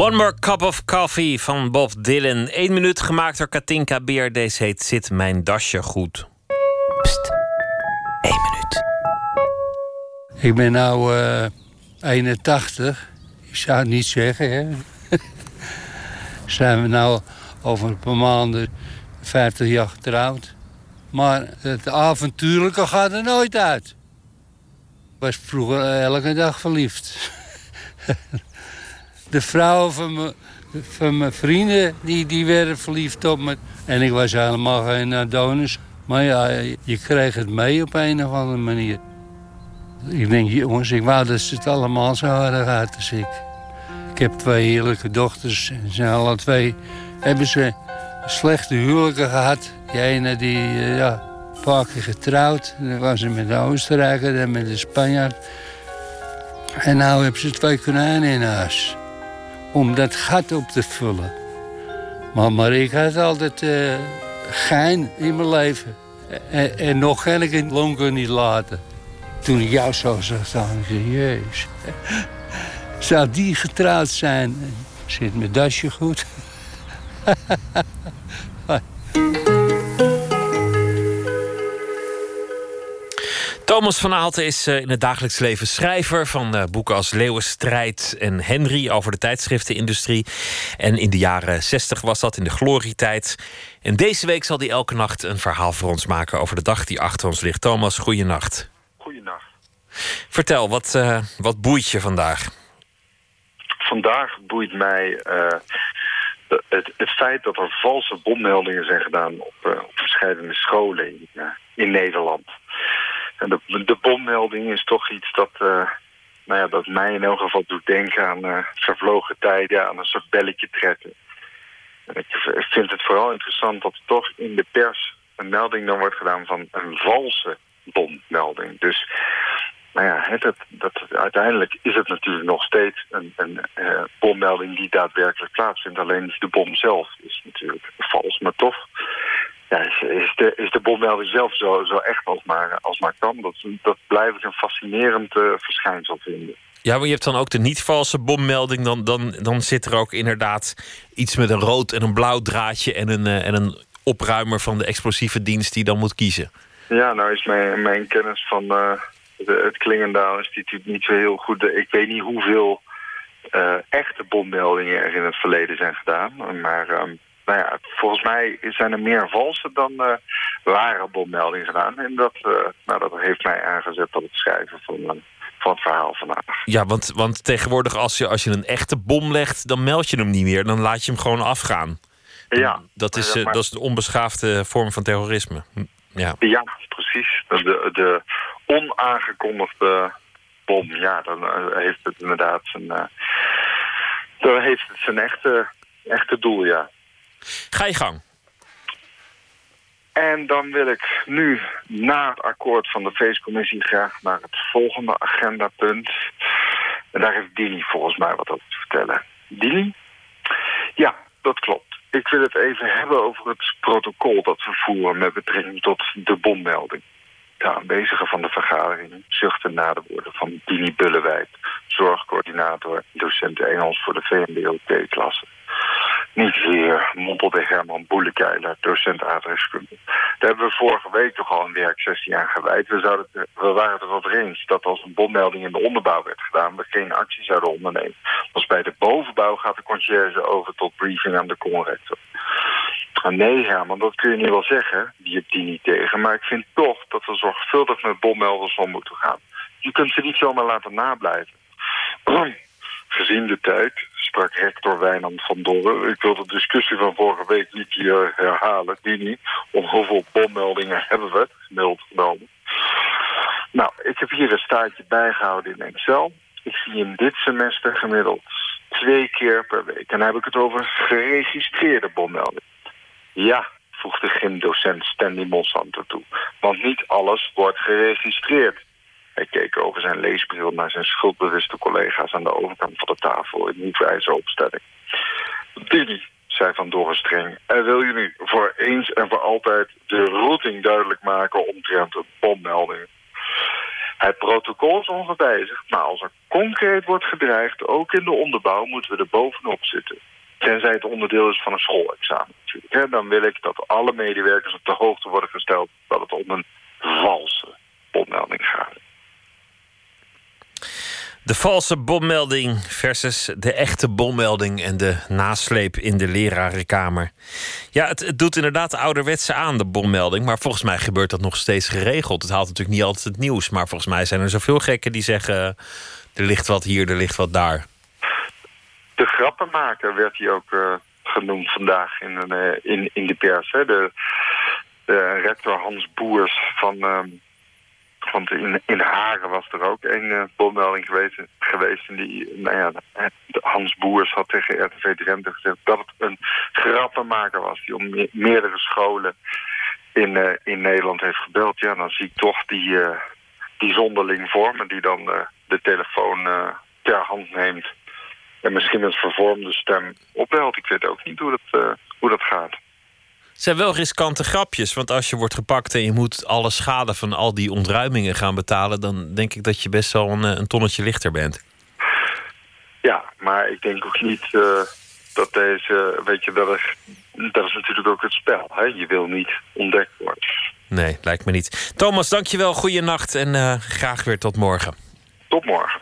One More Cup of Coffee van Bob Dylan. Eén minuut gemaakt door Katinka Beer. Deze heet Zit mijn dasje goed. Pst. Eén minuut. Ik ben nou eh 81. Ik zou het niet zeggen, hè. Zijn we nou over een paar maanden 50 jaar getrouwd. Maar het avontuurlijke gaat er nooit uit. Ik was vroeger elke dag verliefd. De vrouwen van mijn, van mijn vrienden, die, die werden verliefd op me. En ik was helemaal geen Adonis. Maar ja, je kreeg het mee op een of andere manier. Ik denk, jongens, ik wou dat ze het allemaal zo hadden gehad als ik. Ik heb twee heerlijke dochters. En ze alle twee hebben ze slechte huwelijken gehad. Die ene die, eh, ja, een paar keer getrouwd. Dan was ze met de Oostenrijker en met de Spanjaard. En nou hebben ze twee konijnen in huis. Om dat gat op te vullen. Maar, maar ik had altijd eh, gein in mijn leven. En, en nog kan ik het niet laten. Toen ik jou zo zag staan, zei, jezus. Zou die getrouwd zijn? Zit mijn dasje goed? Thomas van Aalten is eh, in het dagelijks leven schrijver van eh, boeken als Leeuwenstrijd en Henry over de tijdschriftenindustrie. En in de jaren 60 was dat in de glorietijd. En deze week zal hij elke nacht een verhaal voor ons maken over de dag die achter ons ligt. Thomas, goeienacht. Goeienacht. Vertel, wat, eh, wat boeit je vandaag? Vandaag boeit mij het, het feit dat er valse bommeldingen zijn gedaan op, op verschillende scholen in, in Nederland. De, bommelding is toch iets dat, eh, nou ja, dat mij in elk geval doet denken aan eh, vervlogen tijden, aan een soort belletje trekken. En ik vind het vooral interessant dat er toch in de pers een melding dan wordt gedaan van een valse bommelding. Dus nou ja, hè, dat, dat, uiteindelijk is het natuurlijk nog steeds een, een eh, bommelding die daadwerkelijk plaatsvindt. Alleen de bom zelf is natuurlijk vals, maar toch ja, is, de, is de zelf zo, zo echt als maar, als maar kan. Dat, dat blijf ik een fascinerend eh, verschijnsel vinden. Ja, maar je hebt dan ook de niet-valse bommelding. Dan, dan, dan zit er ook inderdaad iets met een rood en een blauw draadje... en een, eh, en een opruimer van de explosieve dienst die dan moet kiezen. Ja, nou is mijn, mijn kennis van eh, de, het Klingendaal Instituut niet zo heel goed. Ik weet niet hoeveel echte bommeldingen er in het verleden zijn gedaan. Maar ehm, nou ja, volgens mij zijn er meer valse dan eh, ware bommeldingen gedaan. En dat, eh, nou, dat heeft mij aangezet tot het schrijven van, eh, van het verhaal vandaag. Ja, want, want tegenwoordig als je, als je een echte bom legt, dan meld je hem niet meer. Dan laat je hem gewoon afgaan. Ja. Dat is, dat is een onbeschaafde vorm van terrorisme. Hm, Ja. Ja, precies. De, de onaangekondigde bom, ja, dan heeft het inderdaad zijn, dan heeft het zijn echte, echte doel, ja. Ga je gang. En dan wil ik nu na het akkoord van de feestcommissie graag naar het volgende agendapunt. En daar heeft Dini volgens mij wat over te vertellen. Dini? Ja, dat klopt. Ik wil het even hebben over het protocol dat we voeren met betrekking tot de bommelding. De aanwezigen van de vergadering zuchten na de woorden van Dini Bullewijd, zorgcoördinator, docent Engels voor de VMBO-T-klasse. Niet weer, mompelde Herman Boelekeiler, docent aardrijkskunde. Daar hebben we vorige week toch al een werksessie aan gewijd. We, zouden we waren het erover eens dat als een bommelding in de onderbouw werd gedaan... we geen actie zouden ondernemen. Als bij de bovenbouw gaat de conciërge over tot briefing aan de conrector. Nee, Herman, dat kun je nu wel zeggen. Die hebt die niet tegen. Maar ik vind toch dat we zorgvuldig met bommelders om moeten gaan. Je kunt ze niet zomaar laten nablijven. Gezien de tijd, sprak rector Wijnand van Dorre. Ik wil de discussie van vorige week niet herhalen. Die niet. Om hoeveel bommeldingen hebben we gemiddeld genomen. Nou, ik heb hier een staartje bijgehouden in Excel. Ik zie in dit semester gemiddeld twee keer per week. En dan heb ik het over geregistreerde bommeldingen. Ja, voegde gymdocent Stanley Monsanto toe. Want niet alles wordt geregistreerd. Hij keek over zijn leesbril naar zijn schuldbewuste collega's aan de overkant van de tafel in hoefijzer opstelling. Dini, zei Van streng, en wil nu voor eens en voor altijd de routing duidelijk maken omtrent de bommeldingen. Het protocol is ongewijzigd, maar als er concreet wordt gedreigd, ook in de onderbouw, moeten we er bovenop zitten. Tenzij het onderdeel is van een schoolexamen natuurlijk. Dan wil ik dat alle medewerkers op de hoogte worden gesteld dat het om een valse bommelding gaat. De valse bommelding versus de echte bommelding en de nasleep in de lerarenkamer. Ja, het, doet inderdaad ouderwetse aan, de bommelding. Maar volgens mij gebeurt dat nog steeds geregeld. Het haalt natuurlijk niet altijd het nieuws. Maar volgens mij zijn er zoveel gekken die zeggen... er ligt wat hier, er ligt wat daar. De grappenmaker werd hij ook eh, genoemd vandaag in, eh, in, in de pers. Hè. De, de rector Hans Boers van... ehm, want in, in Haren was er ook een bommelding geweest, geweest. En die, nou ja, Hans Boers had tegen RTV Drenthe gezegd dat het een grappenmaker was. Die om me- meerdere scholen in, eh, in Nederland heeft gebeld. Ja, dan zie ik toch die, eh, die zonderling vormen die dan de telefoon ter hand neemt. En misschien met vervormde stem opbelt. Ik weet ook niet hoe dat, hoe dat gaat. Het zijn wel riskante grapjes. Want als je wordt gepakt en je moet alle schade van al die ontruimingen gaan betalen... dan denk ik dat je best wel een, eh, een tonnetje lichter bent. Ja, maar ik denk ook niet eh, dat deze, weet je, dat is, dat is natuurlijk ook het spel. Hè? Je wil niet ontdekt worden. Nee, lijkt me niet. Thomas, dankjewel. Goeienacht en eh, graag weer tot morgen. Tot morgen.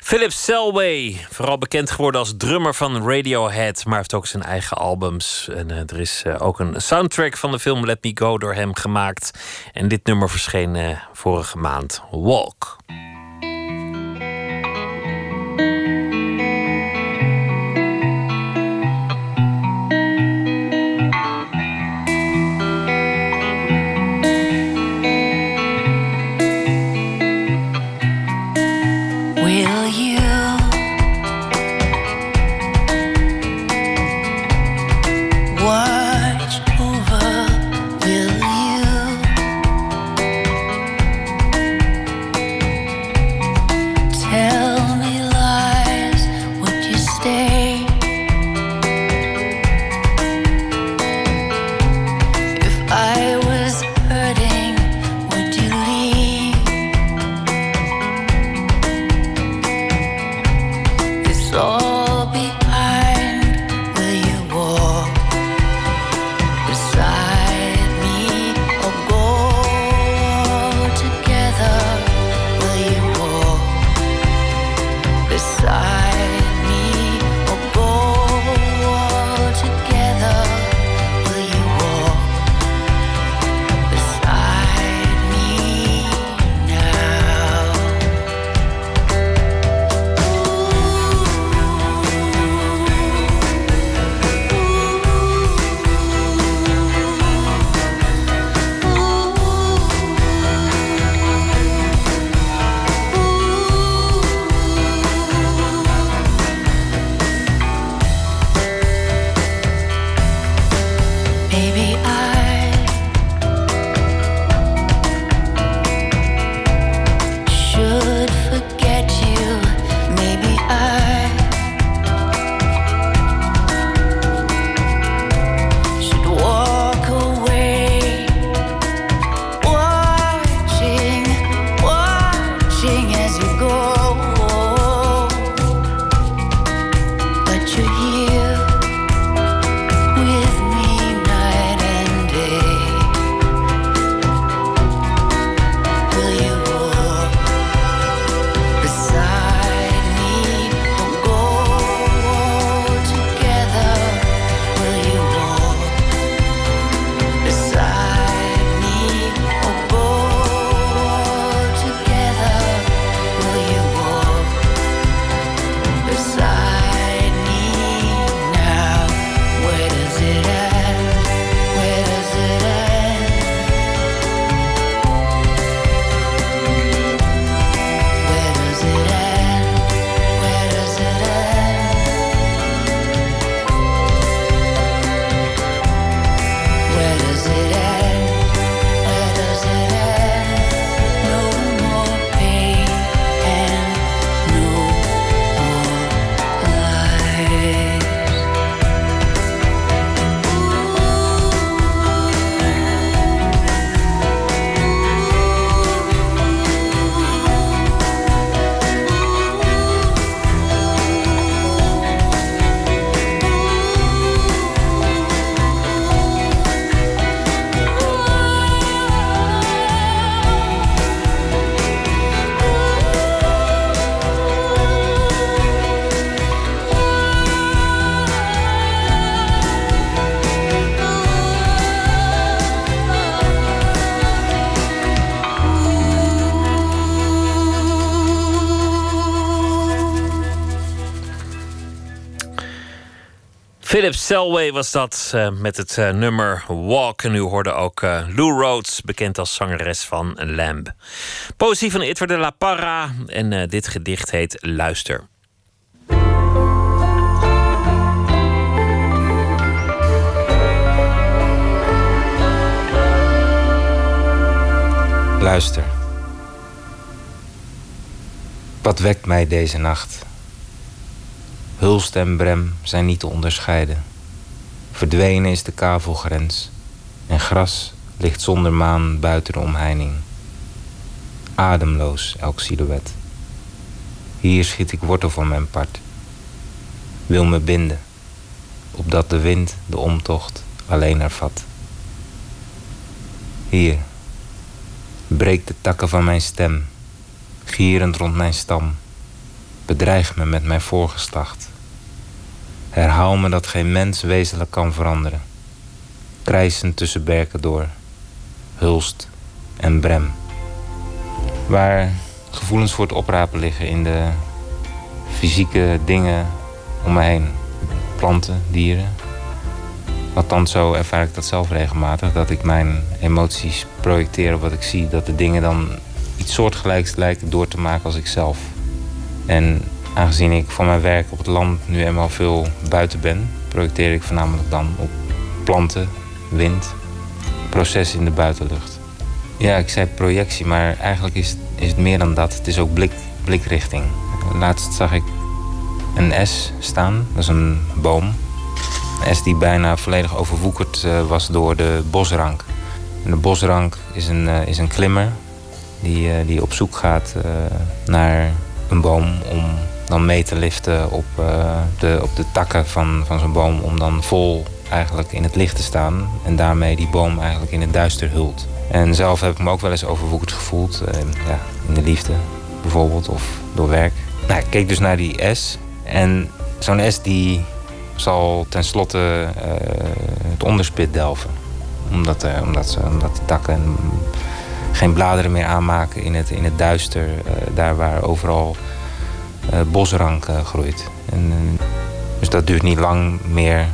Philip Selway, vooral bekend geworden als drummer van Radiohead, maar heeft ook zijn eigen albums. En eh, er is eh, ook een soundtrack van de film Let Me Go door hem gemaakt. En dit nummer verscheen eh, vorige maand, Walk. Philip Selway was dat uh, met het uh, nummer Walk. En u hoorde ook uh, Lou Rhodes, bekend als zangeres van Lamb. Poëzie van Itwer de la Parra. En dit gedicht heet Luister. Luister. Wat wekt mij deze nacht? Hulst en brem zijn niet te onderscheiden. Verdwenen is de kavelgrens en gras ligt zonder maan buiten de omheining. Ademloos elk silhouet. Hier schiet ik wortel van mijn part. Wil me binden, opdat de wind de omtocht alleen ervat. Hier, breek de takken van mijn stem, gierend rond mijn stam. Bedreig me met mijn voorgeslacht. Herhaal me dat geen mens wezenlijk kan veranderen. Krijsend tussen berken door, hulst en brem. Waar gevoelens voor het oprapen liggen in de fysieke dingen om me heen. Planten, dieren. Althans, zo ervaar ik dat zelf regelmatig. Dat ik mijn emoties projecteer op wat ik zie. Dat de dingen dan iets soortgelijks lijken door te maken als ik zelf. En aangezien ik van mijn werk op het land nu eenmaal veel buiten ben, projecteer ik voornamelijk dan op planten, wind, processen in de buitenlucht. Ja, ik zei projectie, maar eigenlijk is, is het meer dan dat. Het is ook blik, blikrichting. Laatst zag ik een S staan, dat is een boom. Een S die bijna volledig overwoekerd uh, was door de bosrank. En de bosrank is een, uh, is een klimmer die, uh, die op zoek gaat naar een boom om dan mee te liften op, de, op de takken van, van zo'n boom. Om dan vol eigenlijk in het licht te staan. En daarmee die boom eigenlijk in het duister hult. En zelf heb ik me ook wel eens overwoekerd gevoeld. ja, in de liefde bijvoorbeeld of door werk. Nou, ik keek dus naar die S. En zo'n S die zal tenslotte uh, het onderspit delven. Omdat, uh, omdat, ze, omdat de takken geen bladeren meer aanmaken in het, in het duister. Daar waar overal bosrank groeit. En, dus dat duurt niet lang meer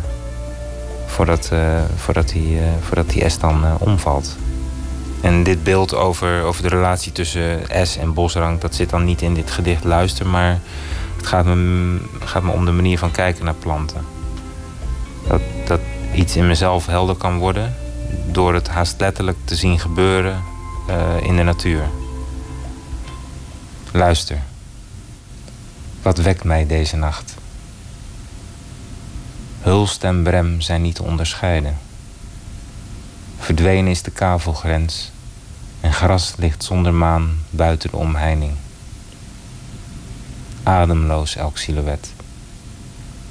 voordat, voordat, die, voordat die S dan omvalt. En dit beeld over, over de relatie tussen S en bosrank... dat zit dan niet in dit gedicht Luister... maar het gaat me, gaat me om de manier van kijken naar planten. Dat, dat iets in mezelf helder kan worden... door het haast letterlijk te zien gebeuren in de natuur. Luister. Wat wekt mij deze nacht? Hulst en brem zijn niet te onderscheiden. Verdwenen is de kavelgrens en gras ligt zonder maan buiten de omheining. Ademloos elk silhouet.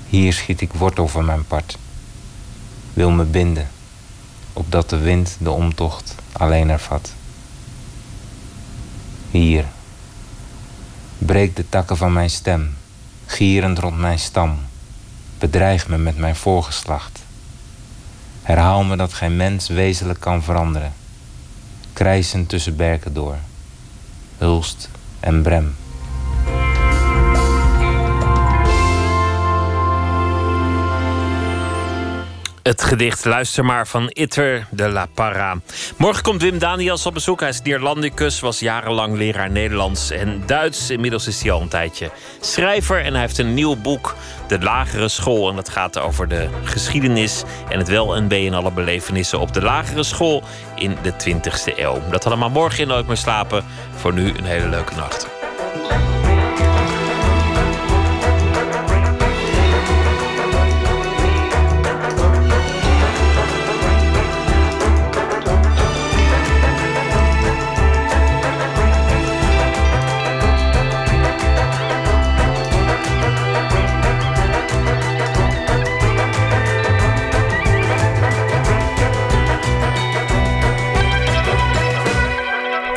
Hier schiet ik wortel van mijn part. Wil me binden, opdat de wind de omtocht alleen ervat. Hier, breek de takken van mijn stem, gierend rond mijn stam. Bedreig me met mijn voorgeslacht. Herhaal me dat geen mens wezenlijk kan veranderen. Krijsend tussen berken door, hulst en brem. Het gedicht Luister maar van Itter de la Parra. Morgen komt Wim Daniels op bezoek. Hij is Neerlandicus, was jarenlang leraar Nederlands en Duits. Inmiddels is hij al een tijdje schrijver. En hij heeft een nieuw boek, De Lagere School. En dat gaat over de geschiedenis en het wel en wee en alle belevenissen op de lagere school in de 20e eeuw. Dat allemaal morgen in Nooit meer slapen. Voor nu een hele leuke nacht.